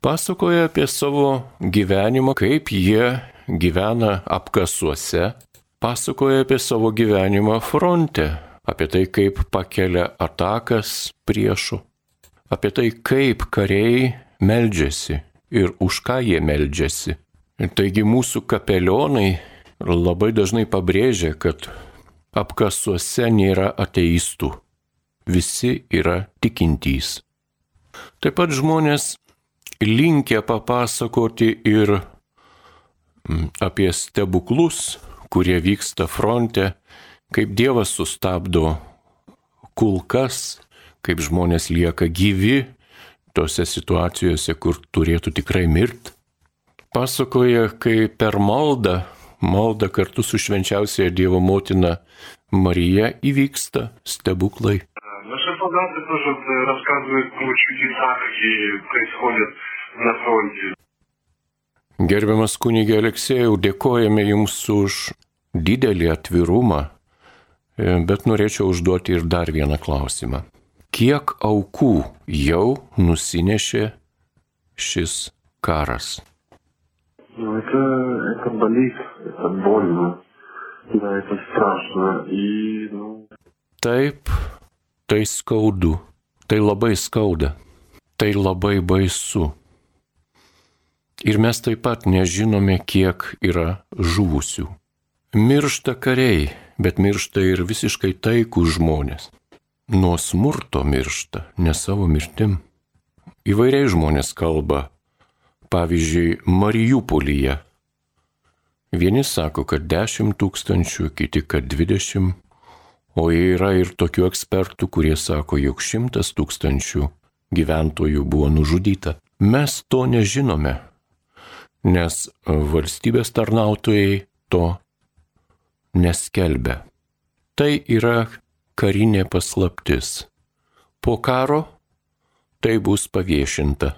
Pasakoja apie savo gyvenimą, kaip jie gyvena apkasuose, pasakoja apie savo gyvenimą fronte, apie tai, kaip pakelia atakas priešų, apie tai, kaip kariai meldžiasi ir už ką jie meldžiasi. Taigi mūsų kapelionai labai dažnai pabrėžia, kad apkasuose nėra ateistų, visi yra tikintys. Taip pat žmonės linkia papasakoti ir mm, apie stebuklus, kurie vyksta fronte, kaip Dievas sustabdo kulkas, kaip žmonės lieka gyvi tose situacijose, kur turėtų tikrai mirti Pasakoja, kai per maldą, maldą kartu su švenčiausiaja Dievo motina Marija įvyksta stebuklai. Наши солдаты тоже вот, э, рассказывают о чудесах, какие происходят на фронте. Gerbiamas kunigė Aleksėjau, dėkojame Jums už didelį atvirumą, e, bet norėčiau užduoti ir dar vieną klausimą. Kiek aukų jau nusinešė šis karas? Ну, это, это болит, это больно, да, это страшно. И, ну, Taip, tai skaudu, tai labai skauda, tai labai baisu. Ir mes taip pat nežinome, kiek yra žuvusių. Miršta kariai, bet miršta ir visiškai taikų žmonės. Nuo smurto miršta, ne savo mirtim. Įvairiai žmonės kalba, pavyzdžiui, Marijupolyje. Vieni sako, kad 10 tūkstančių, kiti, kad 20, o yra ir tokių ekspertų, kurie sako, jog 100 tūkstančių gyventojų buvo nužudyta. Mes to nežinome, nes valstybės tarnautojai to neskelbia. Tai yra karinė paslaptis. Po karo tai bus paviešinta,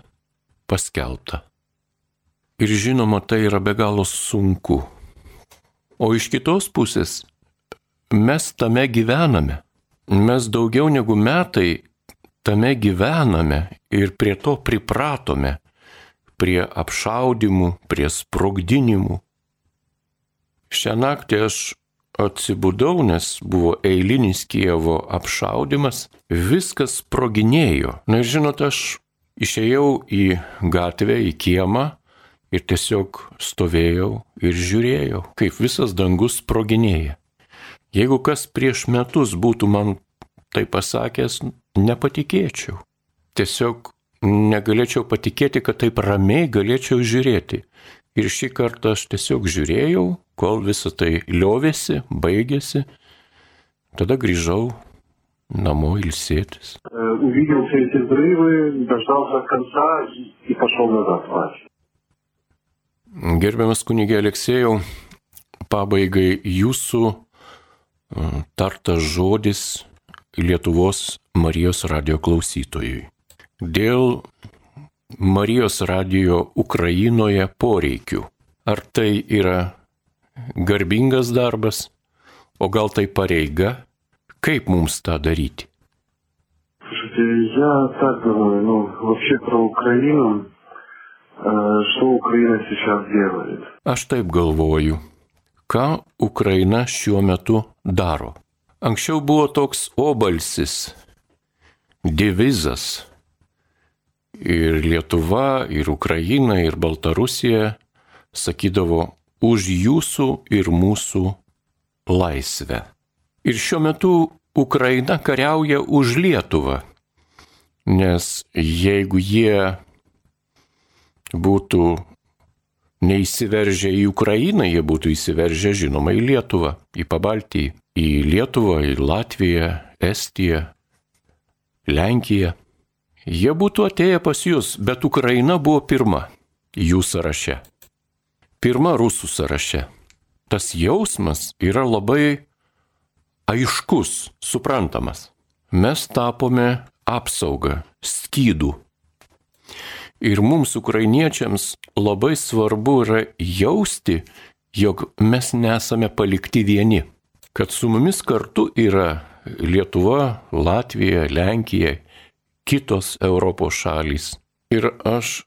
paskelbta. Ir žinoma, tai yra be galo sunku. O iš kitos pusės, mes tame gyvename. Mes daugiau negu metai tame gyvename ir prie to pripratome. Prie apšaudimų, prie sprogdinimų. Šią naktį aš atsibudau, nes buvo eilinis Kievo apšaudimas, viskas sproginėjo. Na ir žinot, aš išėjau į gatvę, į kiemą ir tiesiog stovėjau ir žiūrėjau, kaip visas dangus sproginėja. Jeigu kas prieš metus būtų man tai pasakęs, nepatikėčiau. Tiesiog negalėčiau patikėti, kad taip ramiai galėčiau žiūrėti. Ir šį kartą aš tiesiog žiūrėjau, kol visa tai liovėsi, baigėsi. Tada grįžau namo ilsėtis. Увидел все эти взрывы, дождался конца и, и пошел назад спать. Gerbiamas kunigė Aleksėjau, pabaigai jūsų e, tartas žodis Lietuvos Marijos radio klausytojui. Dėl Marijos radio Ukrainoje poreikių. Ar tai yra garbingas darbas, o gal tai pareiga? Kaip mums tą daryti? Слушайте, я так думаю, ну, вообще про Украину, э, что Украина сейчас делает. Aš taip galvoju. Ką Ukraina šiuo metu daro? Anksčiau buvo toks obalsis, divizas. Ir Lietuva, ir Ukraina, ir Baltarusija sakydavo už jūsų ir mūsų laisvę. Ir šiuo metu Ukraina kariauja už Lietuvą, nes jeigu jie būtų neįsiveržę į Ukrainą, jie būtų įsiveržę žinoma į Lietuvą, į Pabaltį, į Lietuvą, į Latviją, Estiją, Lenkiją. Jie būtų atėję pas jūs, bet Ukraina buvo pirma jų sąraše. Pirma rusų sąraše. Tas jausmas yra labai aiškus, suprantamas. Mes tapome apsaugą, skydų. Ir mums, ukrainiečiams, labai svarbu yra jausti, jog mes nesame palikti vieni. Kad su mumis kartu yra Lietuva, Latvija, Lenkija, kitos Europos šalys. Ir aš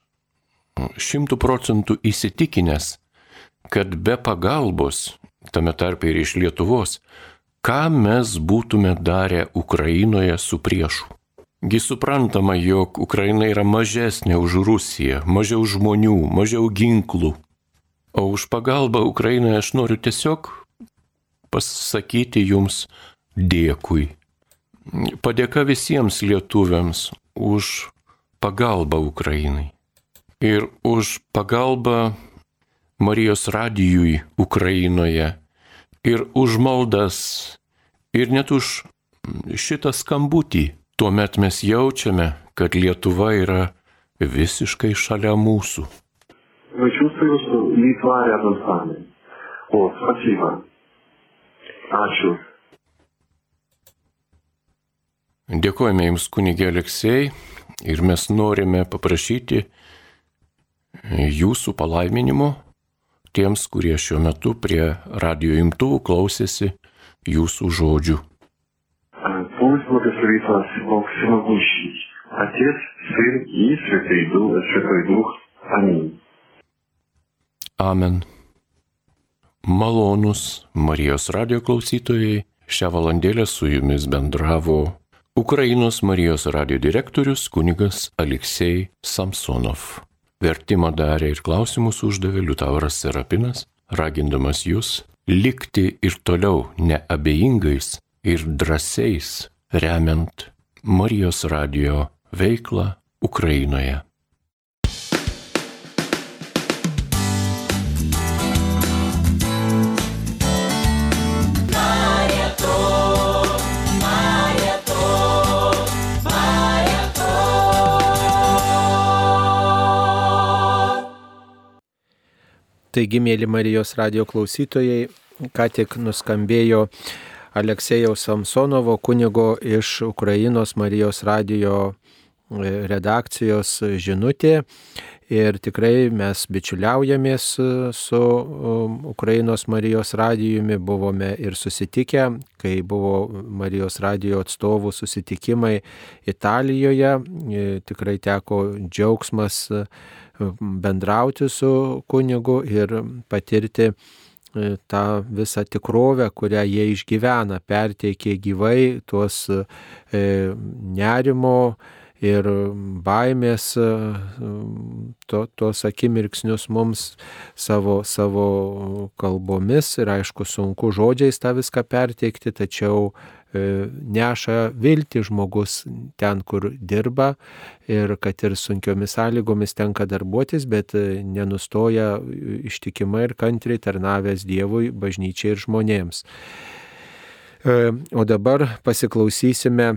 šimtų procentų įsitikinęs, kad be pagalbos, tame tarpe ir iš Lietuvos, ką mes būtume darę Ukrainoje su priešu. Gi suprantama, jog Ukraina yra mažesnė už Rusiją, mažiau žmonių, mažiau ginklų. O už pagalbą Ukrainai aš noriu tiesiog pasakyti jums dėkui. Padėka visiems lietuviams už pagalbą Ukrainai. Ir už pagalbą Marijos radijui Ukrainoje. Ir už maldas. Ir net už šitą skambutį tuomet mes jaučiame, kad Lietuva yra visiškai šalia mūsų. Ačiū. Dėkojame Jums, kunigė Aleksėjai, ir mes norime paprašyti Jūsų palaiminimo tiems, kurie šiuo metu prie radio imtuvų klausėsi Jūsų žodžių. Пусть благословит вас Бог Всемогущий, Отец, Сын и Святой Дух, Святой Дух. Аминь. Amen. Malonus Marijos radio klausytojai, šią valandėlę su jumis bendravo Ukrainos Marijos radio direktorius kunigas Aleksej Samsonov. Vertimą darė ir klausimus uždavė Liutauras Serapinas, ragindamas jūs likti ir toliau neabejingais ir drąsiais, remiant Marijos radio veiklą Ukrainoje. Taigi, mėly Marijos radio klausytojai, ką tik nuskambėjo Aleksėjaus Samsonovo kunigo iš Ukrainos Marijos radio redakcijos žinutė Ir tikrai mes bičiuliaujamės su um, Ukrainos Marijos radijumi, buvome ir susitikę, kai buvo Marijos radijo atstovų susitikimai Italijoje. E, tikrai teko džiaugsmas e, bendrauti su kunigu ir patirti e, tą visą tikrovę, kurią jie išgyvena, perteikė gyvai tuos nerimo, ir baimės to, tos akimirksnius mums savo, savo kalbomis. Ir aišku sunku žodžiais tą viską perteikti, tačiau e, neša vilti žmogus ten, kur dirba ir kad ir sunkiomis sąlygomis tenka darbuotis, bet e, nenustoja ištikimai ir kantriai tarnavęs Dievui, bažnyčiai ir žmonėms. E, o dabar pasiklausysime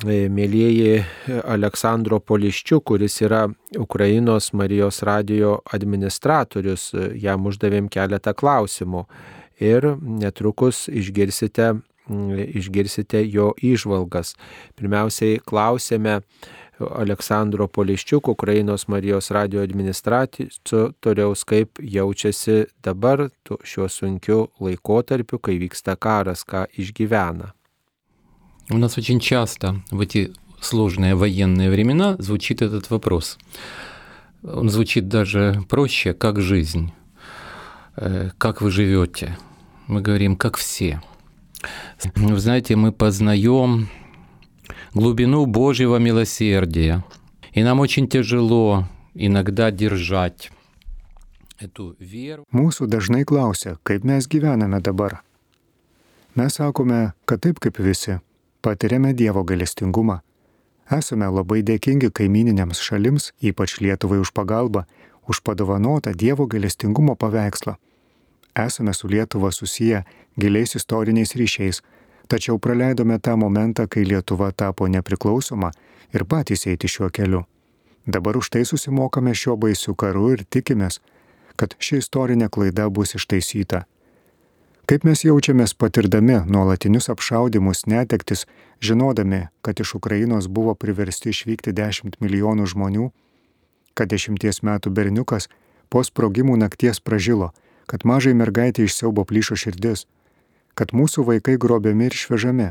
E, mėlyjeji Aleksandro Poliščių, kuris yra Ukrainos Marijos radio administratorius. E, jam uždavėm keletą klausimų ir netrukus išgirsite, išgirsite jo išvalgas. Pirmiausiai klausėme Aleksandro Poliščiuk, Ukrainos Marijos radio administratoriaus, kaip jaučiasi dabar šiuo sunkiu laikotarpiu, kai vyksta karas, ką išgyvena. У нас очень часто в эти сложные военные времена звучит этот вопрос. Он звучит даже проще, как жизнь, э, как вы живете. Мы говорим, как все. Вы знаете, мы познаем глубину Божьего милосердия, и нам очень тяжело иногда держать эту веру. Mūsų dažnai klausia, kaip mes gyvename dabar. Mes sakome, kad taip kaip visi. patiriame Dievo galestingumą. Esame labai dėkingi kaimininėms šalims, ypač Lietuvai už pagalbą, už padovanotą Dievo galestingumo paveikslą. Esame su Lietuva susiję giliais istoriniais ryšiais, tačiau praleidome tą momentą, kai Lietuva tapo nepriklausoma ir patys eiti šiuo keliu. Dabar už tai susimokame šiuo baisiu karu ir tikimės, kad ši istorinė klaida bus ištaisyta Kaip mes jaučiamės patirdami nuolatinius apšaudimus, netektis, žinodami, kad iš Ukrainos buvo priversti išvykti 10 milijonų žmonių, kad dešimties metų berniukas po sprogimų nakties pražilo, kad mažai mergaitė iš siaubo plyšo širdis, kad mūsų vaikai grobiami ir išvežami.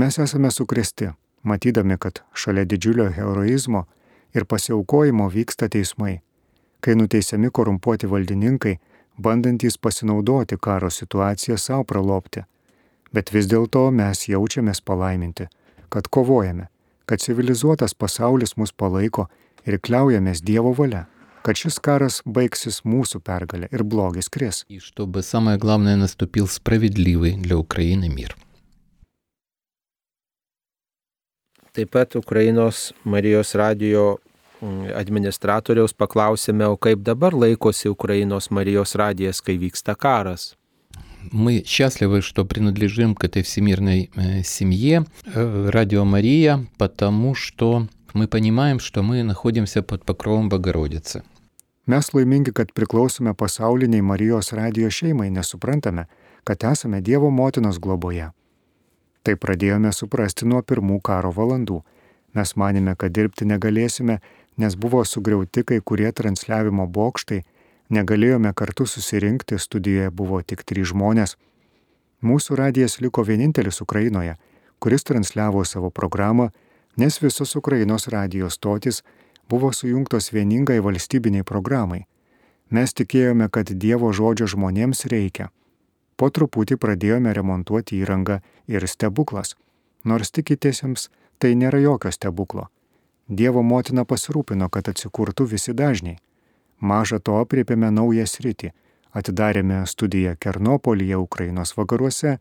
Mes esame sukresti, matydami, kad šalia didžiulio heroizmo ir pasiaukojimo vyksta teismai, kai nuteisiami korumpuoti valdininkai, bandantys pasinaudoti karo situaciją savo pralopti. Bet vis dėlto mes jaučiamės palaiminti, kad kovojame, kad civilizuotas pasaulis mus palaiko ir kliaujamės Dievo valia, kad šis karas baigsis mūsų pergalė ir blogis kris. И чтобы самое главное наступил справедливый для Украины мир. Taip pat Ukrainos Marijos radio administratoriaus paklausėme, o kaip dabar laikosi Украиnos Marijos radijas, kai vyksta карас. Мы счастливы, что принадлежим к этой всемирной э, семье э, Радио Мария, потому что мы понимаем, что мы находимся под покровом Богородицы. Mes laimingi, kad priklausome pasauliniai Marijos radijo šeimai, nesuprantame, kad esame Dievo motinos globoje. Tai pradėjome suprasti nuo pirmų karo valandų. Mes manėme, kad dirbti negalėsime nes buvo sugriauti kai kurie transliavimo bokštai, negalėjome kartu susirinkti, studijoje buvo tik trys žmonės. Mūsų radijas liko vienintelis Ukrainoje, kuris transliavo savo programą, nes visos Ukrainos radijos stotis buvo sujungtos vieningai valstybiniai programai. Mes tikėjome, kad Dievo žodžio žmonėms reikia. Po truputį pradėjome remontuoti įrangą ir stebuklas. Nors tikitėsiams, tai nėra jokio stebuklo. Dievo motina pasirūpino, kad atsikurtų visi dažniai. Maža to apriepėme naują sritį, atidarėme studiją Kernopolyje, Ukrainos vakaruose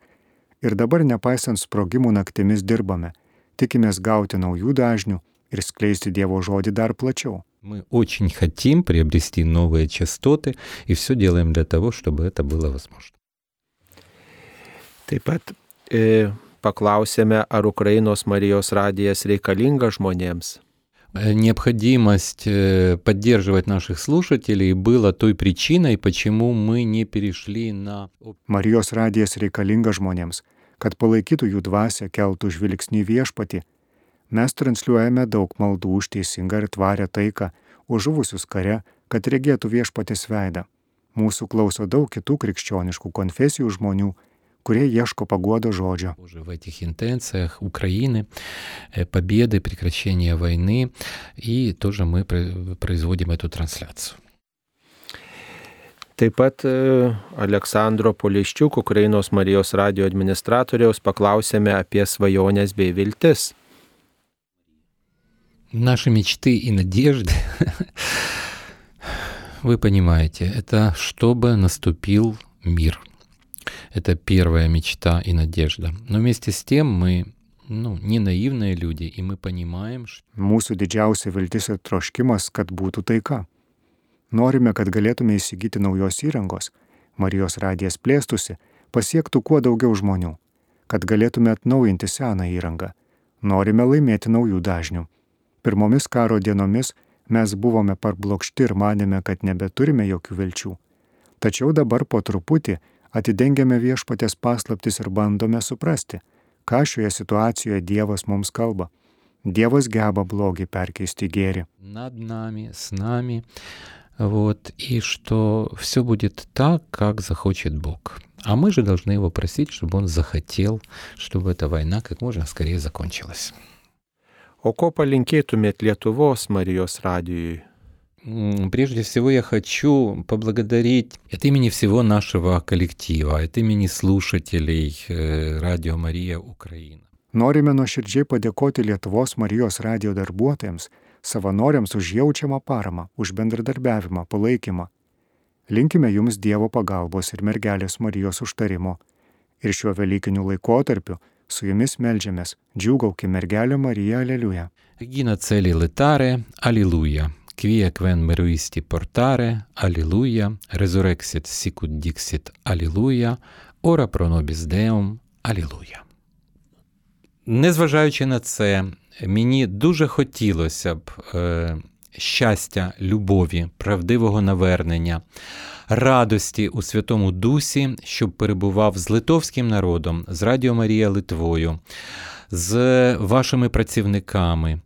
ir dabar nepaisant sprogimų naktimis dirbame, tikimės gauti naujų dažnių ir skleisti Dievo žodį dar плачу. Мы очень хотим приобрести новые частоты и все делаем для того, чтобы это было возможно. Taip pat e, paklausėme, ar Ukrainos Marijos radijas reikalinga žmonėms. Э, необходимость э, поддерживать наших слушателей была той причиной, почему мы не перешли на... Marijos radijas reikalinga žmonėms, kad palaikytų jų dvasę, keltų žvilgsnį viešpati. Mes transliuojame daug maldų už teisingą ir tvarę taiką, už žuvusius kare, kad regėtų viešpatės veidą. Mūsų klauso daug kitų krikščioniškų konfesijų žmonių, kurie ieško paguodo žodžio. Уже в этих интенциях Украины, э, победы, прекращения войны, и тоже мы про- производим эту трансляцию. Taip pat e, Aleksandro Poliščiuk, Ukrainos Marijos radio administratoriaus, paklausėme apie svajonės bei viltis. Наши мечты и надежды, (laughs) вы понимаете, это чтобы наступил мир. Это первая мечта и надежда. Но вместе с тем мы ну, не наивные люди, и мы понимаем, что Mūsų didžiausia viltis ir troškimas, kad būtų taika. Norime, kad galėtume įsigyti naujos įrangos, Marijos radijas plėstusi, pasiektų kuo daugiau žmonių, kad galėtume atnaujinti seną įrangą. Norime laimėti naujų dažnių. Pirmomis karo dienomis mes buvome parblokšti ir manėme, kad nebeturime jokių vilčių. Tačiau dabar po truputį atidengiame viešpatės paslaptis ir bandome suprasti, ką šioje situacijoje Dievas mums kalba. Dievas geba blogį perkeisti į gėrį. над нами, с нами, вот, и что все будет так, как захочет Бог. А мы же должны его просить, чтобы он захотел, чтобы эта война как можно скорее закончилась. O ko palinkėtumėt Lietuvos Marijos radijui? М, Прежде всего я хочу поблагодарить от имени всего нашего коллектива, от имени слушателей э, Радио Мария Украина. Norime nuoširdžiai padėkoti Lietuvos Marijos radio darbuotojams, savanoriams už jaučiamą paramą, už bendradarbiavimą, palaikymą. Linkime Jums Dievo pagalbos ir mergelės Marijos užtarimo. Ir šiuo Velykiniu laikotarpiu su Jumis melžiamės, džiūgaukime mergelę Mariją, aleliuja. Regina celi letare, alleluia. Quia quen meruisti portare, alleluia. Resurrexit sicut dixit, alleluia. Ora pro nobis Deum, alleluia. Незважаючи на це, мені дуже хотілося б е, щастя, любові, правдивого навернення, радості у Святому Дусі, щоб перебував з литовським народом, з Радіо Марія Литвою, з вашими працівниками.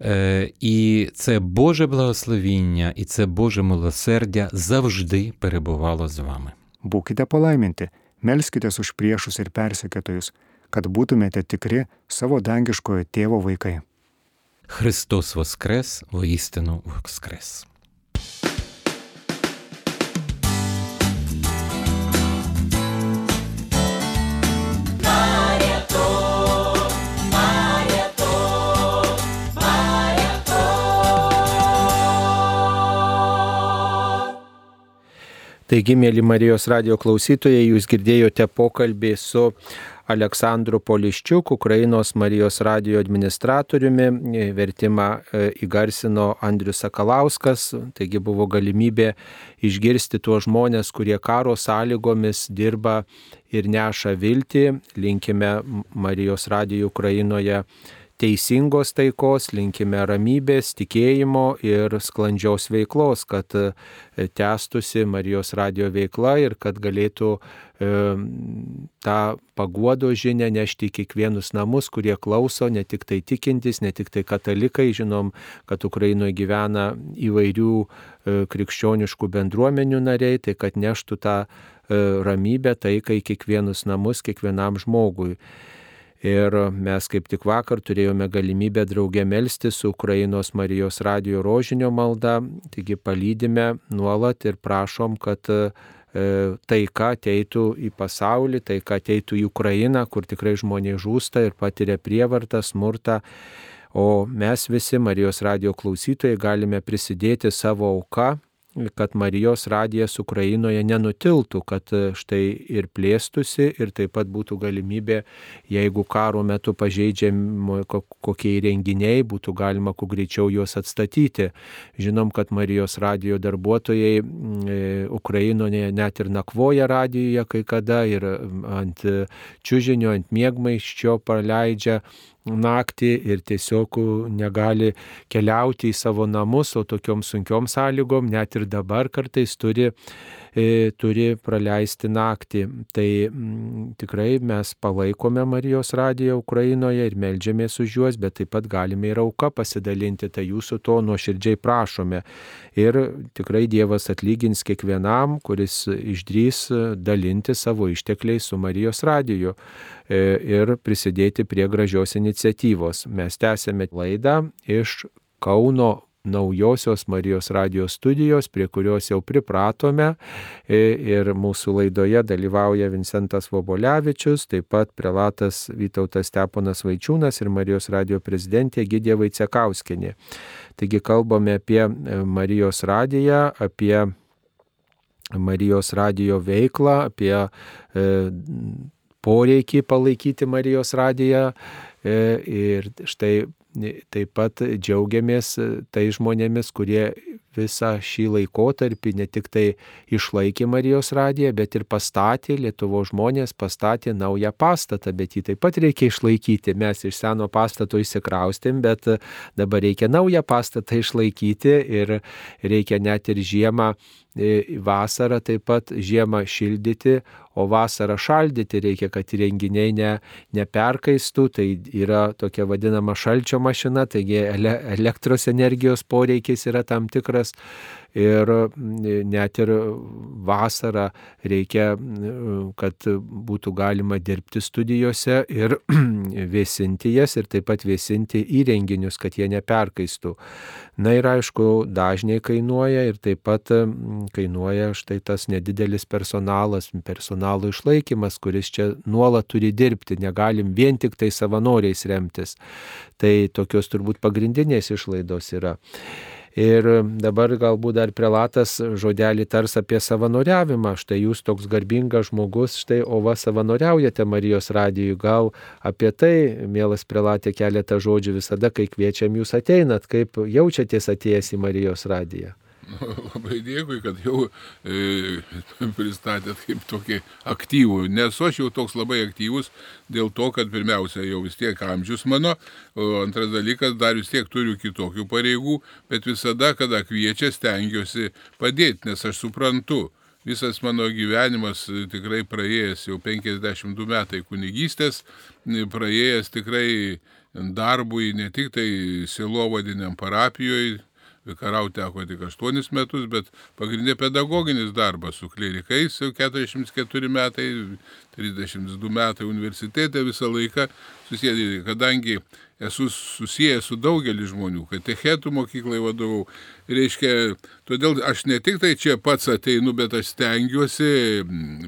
Е, І це Боже благословіння, і це Боже милосердя завжди перебувало з вами. Būkite palaiminti, melskitės už priešus ir persekėtojus, kad būtumėte tikri savo dangiškojo tėvo vaikai. Христос Воскрес, воістину Воскрес. Taigi, mėly Marijos radio klausytojai, jūs girdėjote pokalbį su Aleksandru Poliščiuk, Ukrainos Marijos radio administratoriumi. Vertimą e, įgarsino Andrius Sakalauskas. Taigi buvo galimybė išgirsti tuos žmonės, kurie karo sąlygomis dirba ir neša viltį. Linkime Marijos radio Ukrainoje teisingos taikos, linkime ramybės, tikėjimo ir sklandžiaus veiklos, kad e, tęstusi Marijos radio veikla ir kad galėtų e, tą paguodo žinę nešti į kiekvienus namus, kurie klauso, ne tik tai tikintis, ne tik tai katalikai, žinom, kad Ukrainoje gyvena įvairių e, krikščioniškų bendruomenių nariai, tai kad neštų tą ramybę, taiką į kiekvienus namus, kiekvienam žmogui. Ir mes kaip tik vakar turėjome galimybę draugę melsti su Ukrainos Marijos radio rožinio malda, taigi palydime nuolat ir prašom, kad e, taika ateitų į pasaulį, taika ateitų į Ukrainą, kur tikrai žmonės žūsta ir patiria prievartą, smurtą. O mes visi Marijos radio klausytojai galime prisidėti savo auką kad Marijos radijas Ukrainoje nenutiltų, kad štai ir plėstusi ir taip pat būtų galimybė, jeigu karo metu pažeidžiami kokie įrenginiai, būtų galima kuo greičiau juos atstatyti. Žinom, kad Marijos radijo darbuotojai Ukrainoje net ir nakvoja radijoje kai kada ir ant čiūžinio, ant mėgmaiščio praleidžia naktį ir tiesiog negali keliauti į savo namus, o tokiom sunkiom sąlygom net ir dabar kartais turi turi praleisti naktį. Tai m, mm, tikrai mes palaikome Marijos radiją Ukrainoje ir melžiamės už juos, bet taip pat galime ir auką pasidalinti, tai jūsų to nuoširdžiai prašome. Ir tikrai Dievas atlygins kiekvienam, kuris išdrys dalinti savo ištekliais su Marijos radiju e, ir prisidėti prie gražios iniciatyvos. Mes tęsėme laidą iš Kauno naujosios Marijos radijos studijos, prie kurios jau pripratome e, ir mūsų laidoje dalyvauja Vincentas Vobolevičius, taip pat prelatas Vytautas Steponas Vaičiūnas ir Marijos radijo prezidentė Gidė Vaicekauskinė. Taigi kalbame apie e, Marijos radiją, apie Marijos radijo veiklą, apie e, poreikį palaikyti Marijos radiją. Ir štai Taip pat džiaugiamės e, tai žmonėmis, kurie visą šį laikotarpį ne tik tai išlaikė Marijos radiją, bet ir pastatė, Lietuvo žmonės pastatė naują pastatą, bet jį taip pat reikia išlaikyti. Mes iš seno pastato įsikraustėm, bet dabar reikia naują pastatą išlaikyti ir reikia net ir žiemą e, vasarą taip pat žiemą šildyti, o vasarą šaldyti reikia, kad įrenginiai ne, neperkaistų, tai yra tokia vadinama šalčio mašina, taigi ele, elektros energijos poreikis yra tam tikras ir net ir vasarą reikia, kad būtų galima dirbti studijose ir (clears throat) vėsinti jas ir taip pat vėsinti įrenginius, kad jie neperkaistų. Na ir aišku, dažniai kainuoja ir taip pat kainuoja štai tas nedidelis personalas, personalo išlaikymas, kuris čia nuolat turi dirbti, negalim vien tik tai savanoriais remtis. Tai tokios turbūt pagrindinės išlaidos yra. Ir dabar galbūt dar prelatas žodelį tars apie savanoriavimą. Štai jūs toks garbingas žmogus, štai o va savanoriaujate Marijos radijui. Gal apie tai, mielas prelatė, keletą žodžių visada, kai kviečiam jūs ateinat, kaip jaučiatės atėjęs į Marijos radiją. (laughs) Labai dėkui, kad jau e, pristatėt kaip tokį aktyvų. Nesu aš jau toks labai aktyvus dėl to, kad pirmiausia jau vis tiek amžius mano, o antras dalykas dar vis tiek turiu kitokių pareigų, bet visada, kada kviečia, stengiuosi padėti, nes aš suprantu, visas mano gyvenimas tikrai praėjęs jau 52 metai kunigystės, praėjęs tikrai darbui ne tik tai silovadiniam parapijoje, Vikarauti teko tik 8 metus, bet pagrindė pedagoginis darbas su klerikais, jau 44 metai, 32 metai universitete visą laiką susijęs, kadangi esu susijęs su daugelį žmonių, kad techetų mokyklai vadovau. Reiškia, todėl aš ne tik tai čia pats ateinu, bet aš stengiuosi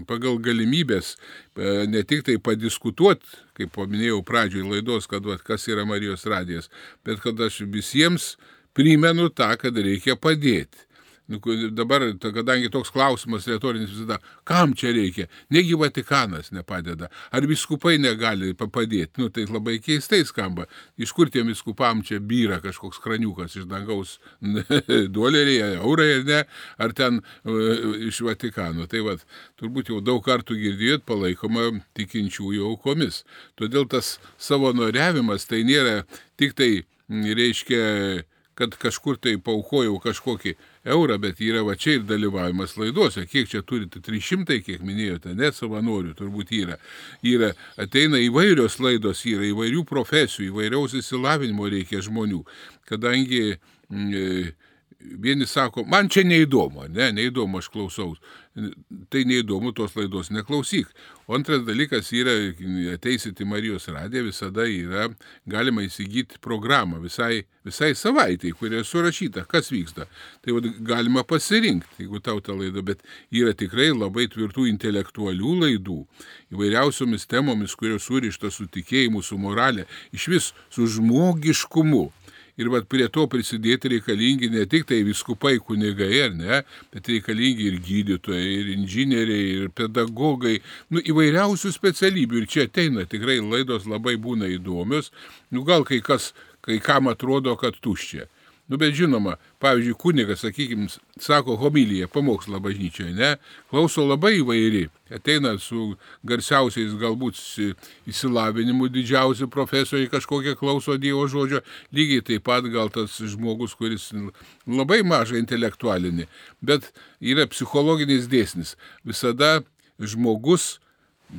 pagal galimybės e, ne tik tai padiskutuoti, kaip paminėjau pradžioje laidos, kad va, kas yra Marijos radijas, bet kad aš visiems primenu tą, kad reikia padėti. Nu, dabar, kadangi toks klausimas retorinis visada, kam čia reikia? Negi Vatikanas nepadeda. Ar viskupai negali padėti? Nu, tai labai keistai skamba. Iš kur tiem viskupam čia byra kažkoks kraniukas iš dangaus (laughs) doleriai, eurai ar ne? Ar ten uh, iš Vatikano? Tai vad, turbūt jau daug kartų girdėjot palaikoma tikinčiųjų aukomis. Todėl tas savanoriavimas tai nėra tik tai, reiškia, kad kažkur tai paukojau kažkokį eurą, bet yra va čia ir dalyvavimas laiduose. Kiek čia turite? 300, kiek minėjote, net savanorių turbūt yra. Yra, ateina įvairios laidos, yra įvairių profesijų, įvairiaus įsilavinimo reikia žmonių, kadangi mm, e, vieni sako, man čia neįdomu, ne, neįdomu, aš klausaus. Tai neįdomu, tos laidos neklausyk. O antras dalykas yra, ateisit į Marijos radiją, visada yra galima įsigyti programą visai, visai savaitai, kurioje surašyta, kas vyksta. Tai vad, galima pasirinkti, jeigu tau ta laida, bet yra tikrai labai tvirtų intelektualių laidų, įvairiausiomis temomis, kurios surišta su tikėjimu, su moralė, iš vis su žmogiškumu. Ir vat prie to prisidėti reikalingi ne tik tai viskupai kunigai, ar ne, bet reikalingi ir gydytojai, ir inžinieriai, ir pedagogai, nu įvairiausių specialybių. Ir čia ateina tikrai laidos labai būna įdomios. Nu gal kai kas, kai kam atrodo, kad tuščia. Nu, bet žinoma, pavyzdžiui, kunigas, sakykime, sako homiliją, pamokslą bažnyčioje, ne, klauso labai įvairi, ateina su garsiausiais galbūt įsilavinimu didžiausi profesoriai kažkokie klauso Dievo žodžio, lygiai taip pat gal tas žmogus, kuris labai mažai intelektualinį, bet yra psichologinis dėsnis. Visada žmogus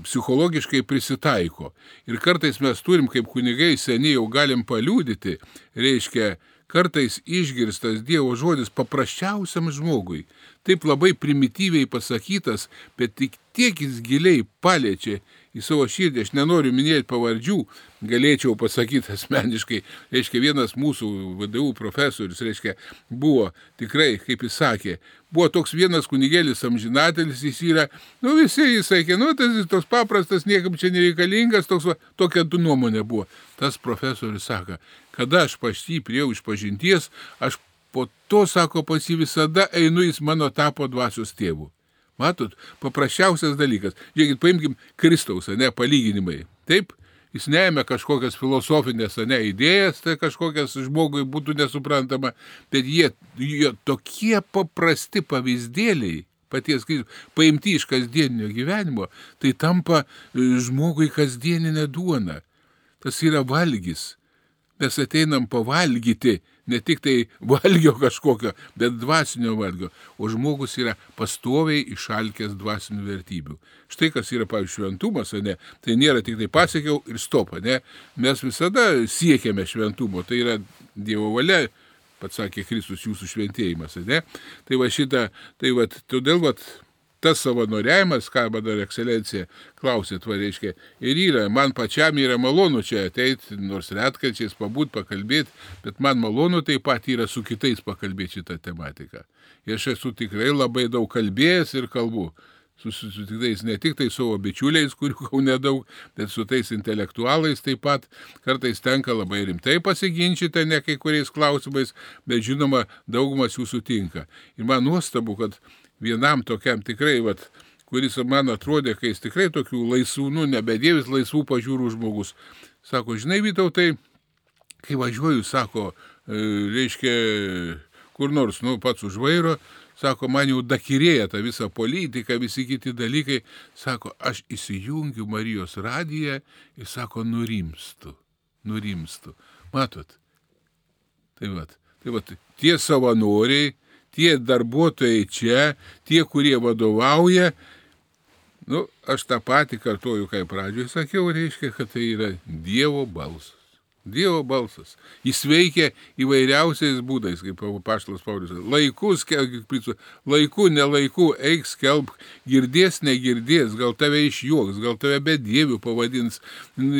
psichologiškai prisitaiko. Ir kartais mes turim, kaip kunigai seniai jau galim paliūdyti, reiškia, kartais išgirstas Dievo žodis paprasčiausiam žmogui, taip labai primityviai pasakytas, bet tik tiek jis giliai paliečia į savo širdį, aš nenoriu minėti pavardžių, galėčiau pasakyti asmeniškai, reiškia vienas mūsų VDU profesorius, reiškia, buvo tikrai, kaip jis sakė, buvo toks vienas kunigėlis amžinatelis, jis yra, nu visi jis sakė, nu tas jis toks paprastas, niekam čia nereikalingas, toks, va, tokia du nuomonė buvo. Tas profesorius sako, kada aš pas jį priejau iš pažinties, aš po to, sako, pas jį visada einu, jis mano tapo dvasios tėvu. Matot, paprasčiausias dalykas. Žiūrėkit, paimkim Kristaus, ne, palyginimai. Taip, jis neėmė kažkokias filosofinės, ne, idėjas, tai kažkokias žmogui būtų nesuprantama, bet jie, jie tokie paprasti pavyzdėliai, paties Kristus, paimti iš kasdieninio gyvenimo, tai tampa e, žmogui kasdieninė duona. Tas yra valgys. Mes ateinam pavalgyti, ne tik tai valgio kažkokio, bet dvasinio valgio, o žmogus yra pastoviai išalkęs dvasinių vertybių. Štai kas yra, pavyzdžiui, šventumas, ne? tai nėra tik tai pasiekiau ir stop, ne? mes visada siekiame šventumo, tai yra Dievo valia, pats sakė Kristus, jūsų šventėjimas, ne? Tai va šitą, tai va, todėl va, tas savanoriavimas, ką dar ekscelencija klausėt, va reiškia, ir yra, man pačiam yra malonu čia ateiti, nors retkarčiais pabūt, pakalbėti, bet man malonu taip pat yra su kitais pakalbėti šitą tematiką. Ir aš esu tikrai labai daug kalbėjęs ir kalbu. Su, su, su tais, ne tik tai savo bičiuliais, kurių (laughs) kau nedaug, bet su tais intelektualais taip pat kartais tenka labai rimtai pasiginčyti, ne kai kuriais klausimais, bet žinoma, daugumas jų sutinka. Ir man nuostabu, kad vienam tokiam tikrai, vat, kuris man atrodė, kai jis tikrai tokių laisvų, nu, nebedėvis laisvų pažiūrų žmogus. Sako, žinai, Vytautai, kai važiuoju, sako, e, reiškia, kur nors, nu, pats už vairo, sako, man jau dakirėja ta visa politika, visi kiti dalykai, sako, aš įsijungiu Marijos radiją ir sako, nurimstu, nurimstu. Matot? Tai vad, tai vad, tie savanoriai, tie darbuotojai čia, tie, kurie vadovauja, nu, aš tą patį kartuoju, kaip pradžioje sakiau, reiškia, kad tai yra Dievo balsas. Dievo balsas. Jis veikia įvairiausiais būdais, kaip paštas Paulius. Laiku skelbk, laiku, nelaiku, eik skelbk, girdės, negirdės, gal tave išjuoks, gal tave be dievių pavadins,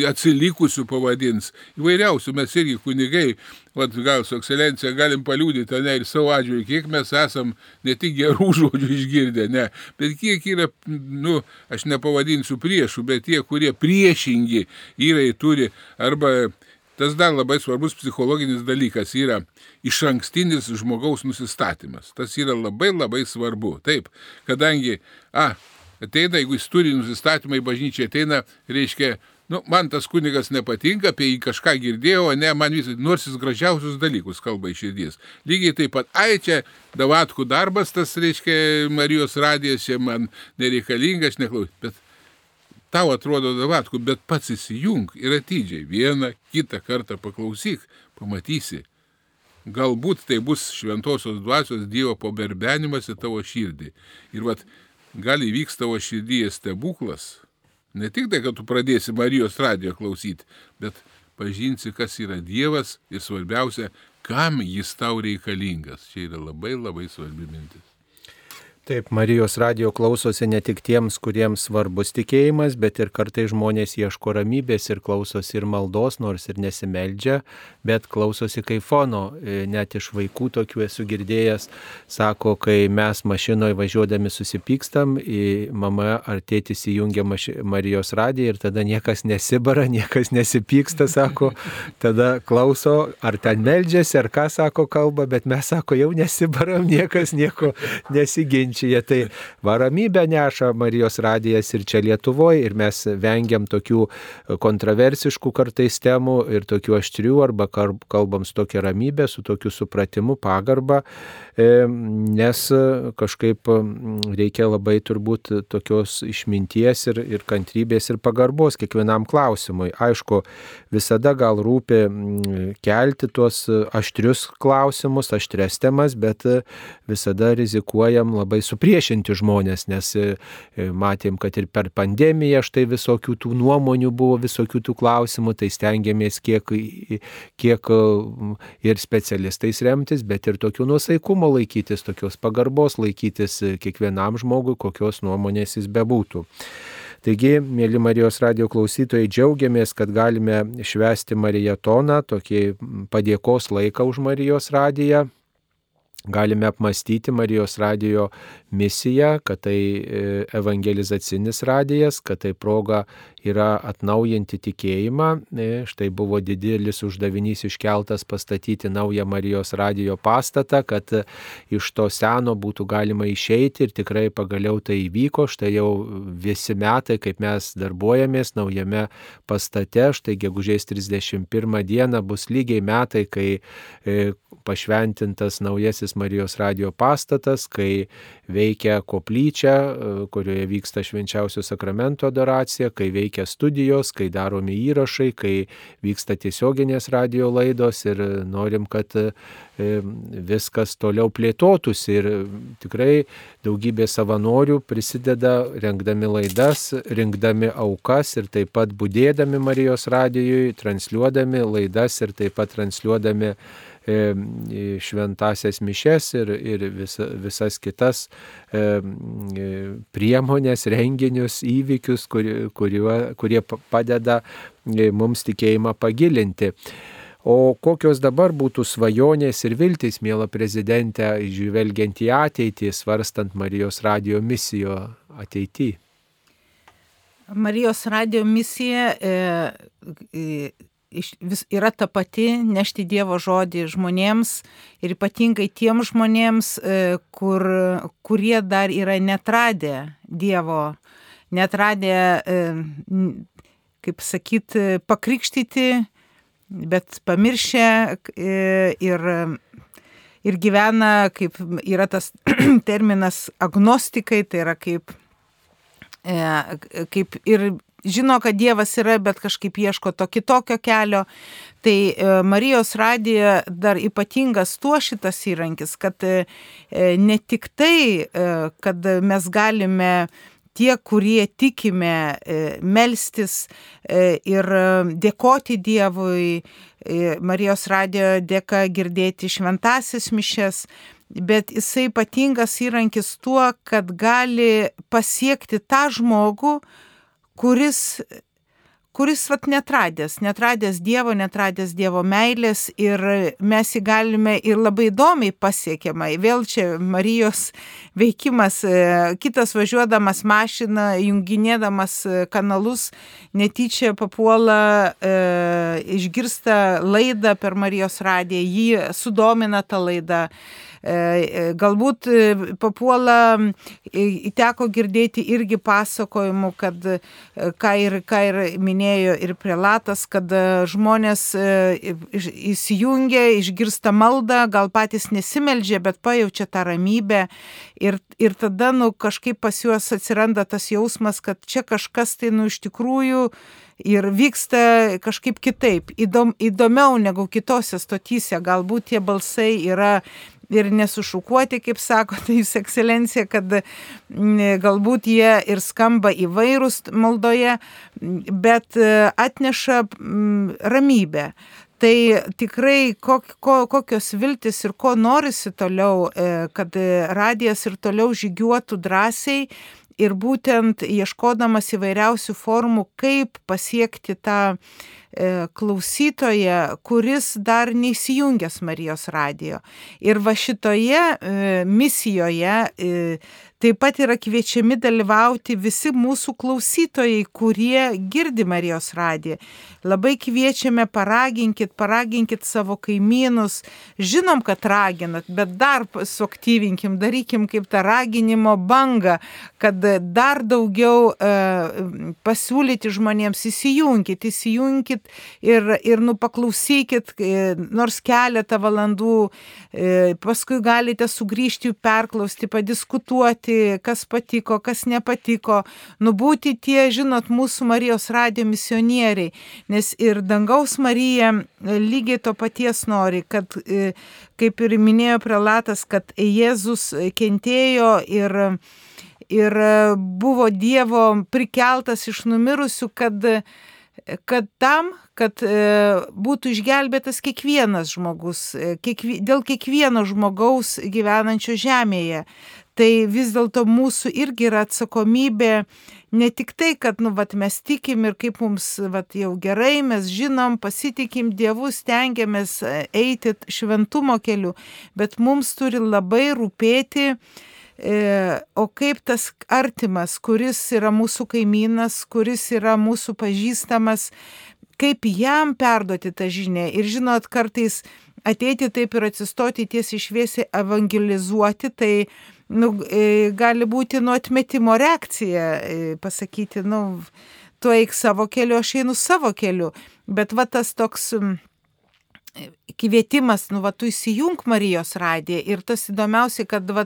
atsilikusių pavadins. Įvairiausių mes irgi kunigai, vat, gal su ekscelencija galim paliūdyti, ne, ir savo atžvilgiu, kiek mes esam ne tik gerų (laughs) žodžių išgirdę, ne, bet kiek yra, nu, aš nepavadinsiu priešų, bet tie, kurie priešingi yra, turi arba Tas dar labai svarbus psichologinis dalykas yra iš ankstinis žmogaus nusistatymas. Tas yra labai labai svarbu. Taip, kadangi, a, ateina, jeigu jis turi nusistatymą į bažnyčią, ateina, reiškia, nu, man tas kunigas nepatinka, apie jį kažką girdėjau, ne, man visai, nors jis gražiausius dalykus kalba iš širdies. Lygiai taip pat, ai čia davatkų darbas, tas, reiškia, Marijos radijas, čia man nereikalingas, aš neklausiu, bet tau atrodo davatku, bet pats įsijung ir atidžiai vieną, kitą kartą paklausyk, pamatysi. Galbūt tai bus šventosios dvasios Dievo paberbenimas į tavo širdį. Ir vat, gali įvyks tavo širdyje stebuklas. Ne tik tai, kad tu pradėsi Marijos radijo klausyti, bet pažinsi, kas yra Dievas ir svarbiausia, kam jis tau reikalingas. Čia yra labai labai svarbi mintis. Taip, Marijos radio klausosi ne tik tiems, kuriems svarbus tikėjimas, bet ir kartai žmonės ieško ramybės ir klausosi ir maldos, nors ir nesimeldžia, bet klausosi kaip fono. E, net iš vaikų tokių esu girdėjęs, sako, kai mes mašinoje važiuodami susipykstam, mama ar tėtis įjungia Marijos radiją ir tada niekas nesibara, (laughs) niekas nesipyksta, sako, tada klauso, ar ten meldžiasi, ar ką sako kalba, bet mes sako, jau nesibaram, niekas nieko nesiginčia bažnyčioje, tai varamybę neša Marijos radijas ir čia Lietuvoje ir mes vengiam tokių kontroversiškų kartais temų ir tokių aštrių arba kalbam su tokia ramybė, su tokiu supratimu, pagarba, e, nes kažkaip reikia labai turbūt tokios išminties ir, ir kantrybės ir pagarbos kiekvienam klausimui. Aišku, visada gal rūpi kelti tuos aštrius klausimus, aštres temas, bet visada rizikuojam labai supriešinti žmonės, nes matėm, kad ir per pandemiją štai visokių tų nuomonių buvo, visokių tų klausimų, tai stengiamės kiek, kiek ir specialistais remtis, bet ir tokių nusaikumo laikytis, tokios pagarbos laikytis kiekvienam žmogui, kokios nuomonės jis bebūtų. Taigi, mėly Marijos radio klausytojai, džiaugiamės, kad galime švesti Marijatoną, tokį padėkos laiką už Marijos radiją. Galime apmastyti Marijos radijo misiją, kad tai e, evangelizacinis radijas, kad tai proga yra atnaujinti tikėjimą. E, štai buvo didelis uždavinys iškeltas pastatyti naują Marijos radijo pastatą, kad iš to seno būtų galima išeiti ir tikrai pagaliau tai įvyko. Štai jau visi metai, kaip mes darbuojamės naujame pastate, štai gegužės 31 dieną bus lygiai metai, kai e, pašventintas naujasis Marijos radio pastatas, kai veikia koplyčia, kurioje vyksta švenčiausio sakramento adoracija, kai veikia studijos, kai daromi įrašai, kai vyksta tiesioginės radio laidos ir norim, kad e, viskas toliau plėtotųsi. Ir tikrai daugybė savanorių prisideda rengdami laidas, rinkdami aukas ir taip pat būdėdami Marijos radijui, transliuodami laidas ir taip pat transliuodami E, šventasias mišes ir, ir visa, visas kitas e, e, priemonės, renginius, įvykius, kurie, kurie padeda mums tikėjimą pagilinti. O kokios dabar būtų svajonės ir viltys, mėla prezidentė, žvelgiant į ateitį, svarstant Marijos radio misijo ateityje? Marijos radio misija e, vis yra ta pati nešti Dievo žodį žmonėms ir ypatingai tiem žmonėms, e, kur, kurie dar yra netradę Dievo, netradę, e, kaip sakyt, pakrikštyti, bet pamiršę e, ir, ir gyvena, kaip yra tas (clears throat) terminas agnostikai, tai yra kaip kaip ir žino, kad Dievas yra, bet kažkaip ieško to kitokio kelio. Tai e, Marijos radija dar ypatingas tuo šitas įrankis, kad e, ne tik tai, e, kad mes galime tie, kurie tikime melstis ir dėkoti Dievui, Marijos radijo dėka girdėti šventasis mišes, bet jisai ypatingas įrankis tuo, kad gali pasiekti tą žmogų, kuris kuris vat netradęs, netradęs Dievo, netradęs Dievo meilės ir mes jį galime ir labai įdomiai pasiekiamai. Vėl čia Marijos veikimas, e, kitas važiuodamas mašiną, junginėdamas e, kanalus, netyčia papuola, e, išgirsta laidą per Marijos radiją, jį sudomina ta laida. E, galbūt e, papuola, teko girdėti irgi pasakojimų, kad ką ir, ką ir minėjo ir prelatas, kad žmonės įsijungia, išgirsta maldą, gal patys nesimeldžia, bet pajaučia tą ramybę. Ir, ir tada nu, kažkaip pas juos atsiranda tas jausmas, kad čia kažkas tai nu iš tikrųjų ir vyksta kažkaip kitaip, įdom, įdomiau negu kitose stotyse, galbūt tie balsai yra ir nesušukuoti, kaip sako, (laughs) tai jūs ekscelencija, kad galbūt jie ir skamba įvairūs maldoje, bet e, atneša ramybę. Tai tikrai kok, ko, kokios viltis ir ko norisi toliau, e, kad radijas ir toliau žygiuotų drąsiai ir būtent ieškodamas įvairiausių formų, kaip pasiekti tą E, klausytoją, kuris dar neįsijungęs Marijos radijo. Ir va šitoje e, misijoje, e, taip pat yra kviečiami dalyvauti visi mūsų klausytojai, kurie girdi Marijos radiją. Labai kviečiame, paraginkit, paraginkit savo kaimynus. Žinom, kad raginat, bet dar suaktyvinkim, darykim kaip tą raginimo bangą, kad dar daugiau e, pasiūlyti žmonėms įsijunkit, įsijunkit ir, ir nu paklausykit e, nors keletą valandų, e, paskui galite sugrįžti perklausti, padiskutuoti, kas patiko, kas nepatiko, nubūti tie, žinot, mūsų Marijos radio misionieriai nes ir dangaus Marija e, lygiai to paties nori, kad, e, kaip ir minėjo prelatas, kad Jėzus kentėjo ir, ir buvo Dievo prikeltas iš numirusių, kad, kad tam, kad e, būtų išgelbėtas kiekvienas žmogus, kiekvi, dėl kiekvieno žmogaus gyvenančio žemėje. Tai vis dėlto mūsų irgi yra atsakomybė ne tik tai, kad, nu, vat, mes tikim ir kaip mums, vat, jau gerai, mes žinom, pasitikim Dievu, stengiamės e, eiti šventumo keliu, bet mums turi labai rūpėti, e, o kaip tas artimas, kuris yra mūsų kaimynas, kuris yra mūsų pažįstamas, kaip jam perduoti tą žinę. Ir žinot, kartais ateiti taip ir atsistoti tiesiai šviesiai evangelizuoti, tai nu, e, gali būti nuo atmetimo reakcija, e, pasakyti, nu, tu eik savo keliu, aš einu savo keliu. Bet va tas toks kvietimas, nu, va, tu įsijung Marijos radiją ir tas įdomiausia, kad va,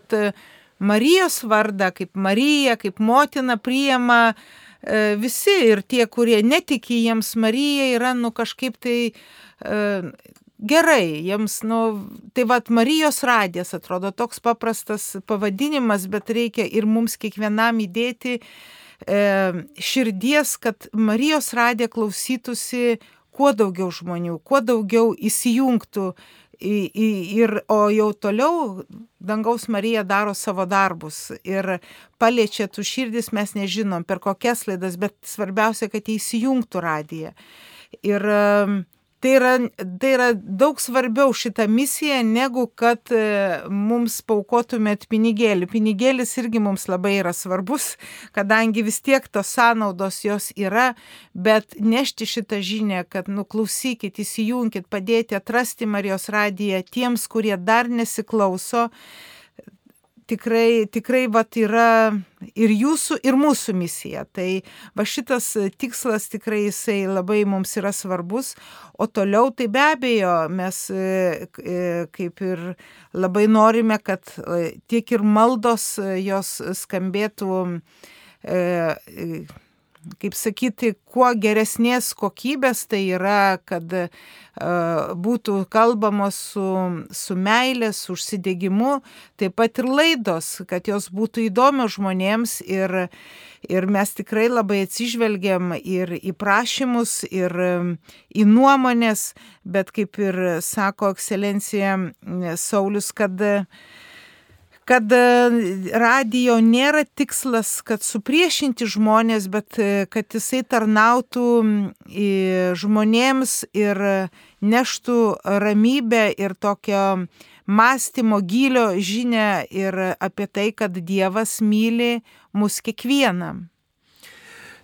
Marijos vardą, kaip Marija, kaip motina priema e, visi ir tie, kurie netiki jiems Marija, yra, nu, kažkaip tai gerai, jiems, nu, tai vad Marijos radijas atrodo toks paprastas pavadinimas, bet reikia ir mums kiekvienam įdėti e, širdies, kad Marijos radija klausytųsi kuo daugiau žmonių, kuo daugiau įsijungtų. Į, į, ir, o jau toliau dangaus Marija daro savo darbus ir paliečia tų širdis, mes nežinom per kokias laidas, bet svarbiausia, kad įsijungtų radiją. Ir Tai yra, tai yra daug svarbiau šita misija, negu kad e, mums paukotumėt pinigėlį. Pinigėlis irgi mums labai yra svarbus, kadangi vis tiek tos sąnaudos jos yra, bet nešti šitą žinę, kad nuklausykit, įsijunkit, padėti atrasti Marijos radiją tiems, kurie dar nesiklauso tikrai, tikrai vat, yra ir jūsų, ir mūsų misija. Tai va šitas tikslas tikrai jisai labai mums yra svarbus, o toliau tai be abejo mes e, e, kaip ir labai norime, kad e, tiek ir maldos jos skambėtų kaip sakyti, kuo geresnės kokybės, tai yra, kad uh, būtų kalbamos su, su meilė, su užsidegimu, taip pat ir laidos, kad jos būtų įdomios žmonėms ir, ir mes tikrai labai atsižvelgiam ir į prašymus, ir į nuomonės, bet kaip ir sako ekscelencija Saulis, kad uh, kad e, radio nėra tikslas, kad supriešinti žmonės, bet e, kad jisai tarnautų žmonėms ir neštų ramybę ir tokio mąstymo gilio žinę ir apie tai, kad Dievas myli mus kiekvieną.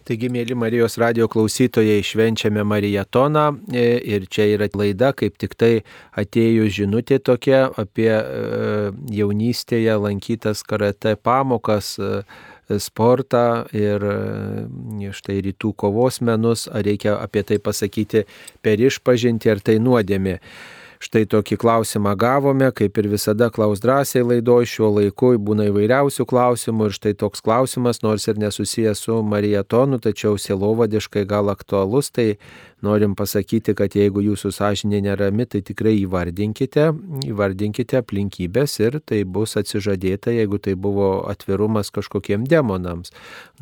Taigi, mėly Marijos radio klausytojai, švenčiame Marijatoną e, ir čia yra laida, kaip tik tai atėjo žinutė tokia apie e, jaunystėje lankytas karate pamokas e, sportą ir štai rytų kovos menus, ar reikia apie tai pasakyti per išpažinti, ar tai nuodėmė. Štai tokį klausimą gavome, kaip ir visada klaus drąsiai laidoj, šiuo laiku būna įvairiausių klausimų ir štai toks klausimas, nors ir nesusijęs su marijatonu, tačiau sielovadiškai gal aktualus, tai norim pasakyti, kad jeigu jūsų sąžinė nerami, tai tikrai įvardinkite, įvardinkite aplinkybės ir tai bus atsižadėta, jeigu tai buvo atvirumas kažkokiem demonams.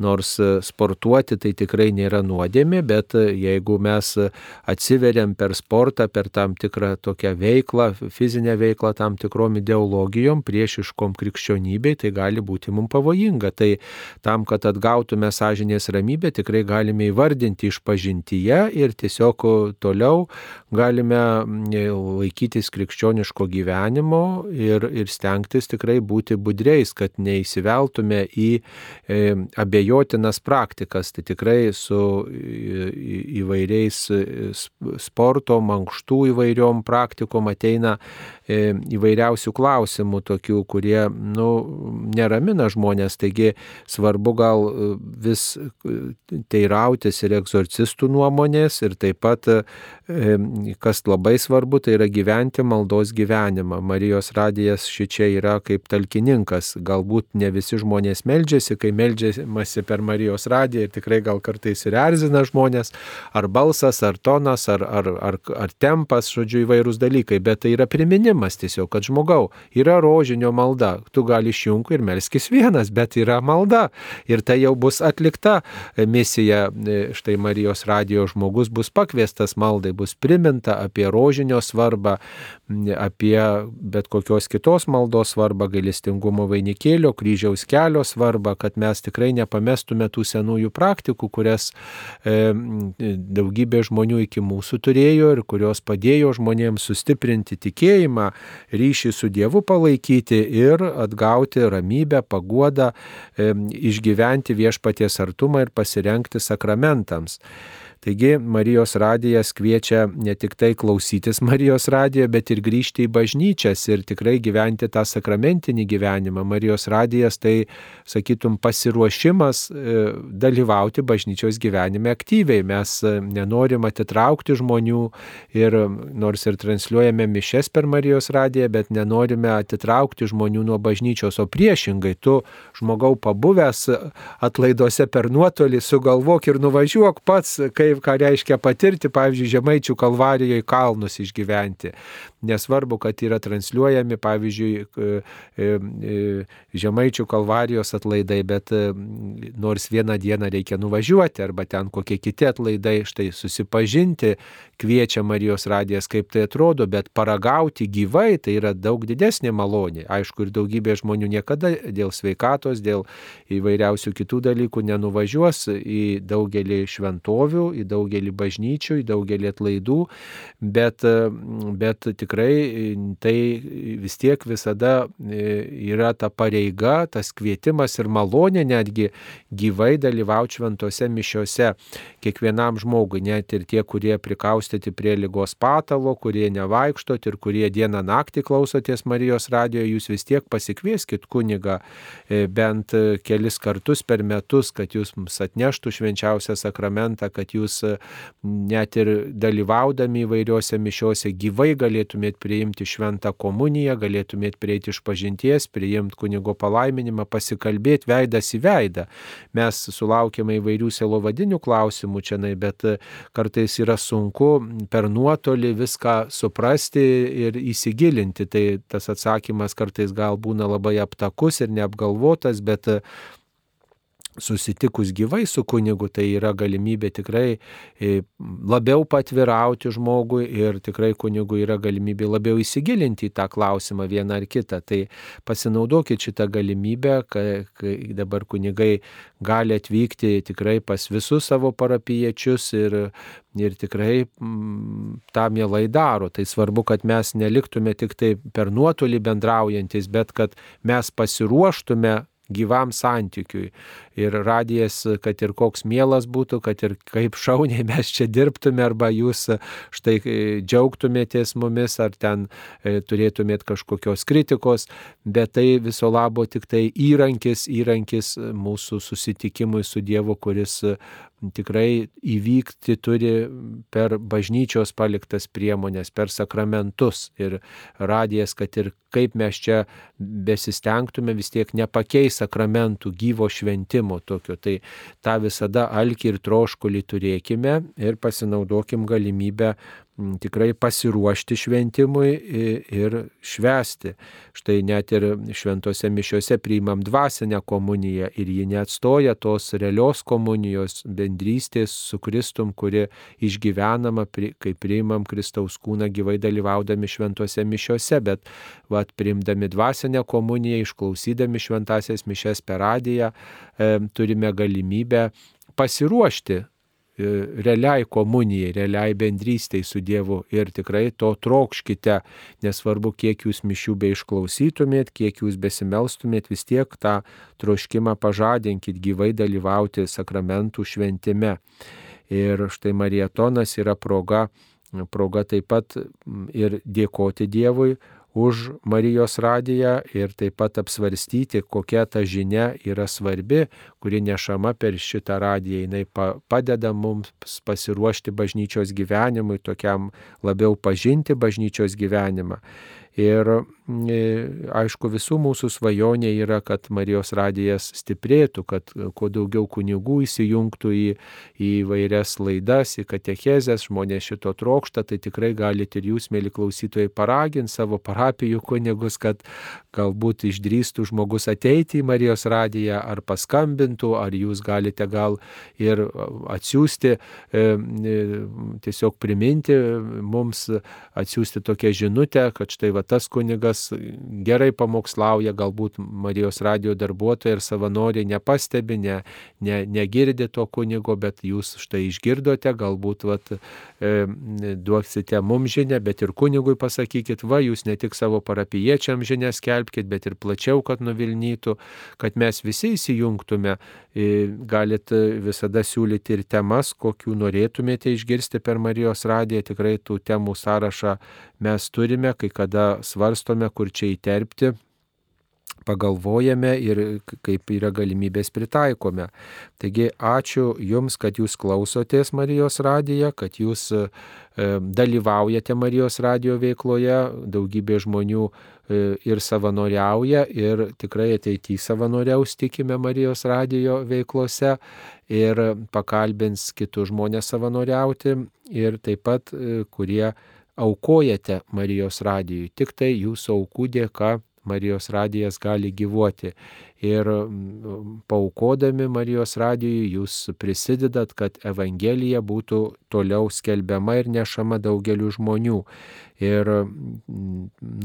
Nors e, sportuoti tai tikrai nėra nuodėmė, bet e, jeigu mes atsiveriam per sportą, per tam tikrą tokią veiklą, fizinę veiklą, tam tikrom ideologijom, priešiškom krikščionybei, tai gali būti mums pavojinga. Tai tam, kad atgautume sąžinės ramybę, tikrai galime įvardinti iš pažintyje ir tiesiog tiesiog toliau galime laikytis krikščioniško gyvenimo ir, ir stengtis tikrai būti budreis, kad neįsiveltume į e, abejotinas praktikas. Tai tikrai su įvairiais sporto, mankštų įvairiom praktikom ateina e, įvairiausių klausimų, tokių, kurie nu, neramina žmonės. Taigi svarbu gal vis teirautis ir egzorcistų nuomonės ir taip pat, kas labai svarbu, tai yra gyventi maldos gyvenimą. Marijos radijas šičia yra kaip talkininkas. Galbūt ne visi žmonės meldžiasi, kai meldžiamasi per Marijos radiją ir tikrai gal kartais ir erzina žmonės, ar balsas, ar tonas, ar, ar, ar, ar tempas, žodžiu, įvairūs dalykai, bet tai yra priminimas tiesiog, kad žmogau, yra rožinio malda, tu gali išjungti ir melskis vienas, bet yra malda ir tai jau bus atlikta misija, štai Marijos radijos žmogus bus pakviestas maldai, bus priminta apie rožinio svarbą, apie bet kokios kitos maldos svarbą, gailestingumo vainikėlio, kryžiaus kelio svarbą, kad mes tikrai nepamestume tų senųjų praktikų, kurias e, daugybė žmonių iki mūsų turėjo ir kurios padėjo žmonėms sustiprinti tikėjimą, ryšį su Dievu palaikyti ir atgauti ramybę, paguodą, e, išgyventi viešpaties artumą ir pasirenkti sakramentams. Taigi Marijos radijas kviečia ne tik tai klausytis Marijos radijo, bet ir grįžti į bažnyčias ir tikrai gyventi tą sakramentinį gyvenimą. Marijos radijas tai, sakytum, pasiruošimas e, dalyvauti bažnyčios gyvenime aktyviai. Mes e, nenorim atitraukti žmonių ir nors ir transliuojame mišes per Marijos radiją, bet nenorime atitraukti žmonių nuo bažnyčios, o priešingai tu žmogau pabuvęs atlaiduose per nuotolį sugalvok ir nuvažiuok pats, kai ką reiškia patirti, pavyzdžiui, Žemaičių kalvarijoje kalnus išgyventi. Nesvarbu, kad yra transliuojami, pavyzdžiui, e, e, Žemaičių kalvarijos atlaidai, bet e, nors vieną dieną reikia nuvažiuoti, arba ten kokie kiti atlaidai, štai susipažinti, kviečia Marijos radijas, kaip tai atrodo, bet paragauti gyvai tai yra daug didesnė malonė. Aišku, ir daugybė žmonių niekada dėl sveikatos, dėl įvairiausių kitų dalykų nenuvažiuos į daugelį šventovių, į daugelį bažnyčių, į daugelį atlaidų, bet, bet tikrai tai vis tiek visada yra ta pareiga, tas kvietimas ir malonė netgi gyvai dalyvauti šventose mišiose kiekvienam žmogui, net ir tie, kurie prikaustyti prie lygos patalo, kurie nevaikštot ir kurie dieną naktį klausotės Marijos radijo, jūs vis tiek pasikvieskit kunigą bent kelis kartus per metus, kad jūs mums atneštų švenčiausią sakramentą, kad jūs net ir dalyvaudami įvairiuose mišiuose gyvai galėtumėt priimti šventą komuniją, galėtumėt prieiti iš pažinties, priimti kunigo palaiminimą, pasikalbėti veidas į veidą. Mes sulaukėme įvairių selovadinių klausimų čia, bet kartais yra sunku per nuotolį viską suprasti ir įsigilinti. Tai tas atsakymas kartais gal būna labai aptakus ir neapgalvotas, bet susitikus gyvai su kunigu, tai yra galimybė tikrai e, labiau patvirauti žmogui ir tikrai kunigui yra galimybė labiau įsigilinti į tą klausimą vieną ar kitą. Tai pasinaudokit šitą galimybę, kai dabar kunigai gali atvykti tikrai pas visus savo parapiečius ir, ir tikrai m, tą mielai daro. Tai svarbu, kad mes neliktume tik tai per nuotolį bendraujantis, bet kad mes pasiruoštume gyvam santykiui. Ir radijas, kad ir koks mielas būtų, kad ir kaip šauniai (laughs) mes čia dirbtume, arba jūs štai e, džiaugtumėtės mumis, ar ten e, turėtumėt kažkokios kritikos, bet tai viso labo tik tai įrankis, įrankis mūsų susitikimui su Dievu, kuris tikrai įvykti turi per bažnyčios paliktas priemonės, per sakramentus. Ir radijas, kad ir kaip mes čia besistengtume, vis tiek nepakeis sakramentų gyvo šventimo tokio. Tai tą visada alkį ir troškulį turėkime ir pasinaudokim galimybę tikrai pasiruošti šventimui ir švesti. Štai net ir šventose mišiuose priimam dvasinę komuniją ir ji neatstoja tos realios komunijos bendrystės su Kristum, kuri išgyvenama, kai priimam Kristaus kūną gyvai dalyvaudami šventose mišiuose, bet vat, priimdami dvasinę komuniją, išklausydami šventasias mišes per radiją, e, turime galimybę pasiruošti realiai komunijai, realiai bendrystėj su Dievu ir tikrai to trokškite, nesvarbu, kiek jūs mišių be išklausytumėt, kiek jūs besimelstumėt, vis tiek tą troškimą pažadinkit gyvai dalyvauti sakramentų šventime. Ir štai marietonas yra proga, proga taip pat ir dėkoti Dievui už Marijos radiją ir taip pat apsvarstyti, kokia ta žinia yra svarbi, kuri nešama per šitą radiją. Jis padeda mums pasiruošti bažnyčios gyvenimui, tokiam labiau pažinti bažnyčios gyvenimą. Ir aišku, visų mūsų svajonė yra, kad Marijos radijas stiprėtų, kad kuo daugiau kunigų įsijungtų į, į vairias laidas, į katechezės, žmonės šito trokšta, tai tikrai galite ir jūs, mėly klausytojai, paraginti savo parapijų kunigus, kad galbūt išdrįstų žmogus ateiti į Marijos radiją ar paskambintų, ar jūs galite gal ir atsiųsti, e, e, tiesiog priminti mums, atsiųsti tokią žinutę, kad štai va tas kunigas gerai pamokslauja, galbūt Marijos radio darbuotojai ir savanoriai nepastebi, ne, ne, negirdi to kunigo, bet jūs štai išgirdote, galbūt vat, e, duoksite mums žinę, bet ir kunigui pasakykit, va, jūs ne tik savo parapiečiam žinę skelbkite, bet ir plačiau, kad nuvilnytų, kad mes visi įsijungtume, e, galit visada siūlyti ir temas, kokių norėtumėte išgirsti per Marijos radiją, tikrai tų temų sąrašą mes turime, kai kada svarstome, kur čia įterpti, pagalvojame ir kaip yra galimybės pritaikome. Taigi ačiū Jums, kad Jūs klausotės Marijos radiją, kad Jūs e, dalyvaujate Marijos radijo veikloje, daugybė žmonių e, ir savanoriauja ir tikrai ateityje savanoriaus tikime Marijos radijo veiklose ir pakalbins kitus žmonės savanoriauti ir taip pat e, kurie aukojate Marijos radijui. Tik tai jūsų aukų dėka Marijos radijas gali gyvuoti. Ir paukodami Marijos radijui jūs prisidedat, kad Evangelija būtų toliau skelbiama ir nešama daugeliu žmonių. Ir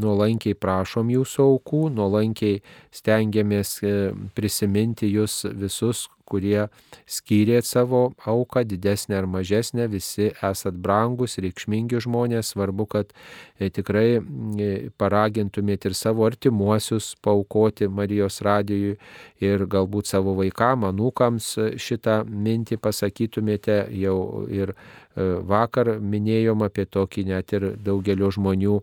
nuolankiai prašom jūsų aukų, nuolankiai stengiamės e, prisiminti jūs visus, kurie skyrėt savo auką, didesnę ar mažesnę, visi esat brangus, reikšmingi žmonės, svarbu, kad e, tikrai e, paragintumėt ir savo artimuosius paukoti Marijos radijui ir galbūt savo vaikam, anūkams šitą mintį pasakytumėte. Jau ir e, vakar minėjom apie tokį net ir daugelio žmonių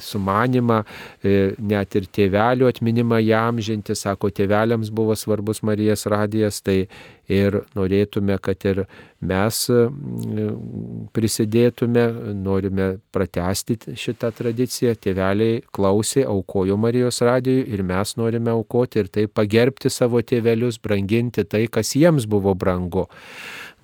sumanimą, e, net ir tėvelių atminimą jam žinti, sako, tėveliams buvo svarbus Marijas radijas, tai ir norėtume, kad ir mes prisidėtume, norime pratesti šitą tradiciją, tėveliai klausė, aukojo Marijos radijui ir mes norime aukoti ir tai pagerbti savo tėvelius, branginti tai, kas jiems buvo brangu.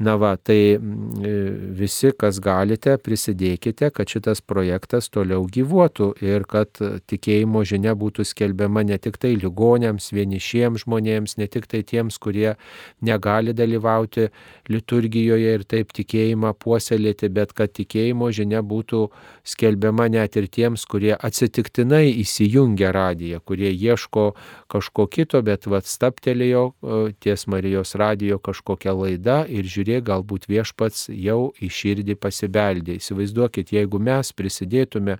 Na va, tai mm, visi, kas galite, prisidėkite, kad šitas projektas toliau gyvuotų ir kad tikėjimo žinia būtų skelbiama ne tik tai ligonėms, vienišiems žmonėms, ne tik tai tiems, kurie negali dalyvauti liturgijoje ir taip tikėjimą puoselėti, bet kad tikėjimo žinia būtų skelbiama net ir tiems, kurie atsitiktinai įsijungia radiją, kurie ieško kažko kito, bet vad staptelėjo ties Marijos radijo kažkokią laidą ir žiūrėjo kurie galbūt viešpats jau į širdį pasibeldė. Įsivaizduokit, jeigu mes prisidėtume,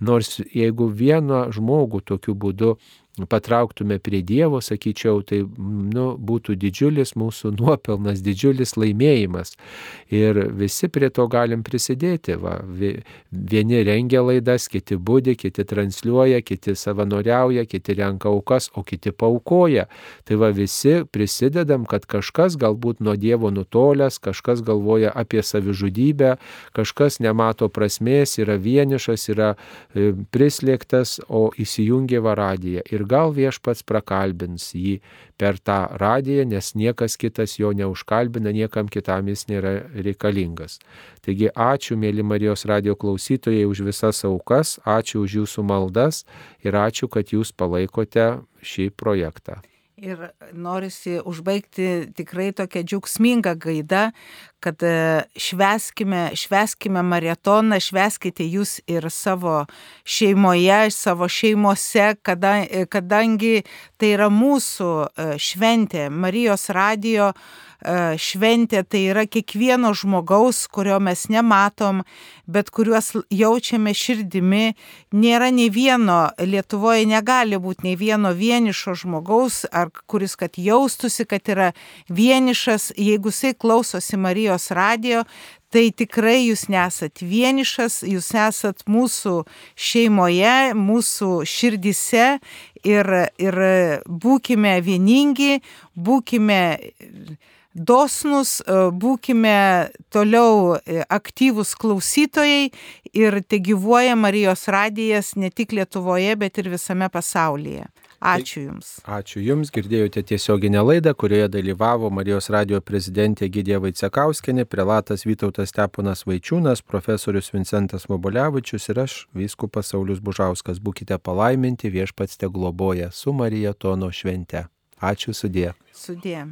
nors jeigu vieną žmogų tokiu būdu patrauktume prie Dievo, sakyčiau, tai nu, būtų didžiulis mūsų nuopelnas, didžiulis laimėjimas. Ir visi prie to galim prisidėti. Va. Vieni rengia laidas, kiti būdi, kiti transliuoja, kiti savanoriauja, kiti renka aukas, o kiti paukoja. Tai va visi prisidedam, kad kažkas galbūt nuo Dievo nutolęs, kažkas galvoja apie savižudybę, kažkas nemato prasmės, yra vienišas, yra e, prislėgtas, o įsijungia varadiją. Ir gal viešpats prakalbins jį per tą radiją, nes niekas kitas jo neužkalbina, niekam kitam jis nėra reikalingas. Taigi ačiū, mėly Marijos radio klausytojai, už visas aukas, ačiū už jūsų maldas ir ačiū, kad jūs palaikote šį projektą. Ir norisi užbaigti tikrai tokią džiaugsmingą gaidą, kad e, šveskime, šveskime maratoną, šveskite jūs ir savo šeimoje, savo šeimose, kada, kadangi tai yra mūsų e, šventė, Marijos radijo E, šventė tai yra kiekvieno žmogaus, kurio mes nematom, bet kuriuos jaučiame širdimi. Nėra nei vieno, Lietuvoje negali būti nei vieno vienišo žmogaus, ar kuris kad jaustųsi, kad yra vienišas, jeigu jisai klausosi Marijos radio, tai tikrai jūs nesat vienišas, jūs esat mūsų šeimoje, mūsų širdise ir, ir būkime vieningi, būkime dosnus, būkime toliau e, aktyvūs klausytojai ir te gyvuoja Marijos radijas ne tik Lietuvoje, bet ir visame pasaulyje. Ačiū Jums. Ačiū Jums, girdėjote tiesioginę laidą, kurioje dalyvavo Marijos radio prezidentė Gidė Vaicekauskenė, prelatas Vytautas Steponas Vaičiūnas, profesorius Vincentas Mobolevičius ir aš, vyskupas Saulis Bužauskas. Būkite palaiminti, viešpats te globoja su Marija Tono švente. Ačiū sudė. Sudė.